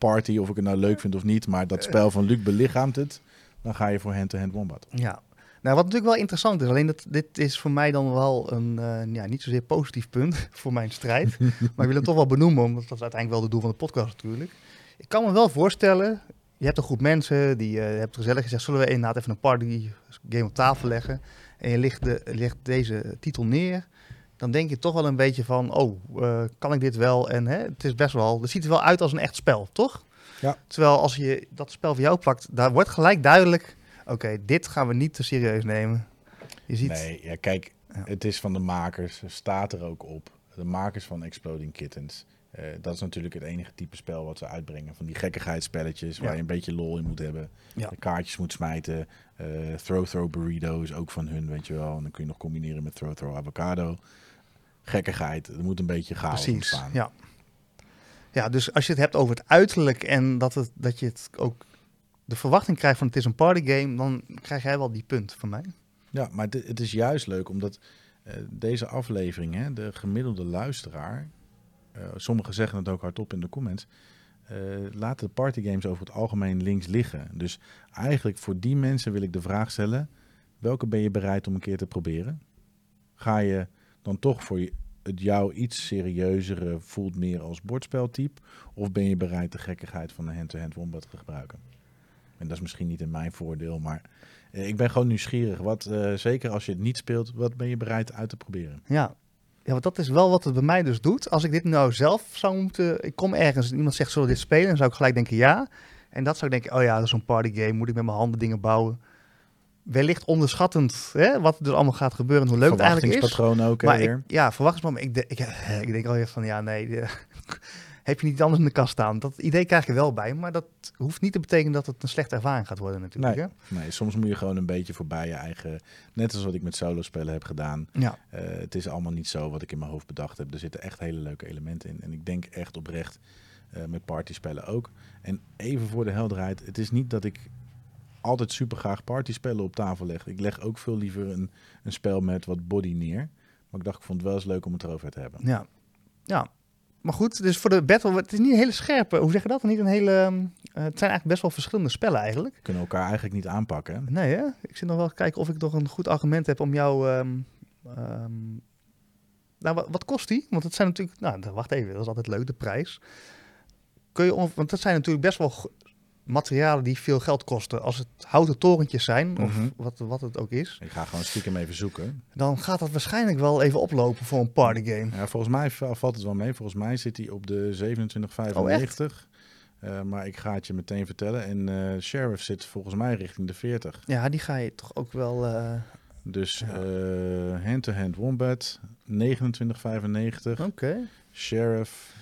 party, of ik het nou leuk vind of niet, maar dat spel van Luc belichaamt het, dan ga je voor hand-to-hand wombat. Ja, Nou, wat natuurlijk wel interessant is, alleen dat, dit is voor mij dan wel een uh, ja, niet zozeer positief punt voor mijn strijd. maar ik wil het toch wel benoemen, omdat dat is uiteindelijk wel de doel van de podcast natuurlijk. Ik kan me wel voorstellen, je hebt een groep mensen, die uh, hebt gezellig gezegd, zullen we inderdaad even een party game op tafel leggen. En je legt, de, legt deze titel neer dan denk je toch wel een beetje van, oh, uh, kan ik dit wel? En hè, het is best wel, het ziet er wel uit als een echt spel, toch? Ja. Terwijl als je dat spel voor jou pakt, daar wordt gelijk duidelijk, oké, dit gaan we niet te serieus nemen. Je ziet... Nee, ja, kijk, Ja. het is van de makers, staat er ook op. De makers van Exploding Kittens. Eh, dat is natuurlijk het enige type spel wat ze uitbrengen. Van die gekkigheidspelletjes waar Ja. je een beetje lol in moet hebben. Ja. De kaartjes moet smijten. Eh, throw Throw Burrito is ook van hun, weet je wel. En dan kun je nog combineren met Throw Throw Avocado. Gekkigheid, er moet een beetje chaos Precies, ontstaan. ja. Ja, dus als je het hebt over het uiterlijk en dat, het, dat je het ook de verwachting krijgt van het is een partygame, dan krijg jij wel die punt van mij. Ja, maar het, het is juist leuk omdat eh, deze aflevering, hè, de gemiddelde luisteraar, eh, sommigen zeggen het ook hardop in de comments, eh, laten de partygames over het algemeen links liggen. Dus eigenlijk voor die mensen wil ik de vraag stellen, welke ben je bereid om een keer te proberen? Ga je dan toch voor het jou iets serieuzere voelt meer als bordspeltype? Of ben je bereid de gekkigheid van een hand-to-hand wombat te gebruiken? En dat is misschien niet in mijn voordeel, maar eh, ik ben gewoon nieuwsgierig. Wat, eh, zeker als je het niet speelt, wat ben je bereid uit te proberen? Ja. ja, want dat is wel wat het bij mij dus doet. Als ik dit nou zelf zou moeten... Ik kom ergens en iemand zegt, zullen we dit spelen? Dan zou ik gelijk denken ja. En dat zou ik denken, oh ja, dat is zo'n partygame. Moet ik met mijn handen dingen bouwen? Wellicht onderschattend hè, wat er dus allemaal gaat gebeuren en hoe leuk het eigenlijk is. Verwachtingspatroon ook hè, Maar ik, ja, verwachtingsmoment. Ik, ik, ik denk alweer van, ja, nee, de- heb je niet anders in de kast staan. Dat idee krijg je wel bij, maar dat hoeft niet te betekenen dat het een slechte ervaring gaat worden natuurlijk. Nee. Nee, soms moet je gewoon een beetje voorbij je eigen... Net als wat ik met solo spellen heb gedaan. hè? Ja, Eh, het is allemaal niet zo wat ik in mijn hoofd bedacht heb. Er zitten echt hele leuke elementen in. En ik denk echt oprecht eh, met partyspellen ook. En even voor de helderheid. Het is niet dat ik altijd super graag partyspellen op tafel leg. Ik leg ook veel liever een, een spel met wat body neer. Maar ik dacht, ik vond het wel eens leuk om het erover te hebben. ja, ja. Maar goed, dus voor de battle, het is niet een hele scherpe, hoe zeg je dat? Niet een hele, ehm, eh, het zijn eigenlijk best wel verschillende spellen eigenlijk. We kunnen elkaar eigenlijk niet aanpakken. Hè? Nee, hè? Ik zit nog wel te kijken of ik nog een goed argument heb om jou... ehm, ehm, nou, wat, wat kost die? Want het zijn natuurlijk... Nou, wacht even, dat is altijd leuk, de prijs. Kun je... Want dat zijn natuurlijk best wel materialen die veel geld kosten. Als het houten torentjes zijn, of Mhm. wat, wat het ook is... Ik ga gewoon stiekem even zoeken. dan gaat dat waarschijnlijk wel even oplopen voor een partygame. Ja, volgens mij va- valt het wel mee. Volgens mij zit hij op de 27,95. Eh, maar ik ga het je meteen vertellen. En eh, Sheriff zit volgens mij richting de 40. Ja, die ga je toch ook wel... eh, Dus Ja. eh, hand-to-hand wombat 29,95. Oké. Sheriff.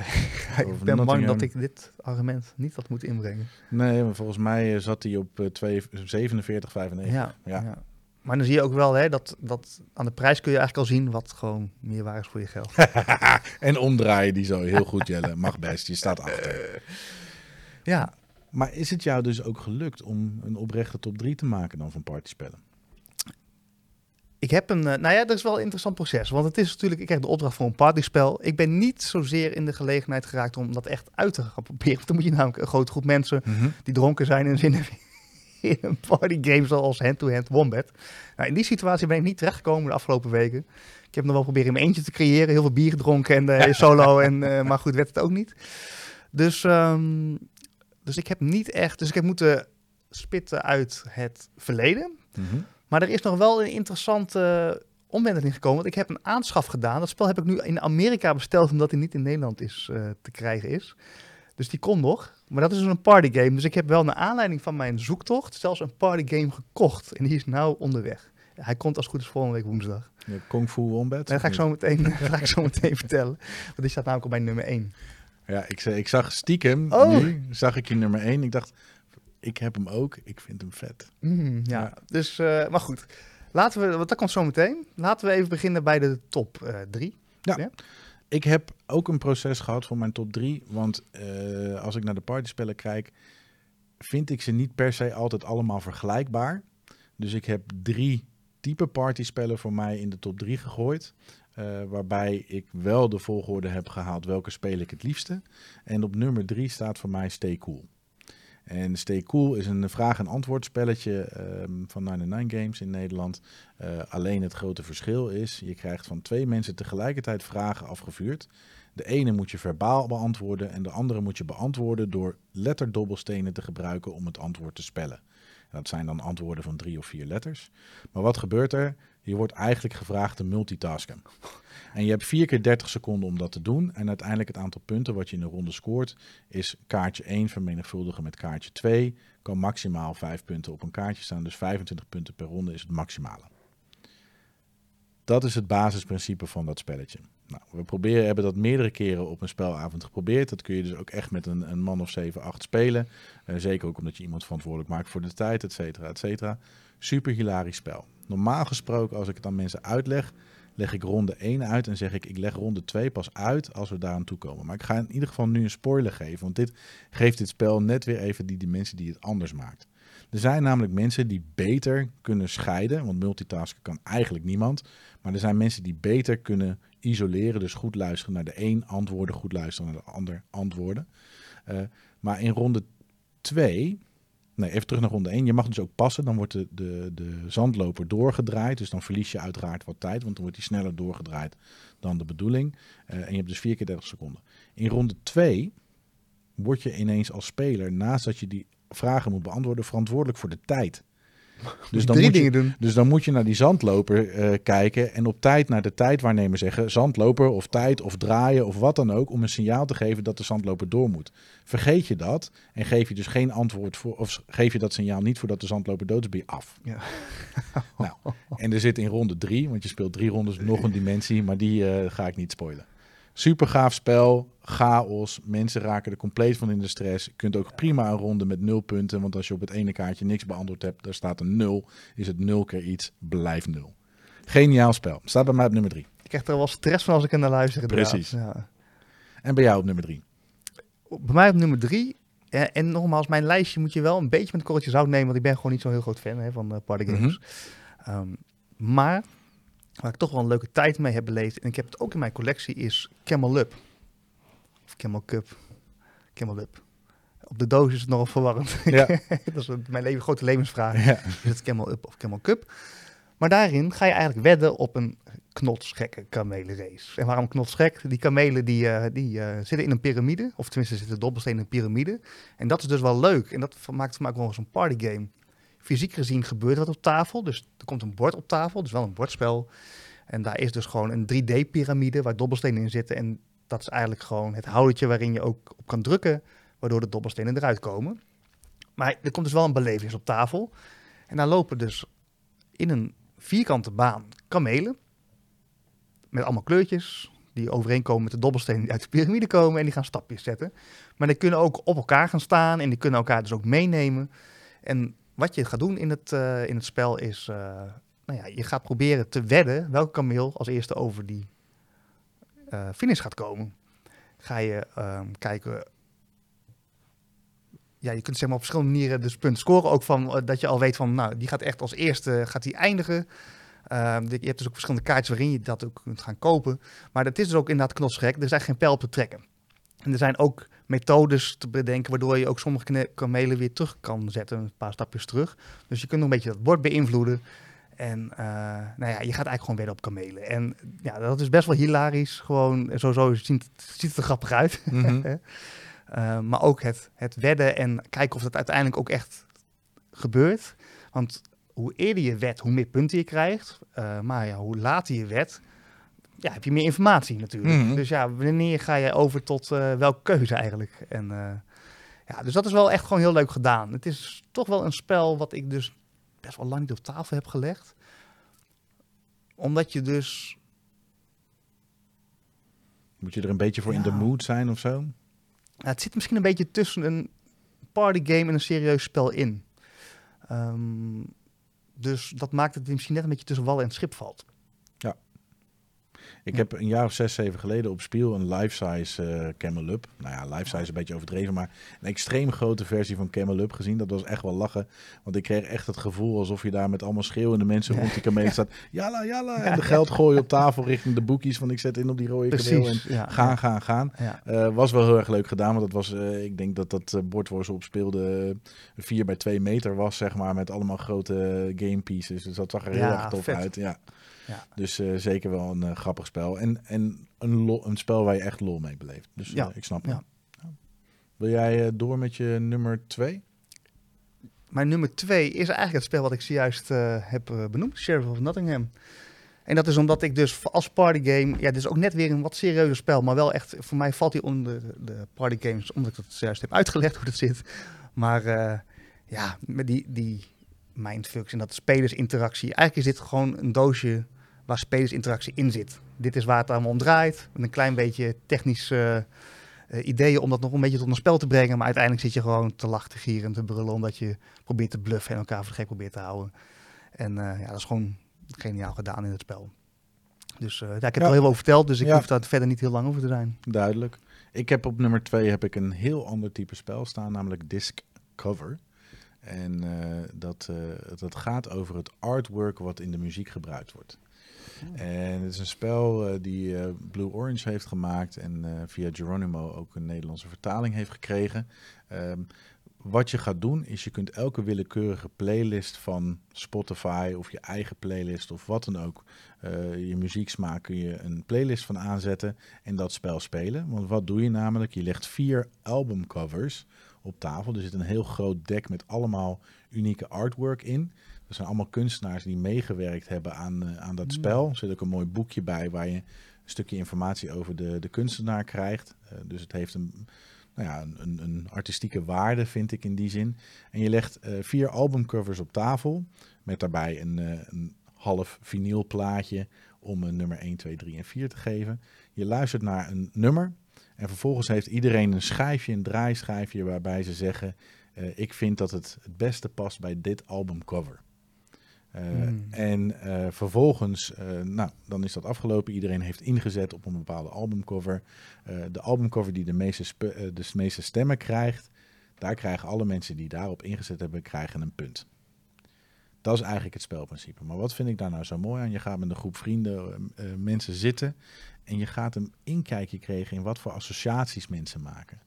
ik ben bang dat ik dit argument niet had moeten inbrengen. Nee, maar volgens mij eh, zat hij op eh, twee- 47,95. Ja, Ja. ja. Maar dan zie je ook wel hè, dat, dat aan de prijs kun je eigenlijk al zien wat gewoon meer waar is voor je geld. en omdraaien die zo heel goed, Jelle. Mag best, je staat achter. ja, Maar is het jou dus ook gelukt om een oprechte top 3 te maken dan van partyspellen? Ik heb een. eh, nou ja, dat is wel een interessant proces. Want het is natuurlijk, ik krijg de opdracht voor een partyspel. Ik ben niet zozeer in de gelegenheid geraakt om dat echt uit te gaan proberen. Want dan moet je namelijk een grote groep mensen die dronken zijn en zin hebben in een partygame zoals hand-to-hand wombat. Nou, in die situatie ben ik niet terechtgekomen de afgelopen weken. Ik heb nog wel proberen in mijn eentje te creëren, heel veel bier gedronken en eh, solo, en, eh, maar goed, werd het ook niet. Dus, ehm, dus ik heb niet echt, dus ik heb moeten spitten uit het verleden. Mhm. Maar er is nog wel een interessante omwenteling gekomen. Want ik heb een aanschaf gedaan. Dat spel heb ik nu in Amerika besteld, omdat hij niet in Nederland is, eh, te krijgen is. Dus die komt nog. Maar dat is dus een partygame. Dus ik heb wel naar aanleiding van mijn zoektocht zelfs een partygame gekocht. En die is nou onderweg. Hij komt als het goed is volgende week woensdag. De Kung Fu Wombat? Dat ga ik zo meteen, ga ik zo meteen vertellen. Want die staat namelijk op mijn nummer 1. niet? Ja, ik, ze- ik zag stiekem, Oh. nu zag ik je nummer 1. Ik dacht, ik heb hem ook, ik vind hem vet. Mm, ja. Ja. dus, eh, maar goed. Laten we, want dat komt zo meteen. Laten we even beginnen bij de top 3. Ik heb ook een proces gehad voor mijn top 3. Want eh, als ik naar de partyspellen kijk, vind ik ze niet per se altijd allemaal vergelijkbaar. Dus ik heb drie type partyspellen voor mij in de top 3 gegooid. eh, waarbij ik wel de volgorde heb gehaald welke speel ik het liefste. En op nummer 3 staat voor mij Stay Cool. En Stay Cool is een vraag- en antwoord spelletje ehm, van 99 Games in Nederland. Uh, alleen het grote verschil is, je krijgt van twee mensen tegelijkertijd vragen afgevuurd. De ene moet je verbaal beantwoorden en de andere moet je beantwoorden door letterdobbelstenen te gebruiken om het antwoord te spellen. dat zijn dan antwoorden van drie of vier letters. Maar wat gebeurt er? Je wordt eigenlijk gevraagd te multitasken. En je hebt vier keer 30 seconden om dat te doen. En uiteindelijk het aantal punten wat je in de ronde scoort is kaartje 1 vermenigvuldigen met kaartje 2. Kan maximaal 5 punten op een kaartje staan. Dus 25 punten per ronde is het maximale. Dat is het basisprincipe van dat spelletje. Nou, we proberen, hebben dat meerdere keren op een spelavond geprobeerd. Dat kun je dus ook echt met een, een man of 7, 8 spelen. Uh, zeker ook omdat je iemand verantwoordelijk maakt voor de tijd, et cetera, et cetera. Super hilarisch spel. Normaal gesproken, als ik het aan mensen uitleg, leg ik ronde 1 uit en zeg ik, ik leg ronde 2 pas uit als we daar aan toe komen. Maar ik ga in ieder geval nu een spoiler geven, want dit geeft dit spel net weer even die dimensie die het anders maakt. Er zijn namelijk mensen die beter kunnen scheiden, want multitasken kan eigenlijk niemand. Maar er zijn mensen die beter kunnen isoleren, dus goed luisteren naar de een antwoorden, goed luisteren naar de ander antwoorden. Uh, maar in ronde 2 Nee, even terug naar ronde 1. Je mag dus ook passen. Dan wordt de, de, de zandloper doorgedraaid. Dus dan verlies je uiteraard wat tijd. Want dan wordt hij sneller doorgedraaid dan de bedoeling. Uh, en je hebt dus 4 keer 30 seconden. In ronde 2 word je ineens als speler, naast dat je die vragen moet beantwoorden, verantwoordelijk voor de tijd. Dus dan, moet je, dus dan moet je naar die zandloper uh, kijken en op tijd naar de tijdwaarnemer zeggen: zandloper of tijd of draaien of wat dan ook, om een signaal te geven dat de zandloper door moet. Vergeet je dat en geef je dus geen antwoord voor, of geef je dat signaal niet voordat de zandloper dood is, ben je af. Ja. nou, en er zit in ronde drie, want je speelt drie rondes nog een dimensie, maar die uh, ga ik niet spoilen. Super gaaf spel, chaos, mensen raken er compleet van in de stress. Je kunt ook prima een ronde met nul punten, want als je op het ene kaartje niks beantwoord hebt, daar staat een nul, is het nul keer iets, blijft nul. Geniaal spel. Staat bij mij op nummer drie. Ik krijg er wel stress van als ik er naar luister. Precies. Ja. En bij jou op nummer drie? Bij mij op nummer drie. Ja, en nogmaals, mijn lijstje moet je wel een beetje met een korreltje zout nemen, want ik ben gewoon niet zo'n heel groot fan hè, van uh, party games. Mm -hmm. um, maar waar ik toch wel een leuke tijd mee heb beleefd, en ik heb het ook in mijn collectie, is Camel Up. Of Camel Cup. Camel Up. Op de doos is het nogal verwarrend. Ja. dat is mijn leven, grote levensvraag. Ja. Is het Camel Up of Camel Cup? Maar daarin ga je eigenlijk wedden op een knotsgekke kamelenrace. En waarom knotsgek? Die kamelen die, uh, die uh, zitten in een piramide, of tenminste zitten dobbelstenen in een piramide. En dat is dus wel leuk. En dat maakt het ook wel eens een partygame fysiek gezien gebeurt wat op tafel. Dus er komt een bord op tafel, dus wel een bordspel. En daar is dus gewoon een 3D-pyramide waar dobbelstenen in zitten. En dat is eigenlijk gewoon het houdertje waarin je ook op kan drukken, waardoor de dobbelstenen eruit komen. Maar er komt dus wel een belevenis op tafel. En daar lopen dus in een vierkante baan kamelen. Met allemaal kleurtjes die overeenkomen met de dobbelstenen die uit de piramide komen. En die gaan stapjes zetten. Maar die kunnen ook op elkaar gaan staan en die kunnen elkaar dus ook meenemen. En wat je gaat doen in het, uh, in het spel is, uh, nou ja, je gaat proberen te wedden welke kameel als eerste over die uh, finish gaat komen. Ga je um, kijken, ja, je kunt zeg maar op verschillende manieren dus punten scoren. Ook van dat je al weet van, nou, die gaat echt als eerste gaat die eindigen. Uh, je hebt dus ook verschillende kaartjes waarin je dat ook kunt gaan kopen. Maar dat is dus ook inderdaad knotsgek. Er eigenlijk geen pijl op te trekken. En er zijn ook methodes te bedenken waardoor je ook sommige kamelen weer terug kan zetten, een paar stapjes terug. Dus je kunt nog een beetje dat bord beïnvloeden. En uh, nou ja, je gaat eigenlijk gewoon weer op kamelen. En ja, dat is best wel hilarisch. Gewoon, sowieso ziet, ziet het er grappig uit. Mm -hmm. uh, maar ook het, het wedden en kijken of dat uiteindelijk ook echt gebeurt. Want hoe eerder je wet, hoe meer punten je krijgt. Uh, maar ja, hoe later je wet, ja, heb je meer informatie natuurlijk. Mm -hmm. Dus ja, wanneer ga je over tot uh, welke keuze eigenlijk? En uh, ja, dus dat is wel echt gewoon heel leuk gedaan. Het is toch wel een spel wat ik dus best wel lang niet op tafel heb gelegd. Omdat je dus... Moet je er een beetje voor ja. in de mood zijn of zo? Ja, het zit misschien een beetje tussen een partygame en een serieus spel in. Um, dus dat maakt het misschien net een beetje tussen wal en schip valt. Ik heb een jaar of zes, zeven geleden op Spiel een life-size eh Camel Up. Nou ja, life-size een beetje overdreven, maar een extreem grote versie van Camel Up gezien. Dat was echt wel lachen, want ik kreeg echt het gevoel alsof je daar met allemaal schreeuwende mensen rond die kameel staat. Jalla, jalla, en de geld gooien op tafel richting de boekies van ik zet in op die rode kameel en. Ja, gaan, gaan, gaan. Ja. Eh, was wel heel erg leuk gedaan, want dat was, eh, ik denk dat dat bord waar ze op speelde eh, 4 bij 2 meter was, zeg maar, met allemaal grote game pieces. Dus dat zag er heel erg tof vet. uit. Ja. Ja. Dus eh, zeker wel een eh, grappig spel. En, en een, lol- een spel waar je echt lol mee beleeft. Dus Ja, ja, ik snap het. Ja. Wil jij eh, door met je nummer 2? Mijn nummer twee is eigenlijk het spel wat ik zojuist eh, heb eh, benoemd, Sheriff of Nottingham. En dat is omdat ik dus als partygame, ja, dit is ook net weer een wat serieuzer spel, maar wel echt, voor mij valt hij onder de, partygames, omdat ik dat zojuist heb uitgelegd hoe dat zit. Maar eh, ja, met die, die mindfucks en dat spelersinteractie, eigenlijk is dit gewoon een doosje waar spelersinteractie in zit. Dit is waar het allemaal om draait, met een klein beetje technisch eh, ideeën om dat nog een beetje tot een spel te brengen, maar uiteindelijk zit je gewoon te lachen, te gieren en te brullen, omdat je probeert te bluffen en elkaar voor de gek probeert te houden. En eh, ja, dat is gewoon geniaal gedaan in het spel. Dus ja, ik heb er Ja. al heel veel over verteld, dus ik Ja. hoef daar verder niet heel lang over te zijn. Duidelijk. Ik heb op nummer 2 heb ik een heel ander type spel staan, namelijk Disc Cover. En dat, dat gaat over het artwork wat in de muziek gebruikt wordt. En het is een spel eh, die eh, Blue Orange heeft gemaakt en eh, via Geronimo ook een Nederlandse vertaling heeft gekregen. Ehm, wat je gaat doen is je kunt elke willekeurige playlist van Spotify of je eigen playlist of wat dan ook, eh, je muzieksmaak kun je een playlist van aanzetten en dat spel spelen. Want wat doe je namelijk? Je legt vier albumcovers op tafel. Er zit een heel groot dek met allemaal unieke artwork in. Er zijn allemaal kunstenaars die meegewerkt hebben aan, eh, aan dat Mm. spel. Er zit ook een mooi boekje bij waar je een stukje informatie over de, de kunstenaar krijgt. Eh, dus het heeft een, nou ja, een, een, een artistieke waarde, vind ik in die zin. En je legt eh, vier albumcovers op tafel met daarbij een, een half vinylplaatje om een nummer 1, 2, 3 en 4 te geven. Je luistert naar een nummer en vervolgens heeft iedereen een schijfje, een draaischijfje waarbij ze zeggen... ik vind dat het het beste past bij dit albumcover. Eh, Hmm. En eh, vervolgens, eh, nou, dan is dat afgelopen. Iedereen heeft ingezet op een bepaalde albumcover. De albumcover die de meeste, de meeste stemmen krijgt, daar krijgen alle mensen die daarop ingezet hebben, krijgen een punt. Dat is eigenlijk het spelprincipe. Maar wat vind ik daar nou zo mooi aan? Je gaat met een groep vrienden, mensen zitten en je gaat een inkijkje krijgen in wat voor associaties mensen maken.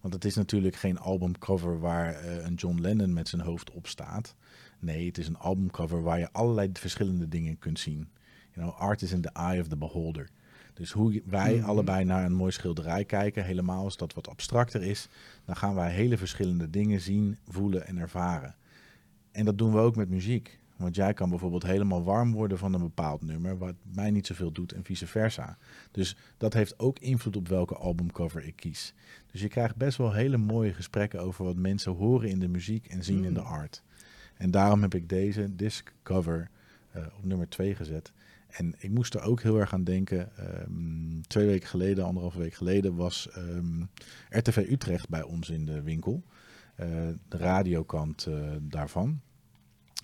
Want het is natuurlijk geen albumcover waar een John Lennon met zijn hoofd op staat. Nee, het is een albumcover waar je allerlei verschillende dingen kunt zien. You know, art is in the eye of the beholder. Dus hoe wij Mhm. allebei naar een mooi schilderij kijken, helemaal als dat wat abstracter is, dan gaan wij hele verschillende dingen zien, voelen en ervaren. En dat doen we ook met muziek. Want jij kan bijvoorbeeld helemaal warm worden van een bepaald nummer, wat mij niet zoveel doet en vice versa. Dus dat heeft ook invloed op welke albumcover ik kies. Dus je krijgt best wel hele mooie gesprekken over wat mensen horen in de muziek en zien in de Mm. art. En daarom heb ik deze disc cover eh, op nummer 2 gezet. En ik moest er ook heel erg aan denken. ehm, twee weken geleden, anderhalve week geleden, was ehm, RTV Utrecht bij ons in de winkel. Eh, de radiokant eh, daarvan.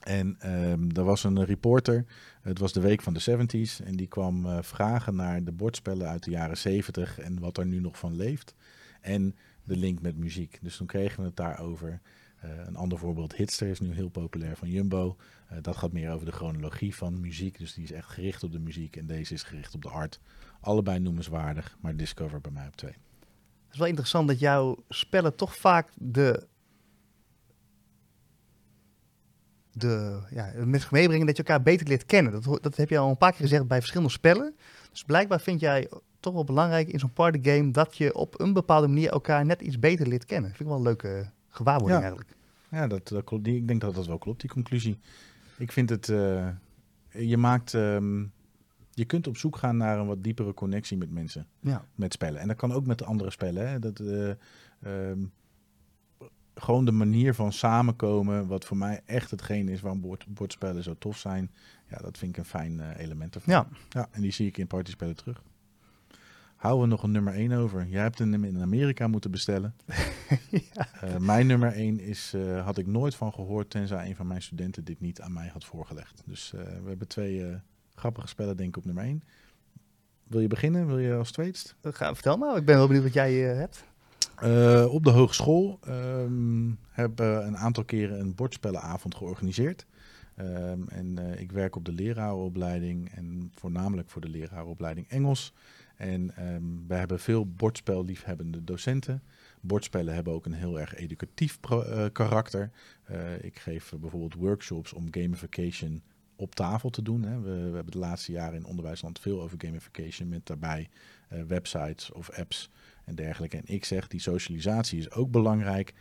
En ehm er was een reporter, het was de week van de 70s, en die kwam vragen naar de bordspellen uit de jaren 70 en wat er nu nog van leeft. En de link met muziek. Dus toen kregen we het daarover. Eh, een ander voorbeeld, Hitster is nu heel populair van Jumbo. Eh, dat gaat meer over de chronologie van muziek. Dus die is echt gericht op de muziek en deze is gericht op de art. Allebei noemenswaardig, maar Discover bij mij op twee. Het is wel interessant dat jouw spellen toch vaak de. de ja, met zich meebrengen dat je elkaar beter leert kennen. Dat, dat heb je al een paar keer gezegd bij verschillende spellen. Dus blijkbaar vind jij toch wel belangrijk in zo'n partygame dat je op een bepaalde manier elkaar net iets beter leert kennen. Vind ik wel een leuke gewaarwording Ja. eigenlijk. Ja, dat, dat klopt. Ik denk dat dat wel klopt, die conclusie. Ik vind het. eh, je maakt. ehm, je kunt op zoek gaan naar een wat diepere connectie met mensen. Ja. Met spellen. En dat kan ook met de andere spellen. Hè? Dat, eh, ehm, gewoon de manier van samenkomen. Wat voor mij echt hetgeen is waarom bord, bordspellen zo tof zijn. Ja, dat vind ik een fijn eh, element ervan. Ja. Ja, en die zie ik in partyspellen terug. Houden we nog een nummer 1 over? Jij hebt hem in Amerika moeten bestellen. Eh, mijn nummer 1 is, eh, had ik nooit van gehoord, tenzij een van mijn studenten dit niet aan mij had voorgelegd. Dus eh, we hebben twee grappige spellen, denk ik, op nummer 1. Wil je beginnen? Wil je als tweetst? Ga, vertel maar, ik ben wel benieuwd wat jij hebt. Op de hogeschool um, hebben we een aantal keren een bordspellenavond georganiseerd. Um, en ik werk op de lerarenopleiding en voornamelijk voor de lerarenopleiding Engels. En wij hebben veel bordspelliefhebbende docenten. Bordspellen hebben ook een heel erg educatief uh, karakter. Uh, ik geef bijvoorbeeld workshops om gamification op tafel te doen. Hè. We, we, hebben de laatste jaren in onderwijsland veel over gamification met daarbij uh, websites of apps en dergelijke. En ik zeg, die socialisatie is ook belangrijk.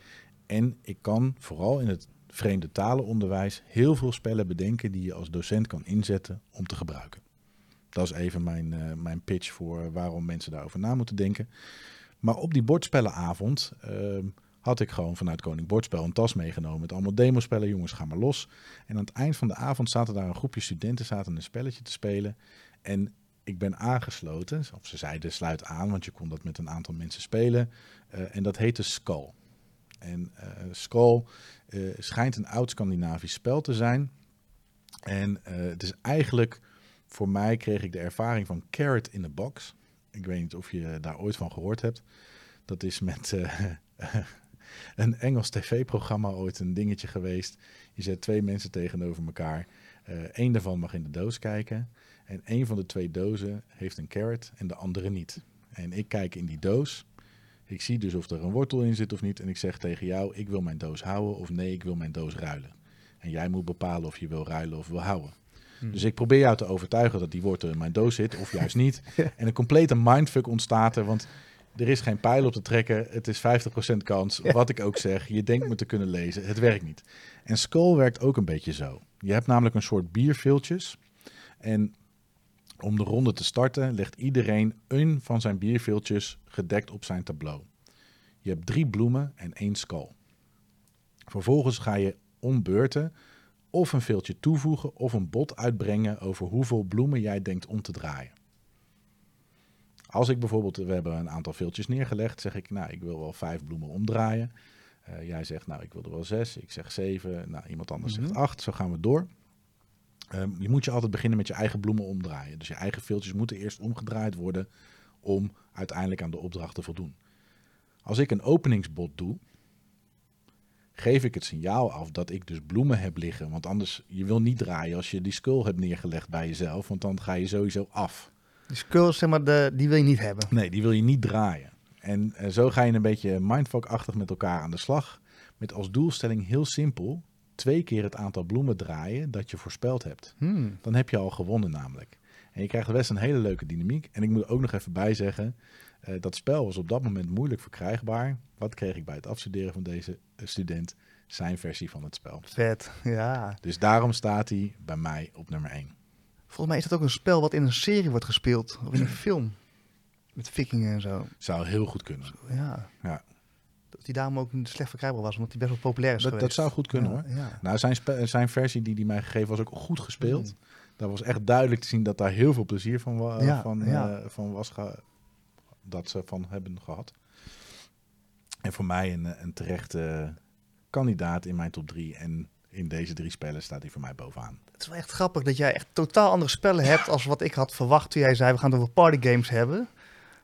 En ik kan vooral in het vreemde talenonderwijs heel veel spellen bedenken die je als docent kan inzetten om te gebruiken. Dat is even mijn, uh, mijn pitch voor waarom mensen daarover na moeten denken. Maar op die bordspellenavond uh, had ik gewoon vanuit Koning Bordspel een tas meegenomen met allemaal demospellen. Jongens, ga maar los. En aan het eind van de avond zaten daar een groepje studenten zaten een spelletje te spelen. En ik ben aangesloten, of ze zeiden sluit aan, want je kon dat met een aantal mensen spelen. Uh, en dat heette Skull. En uh, Skull schijnt een oud Scandinavisch spel te zijn. En het is eigenlijk, voor mij kreeg ik de ervaring van Carrot in the Box. Ik weet niet of je daar ooit van gehoord hebt. Dat is met een Engels tv-programma ooit een dingetje geweest. Je zet twee mensen tegenover elkaar. Eén uh, daarvan mag in de doos kijken. En een van de twee dozen heeft een carrot en de andere niet. En ik kijk in die doos. Ik zie dus of er een wortel in zit of niet. En ik zeg tegen jou, ik wil mijn doos houden of nee, ik wil mijn doos ruilen. En jij moet bepalen of je wil ruilen of wil houden. Hmm. Dus ik probeer jou te overtuigen dat die wortel in mijn doos zit of juist niet. En een complete mindfuck ontstaat er, want er is geen pijl op te trekken. Het is 50% kans. Wat ik ook zeg, je denkt me te kunnen lezen. Het werkt niet. En Skull werkt ook een beetje zo. Je hebt namelijk een soort bierviltjes. En om de ronde te starten legt iedereen een van zijn bierviltjes gedekt op zijn tableau. Je hebt drie bloemen en één skull. Vervolgens ga je om beurten of een viltje toevoegen of een bod uitbrengen over hoeveel bloemen jij denkt om te draaien. Als ik bijvoorbeeld, we hebben een aantal viltjes neergelegd, zeg ik, nou, ik wil wel vijf bloemen omdraaien. Uh, jij zegt, nou, ik wil er wel zes. Ik zeg zeven. Nou, iemand anders mm -hmm. zegt acht. Zo gaan we door. Um, je moet je altijd beginnen met je eigen bloemen omdraaien. Dus je eigen viltjes moeten eerst omgedraaid worden om uiteindelijk aan de opdracht te voldoen. Als ik een openingsbod doe, geef ik het signaal af dat ik dus bloemen heb liggen. Want anders, je wil niet draaien als je die skull hebt neergelegd bij jezelf, want dan ga je sowieso af. Die skull, zeg maar, de, die wil je niet hebben? Nee, die wil je niet draaien. En uh, zo ga je een beetje mindfuck-achtig met elkaar aan de slag. Met als doelstelling heel simpel, twee keer het aantal bloemen draaien dat je voorspeld hebt. Hmm. Dan heb je al gewonnen namelijk. En je krijgt best een hele leuke dynamiek. En ik moet er ook nog even bij zeggen, uh, dat spel was op dat moment moeilijk verkrijgbaar. Wat kreeg ik bij het afstuderen van deze uh, student? Zijn versie van het spel. Vet, ja. Dus daarom staat hij bij mij op nummer 1. Volgens mij is dat ook een spel wat in een serie wordt gespeeld. Of in een film. Met vikingen en zo. Zou heel goed kunnen. Ja. ja. Dat die daarom ook slecht verkrijgbaar was, omdat hij best wel populair is dat, geweest. Dat zou goed kunnen ja, hoor. Ja. Nou, zijn, zijn versie die hij mij gegeven was ook goed gespeeld. Mm. Daar was echt duidelijk te zien dat daar heel veel plezier van, wa ja, van, uh, van was. Dat ze van hebben gehad. En voor mij een, een terechte kandidaat in mijn top 3. En in deze drie spellen staat hij voor mij bovenaan. Het is wel echt grappig dat jij echt totaal andere spellen hebt als wat ik had verwacht toen jij zei we gaan het over partygames hebben.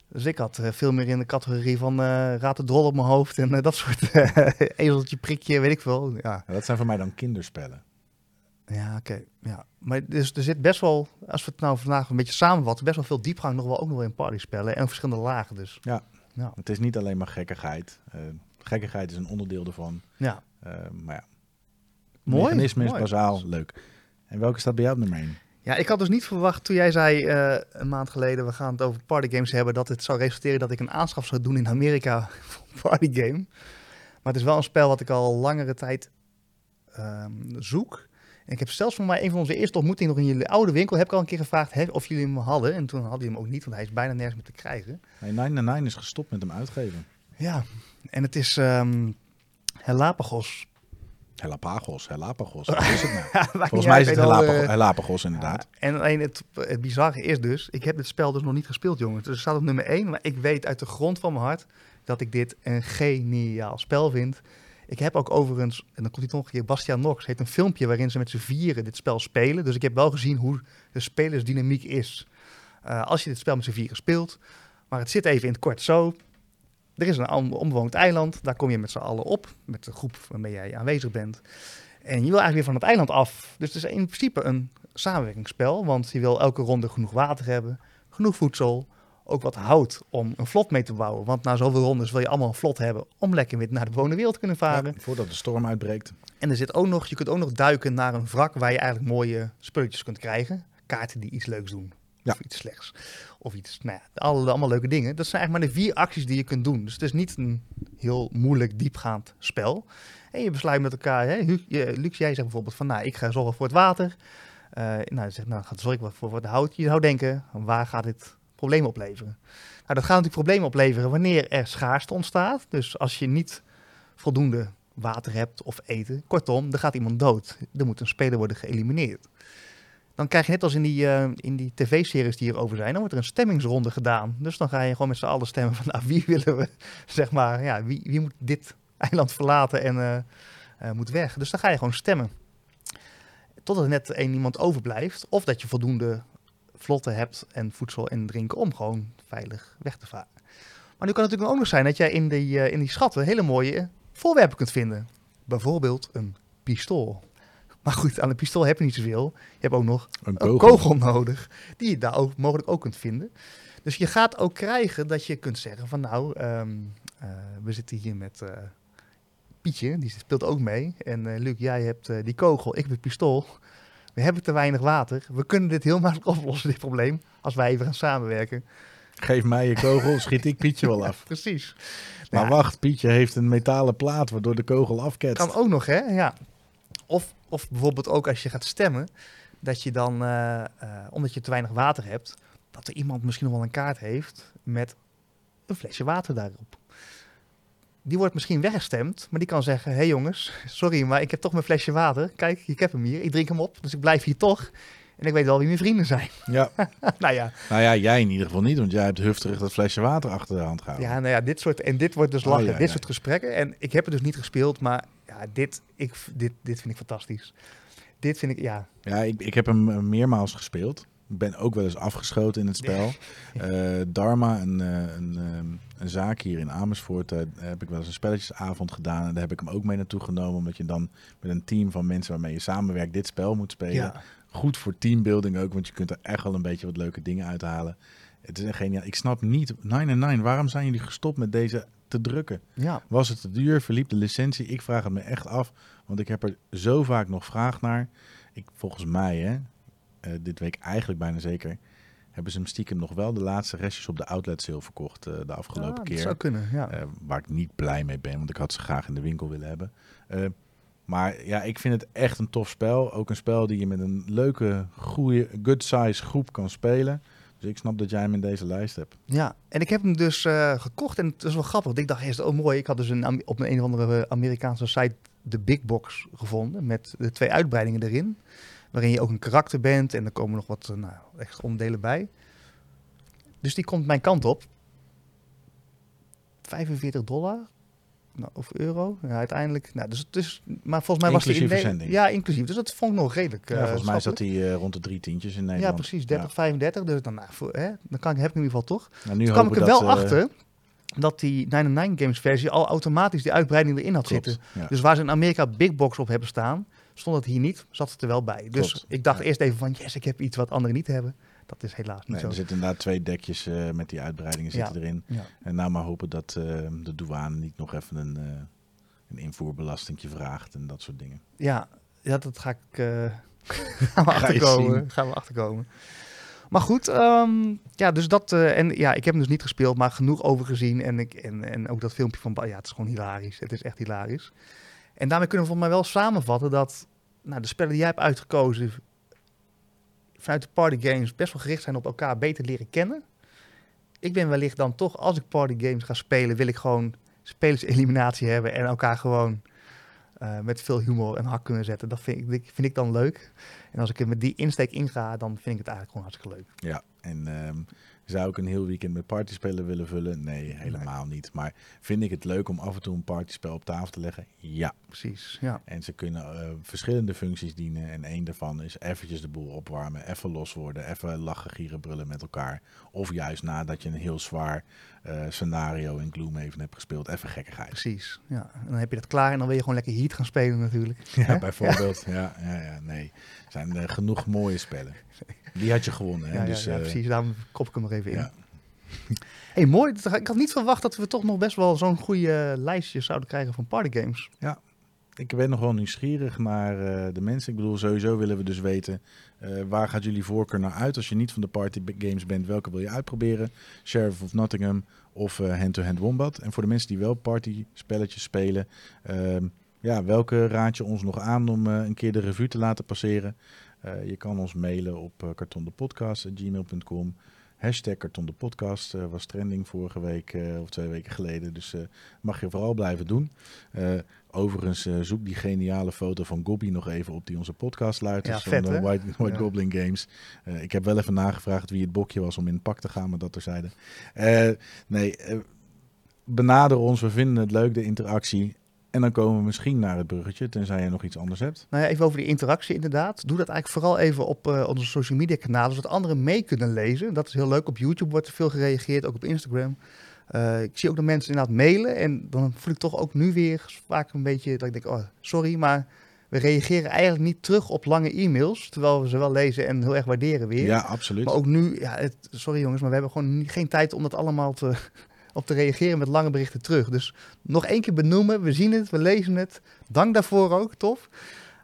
Dus ik had uh, veel meer in de categorie van uh, raad de drol op mijn hoofd en uh, dat soort ezeltje, prikje, weet ik veel. Ja. ja dat zijn voor mij dan kinderspellen. Ja, oké. Okay. Ja. Maar dus, er zit best wel, als we het nou vandaag een beetje samenvatten, best wel veel diepgang nog wel ook nog wel in partyspellen en verschillende lagen dus. Ja, ja. het is niet alleen maar gekkigheid. gekkigheid is een onderdeel ervan. Ja. maar ja, Mooi. mechanisme is bazaal, leuk. En welke staat bij jou op nummer 1? Ja, ik had dus niet verwacht toen jij zei uh, een maand geleden, we gaan het over partygames hebben, dat het zou resulteren dat ik een aanschaf zou doen in Amerika voor een partygame. Maar het is wel een spel wat ik al langere tijd um, zoek. En ik heb zelfs van mij een van onze eerste ontmoetingen nog in jullie oude winkel, heb ik al een keer gevraagd hè, of jullie hem hadden. En toen hadden jullie hem ook niet, want hij is bijna nergens meer te krijgen. Nee, Nine Nine is gestopt met hem uitgeven. Ja, en het is um, Helapagos. Helapagos, Helapagos. Wat is het nou? ja, Volgens mij is het Helapagos, Helapagos inderdaad. Ja, en alleen het, het bizarre is dus, ik heb dit spel dus nog niet gespeeld, jongens. Dus het staat op nummer 1, maar ik weet uit de grond van mijn hart dat ik dit een geniaal spel vind. Ik heb ook overigens, en dan komt hij nog een keer, Bastiaan Nox heeft een filmpje waarin ze met z'n vieren dit spel spelen. Dus ik heb wel gezien hoe de spelersdynamiek is. eh, als je dit spel met z'n vieren speelt. Maar het zit even in het kort zo. Er is een on- onbewoond eiland. Daar kom je met z'n allen op. Met de groep waarmee jij aanwezig bent. En je wil eigenlijk weer van het eiland af. Dus het is in principe een samenwerkingsspel. Want je wil elke ronde genoeg water hebben. Genoeg voedsel. Ook wat hout om een vlot mee te bouwen. Want na zoveel rondes wil je allemaal een vlot hebben. Om lekker weer naar de bewoonde wereld te kunnen varen. Ja, voordat de storm uitbreekt. En er zit ook nog, je kunt ook nog duiken naar een wrak waar je eigenlijk mooie spulletjes kunt krijgen. Kaarten die iets leuks doen. Ja. Of iets slechts. Of iets, nou ja, alle, allemaal leuke dingen. Dat zijn eigenlijk maar de vier acties die je kunt doen. Dus het is niet een heel moeilijk, diepgaand spel. En je besluit met elkaar, hè, Luc, jij zegt bijvoorbeeld van, nou, ik ga zorgen voor het water. Eh nou, je zegt, nou, gaat zorg ik wat voor, voor het hout. Je zou denken, waar gaat dit probleem opleveren? Nou, dat gaat natuurlijk problemen opleveren wanneer er schaarste ontstaat. Dus als je niet voldoende water hebt of eten. Kortom, er gaat iemand dood. Er moet een speler worden geëlimineerd. Dan krijg je net als in die, eh, in die tv-series die hierover zijn, dan wordt er een stemmingsronde gedaan. Dus dan ga je gewoon met z'n allen stemmen van, nou, wie willen we, zeg maar, ja, wie, wie moet dit eiland verlaten en eh, eh, moet weg. Dus dan ga je gewoon stemmen. Totdat er net één iemand overblijft, of dat je voldoende vlotten hebt en voedsel en drinken om gewoon veilig weg te varen. Maar nu kan het natuurlijk ook nog zijn dat jij in die, eh, in die schatten hele mooie voorwerpen kunt vinden. Bijvoorbeeld een pistool. Maar goed, aan een pistool heb je niet zoveel. Je hebt ook nog Een een kogel. nodig, die je daar ook mogelijk ook kunt vinden. Dus je gaat ook krijgen dat je kunt zeggen van nou, ehm, eh, we zitten hier met eh, Pietje, die speelt ook mee. En Luc, jij hebt die kogel, ik heb het pistool. We hebben te weinig water. We kunnen dit heel makkelijk oplossen, dit probleem, als wij even gaan samenwerken. Geef mij je kogel, schiet ik Pietje wel af. Precies. Maar Ja, wacht, Pietje heeft een metalen plaat waardoor de kogel afketst. Kan ook nog, hè? Ja. Of, of bijvoorbeeld ook als je gaat stemmen, dat je dan, eh, eh, omdat je te weinig water hebt, dat er iemand misschien nog wel een kaart heeft met een flesje water daarop. Die wordt misschien weggestemd, maar die kan zeggen: Hé hey jongens, sorry, maar ik heb toch mijn flesje water. Kijk, ik heb hem hier, ik drink hem op, dus ik blijf hier toch. En ik weet wel wie mijn vrienden zijn. Ja, nou ja, nou ja, jij in ieder geval niet, want jij hebt hufterig dat flesje water achter de hand gehouden. Ja, nou ja, dit soort, en dit wordt dus Oh, lachen, ja, dit ja. soort gesprekken. En ik heb het dus niet gespeeld, maar ja, dit, ik, dit, dit vind ik fantastisch. Dit vind ik, ja, Ja, ik, ik heb hem meermaals gespeeld. Ik ben ook wel eens afgeschoten in het spel. Eh, Dharma, een, eh, een, ehm, een zaak hier in Amersfoort, eh, heb ik wel eens een spelletjesavond gedaan. En daar heb ik hem ook mee naartoe genomen. Omdat je dan met een team van mensen waarmee je samenwerkt dit spel moet spelen. ja, Goed voor teambuilding ook, want je kunt er echt wel een beetje wat leuke dingen uithalen. Het is een geniaal. Ik snap niet, 9 waarom zijn jullie gestopt met deze te drukken? ja, Was het te duur? Verliep de licentie? Ik vraag het me echt af, want ik heb er zo vaak nog vraag naar. Ik, volgens mij, hè, eh, dit week eigenlijk bijna zeker, hebben ze hem stiekem nog wel de laatste restjes op de outlet sale verkocht eh, de afgelopen Ah, dat keer. zou kunnen, ja. Eh, waar ik niet blij mee ben, want ik had ze graag in de winkel willen hebben. Maar ja, ik vind het echt een tof spel. Ook een spel die je met een leuke, goede, good size groep kan spelen. Dus ik snap dat jij hem in deze lijst hebt. ja. En ik heb hem dus gekocht en het is wel grappig. want Ik dacht eerst, oh mooi, ik had dus een, op een, een of andere Amerikaanse site de Big Box gevonden met de twee uitbreidingen erin. Waarin je ook een karakter bent en er komen nog wat eh, nou, extra onderdelen bij. Dus die komt mijn kant op. 45 dollar nou, of euro. Ja, uiteindelijk. Nou, dus maar volgens mij was die in verzending. Ja, inclusief. Dus dat vond ik nog redelijk. Ja, eh, volgens mij zat hij eh, rond de drie tientjes in Ja, Nederland. precies. 30, 35. Dus dan, nou, voor, hè, dan kan ik, heb ik in ieder geval toch. Nou, nu Toen kwam ik er wel dat, achter dat die 99 Games versie al automatisch die uitbreiding erin had klopt, zitten. ja. Dus waar ze in Amerika Big Box op hebben staan, stond het hier niet, zat het er wel bij. Dus Klopt, ik dacht ja. eerst even van, yes, ik heb iets wat anderen niet hebben. Dat is helaas niet Nee, zo. er zitten inderdaad twee dekjes eh, met die uitbreidingen Ja. zitten erin. Ja. En nou maar hopen dat eh, de douane niet nog even een, eh een invoerbelastingje vraagt en dat soort dingen. Ja, ja, dat ga ik gaan we achterkomen. Gaan we achterkomen. Maar goed, ehm, ja, dus dat en ja, ik heb hem dus niet gespeeld, maar genoeg over gezien en ik en, en ook dat filmpje van, ja, het is gewoon hilarisch. Het is echt hilarisch. En daarmee kunnen we volgens mij wel samenvatten dat, nou, de spellen die jij hebt uitgekozen vanuit de party games best wel gericht zijn op elkaar beter leren kennen. Ik ben wellicht dan toch, als ik party games ga spelen, wil ik gewoon spelerseliminatie hebben en elkaar gewoon eh, met veel humor en hak kunnen zetten. Dat vind ik, vind ik dan leuk. En als ik er met die insteek inga, dan vind ik het eigenlijk gewoon hartstikke leuk. Ja, en ehm, Zou ik een heel weekend met partyspellen willen vullen? Nee, helemaal niet. Maar vind ik het leuk om af en toe een partyspel op tafel te leggen? Ja. Precies, ja. En ze kunnen eh, verschillende functies dienen. En één daarvan is eventjes de boel opwarmen, even los worden, even lachen, gieren, brullen met elkaar. Of juist nadat je een heel zwaar scenario in Gloomhaven hebt gespeeld, even gekkigheid. Precies, ja. En dan heb je dat klaar en dan wil je gewoon lekker Heat gaan spelen natuurlijk. Ja, bijvoorbeeld. Ja, ja, ja, nee. Er zijn eh, genoeg mooie spellen. Die had je gewonnen. Hè? Ja, ja, dus, ja, eh, precies. Daarom kop ik hem er even in. ja. hey, mooi. Ik had niet verwacht dat we toch nog best wel zo'n goede lijstje zouden krijgen van partygames. Ik ben nog wel nieuwsgierig naar eh, de mensen. Ik bedoel, sowieso willen we dus weten eh, waar gaat jullie voorkeur naar uit als je niet van de party games bent. Welke wil je uitproberen? Sheriff of Nottingham of eh, Hand-to-Hand Wombat. En voor de mensen die wel party spelletjes spelen, ehm, ja, welke raad je ons nog aan om eh, een keer de revue te laten passeren? Eh, je kan ons mailen op kartondepodcast.gmail.com. Hashtag kartondepodcast was trending vorige week of twee weken geleden. Dus mag je vooral blijven doen. Overigens, eh, zoek die geniale foto van Gobby nog even op die onze podcast luistert. Ja, van vet, de? White, White Ja. Goblin Games. Eh, ik heb wel even nagevraagd wie het bokje was om in pak te gaan, maar dat terzijde. Eh nee, benader ons. We vinden het leuk, de interactie. En dan komen we misschien naar het bruggetje, tenzij je nog iets anders hebt. Nou ja, even over die interactie inderdaad. Doe dat eigenlijk vooral even op onze social media kanalen, zodat anderen mee kunnen lezen. Dat is heel leuk. Op YouTube wordt er veel gereageerd, ook op Instagram. Eh, ik zie ook dat mensen inderdaad mailen en dan voel ik toch ook nu weer vaak een beetje dat ik denk, oh, sorry, maar we reageren eigenlijk niet terug op lange e-mails, terwijl we ze wel lezen en heel erg waarderen weer. Ja, absoluut. Maar ook nu, ja, het, sorry jongens, maar we hebben gewoon geen tijd om dat allemaal te, op te reageren met lange berichten terug. Dus nog één keer benoemen, we zien het, we lezen het. Dank daarvoor ook, tof.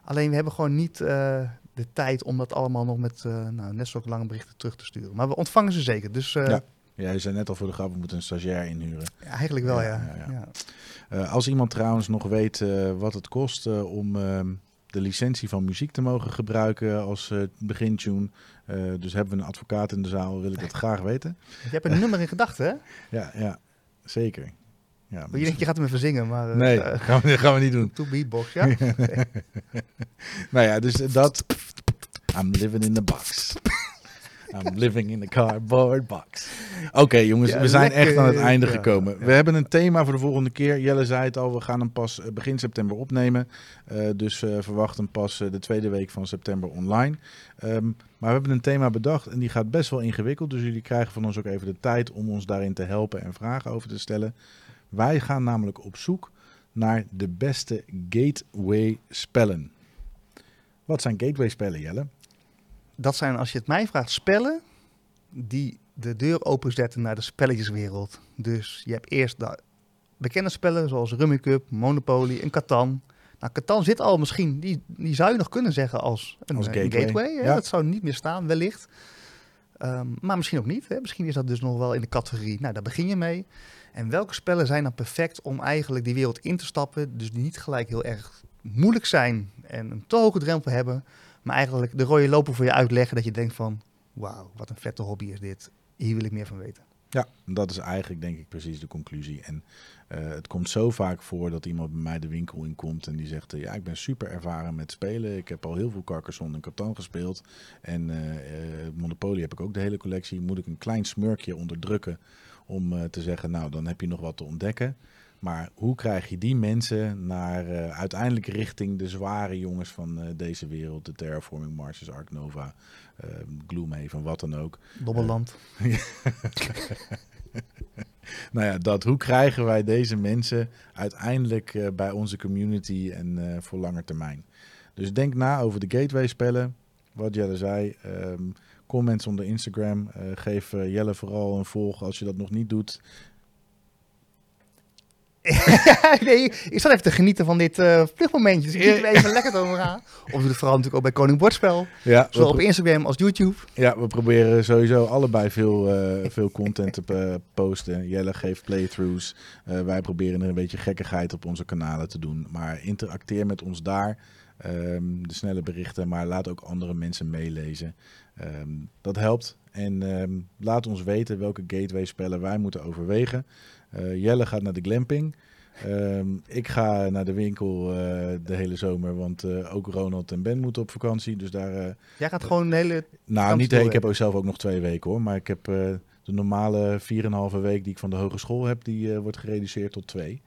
Alleen we hebben gewoon niet eh, de tijd om dat allemaal nog met eh, nou, net zulke lange berichten terug te sturen. Maar we ontvangen ze zeker, dus Ja. Jij zei net al voor de grap, we moeten een stagiair inhuren. ja, eigenlijk wel, Ja, ja. ja, ja. ja. Eh, als iemand trouwens nog weet eh, wat het kost eh, om ehm, de licentie van muziek te mogen gebruiken als begintune. dus hebben we een advocaat in de zaal, wil ik dat graag weten. Je hebt een nummer in gedachten, hè? Ja, ja zeker. Ja, Je denkt, je gaat hem even zingen, maar... Nee, gaan, we, gaan we niet doen. to beatbox, ja? Nou ja, dus dat. I'm living in the box. I'm living in a cardboard box. Oké jongens, Ja, we zijn lekker. echt aan het einde gekomen. ja. We hebben een thema voor de volgende keer. Jelle zei het al, we gaan hem pas eh, begin september opnemen. Eh, dus eh, verwacht hem pas de tweede week van september online. Ehm, maar we hebben een thema bedacht en die gaat best wel ingewikkeld. Dus jullie krijgen van ons ook even de tijd om ons daarin te helpen en vragen over te stellen. Wij gaan namelijk op zoek naar de beste gateway spellen. Wat zijn gateway spellen, Jelle? Dat zijn, als je het mij vraagt, spellen die de deur openzetten naar de spelletjeswereld. Dus je hebt eerst de bekende spellen zoals Rummy Cup, Monopoly en Catan. Nou, Catan zit al misschien, die, die zou je nog kunnen zeggen als een, Als eh, een gateway, hè? ja. Dat zou niet meer staan, wellicht. Ehm, maar misschien ook niet. Hè? Misschien is dat dus nog wel in de categorie. Nou, daar begin je mee. En welke spellen zijn dan perfect om eigenlijk die wereld in te stappen? Dus die niet gelijk heel erg moeilijk zijn en een te hoge drempel hebben. Maar eigenlijk de rode loper voor je uitleggen dat je denkt van... Wauw, wat een vette hobby is dit. Hier wil ik meer van weten. Ja, dat is eigenlijk denk ik precies de conclusie. En eh, het komt zo vaak voor dat iemand bij mij de winkel in komt en die zegt... eh, ja, ik ben super ervaren met spelen. Ik heb al heel veel Carcassonne en Catan gespeeld. En eh, Monopoly heb ik ook de hele collectie. Moet ik een klein smurkje onderdrukken om te zeggen... nou, dan heb je nog wat te ontdekken. Maar hoe krijg je die mensen naar eh, uiteindelijk richting de zware jongens van eh, deze wereld... de Terraforming Marches, Ark Nova, eh, Gloomhaven, wat dan ook... Dobbelland. Nou ja, dat. Hoe krijgen wij deze mensen uiteindelijk bij onze community en voor langer termijn? Dus denk na over de gateway spellen. Wat Jelle zei. ehm comments onder Instagram. geef Jelle vooral een volg als je dat nog niet doet. nee, ik zat even te genieten van dit eh vluchtmomentje. Dus ik er even lekker door gaan. Of doe het vooral natuurlijk ook bij Koning Bordspel. Ja, Zowel we, op Instagram als YouTube. ja, we proberen sowieso allebei veel, eh, veel content te eh, posten. Jelle geeft playthroughs. Wij proberen er een beetje gekkigheid op onze kanalen te doen. Maar interacteer met ons daar. Ehm, de snelle berichten, maar laat ook andere mensen meelezen. Ehm, dat helpt. En ehm, laat ons weten welke gateway spellen wij moeten overwegen. Eh, Jelle gaat naar de glamping. Ehm, ik ga naar de winkel eh, de hele zomer, want eh, ook Ronald en Ben moeten op vakantie. Dus daar, Jij gaat gewoon een hele... nou niet, ik heb ook zelf ook nog twee weken hoor, maar ik heb De normale 4,5 week die ik van de hogeschool heb, die wordt gereduceerd tot twee.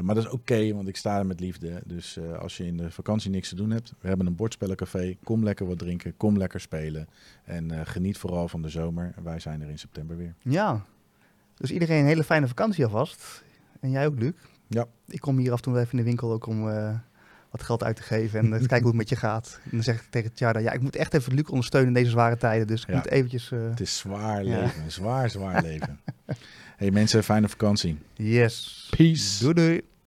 Maar dat is oké, want ik sta er met liefde. Dus als je in de vakantie niks te doen hebt, we hebben een bordspellencafé. Kom lekker wat drinken, kom lekker spelen. En geniet vooral van de zomer. Wij zijn er in september weer. Ja. Dus iedereen een hele fijne vakantie alvast. En jij ook, Luc? Ja. Ik kom hier af en toe even in de winkel ook om eh, wat geld uit te geven en eh, te kijken hoe het met je gaat. En dan zeg ik tegen Tjada, ja, ik moet echt even Luc ondersteunen in deze zware tijden. Dus ik Ja. moet eventjes... eh, Het is zwaar leven, zwaar, zwaar leven. hey mensen, fijne vakantie. yes. Peace. Doei doei.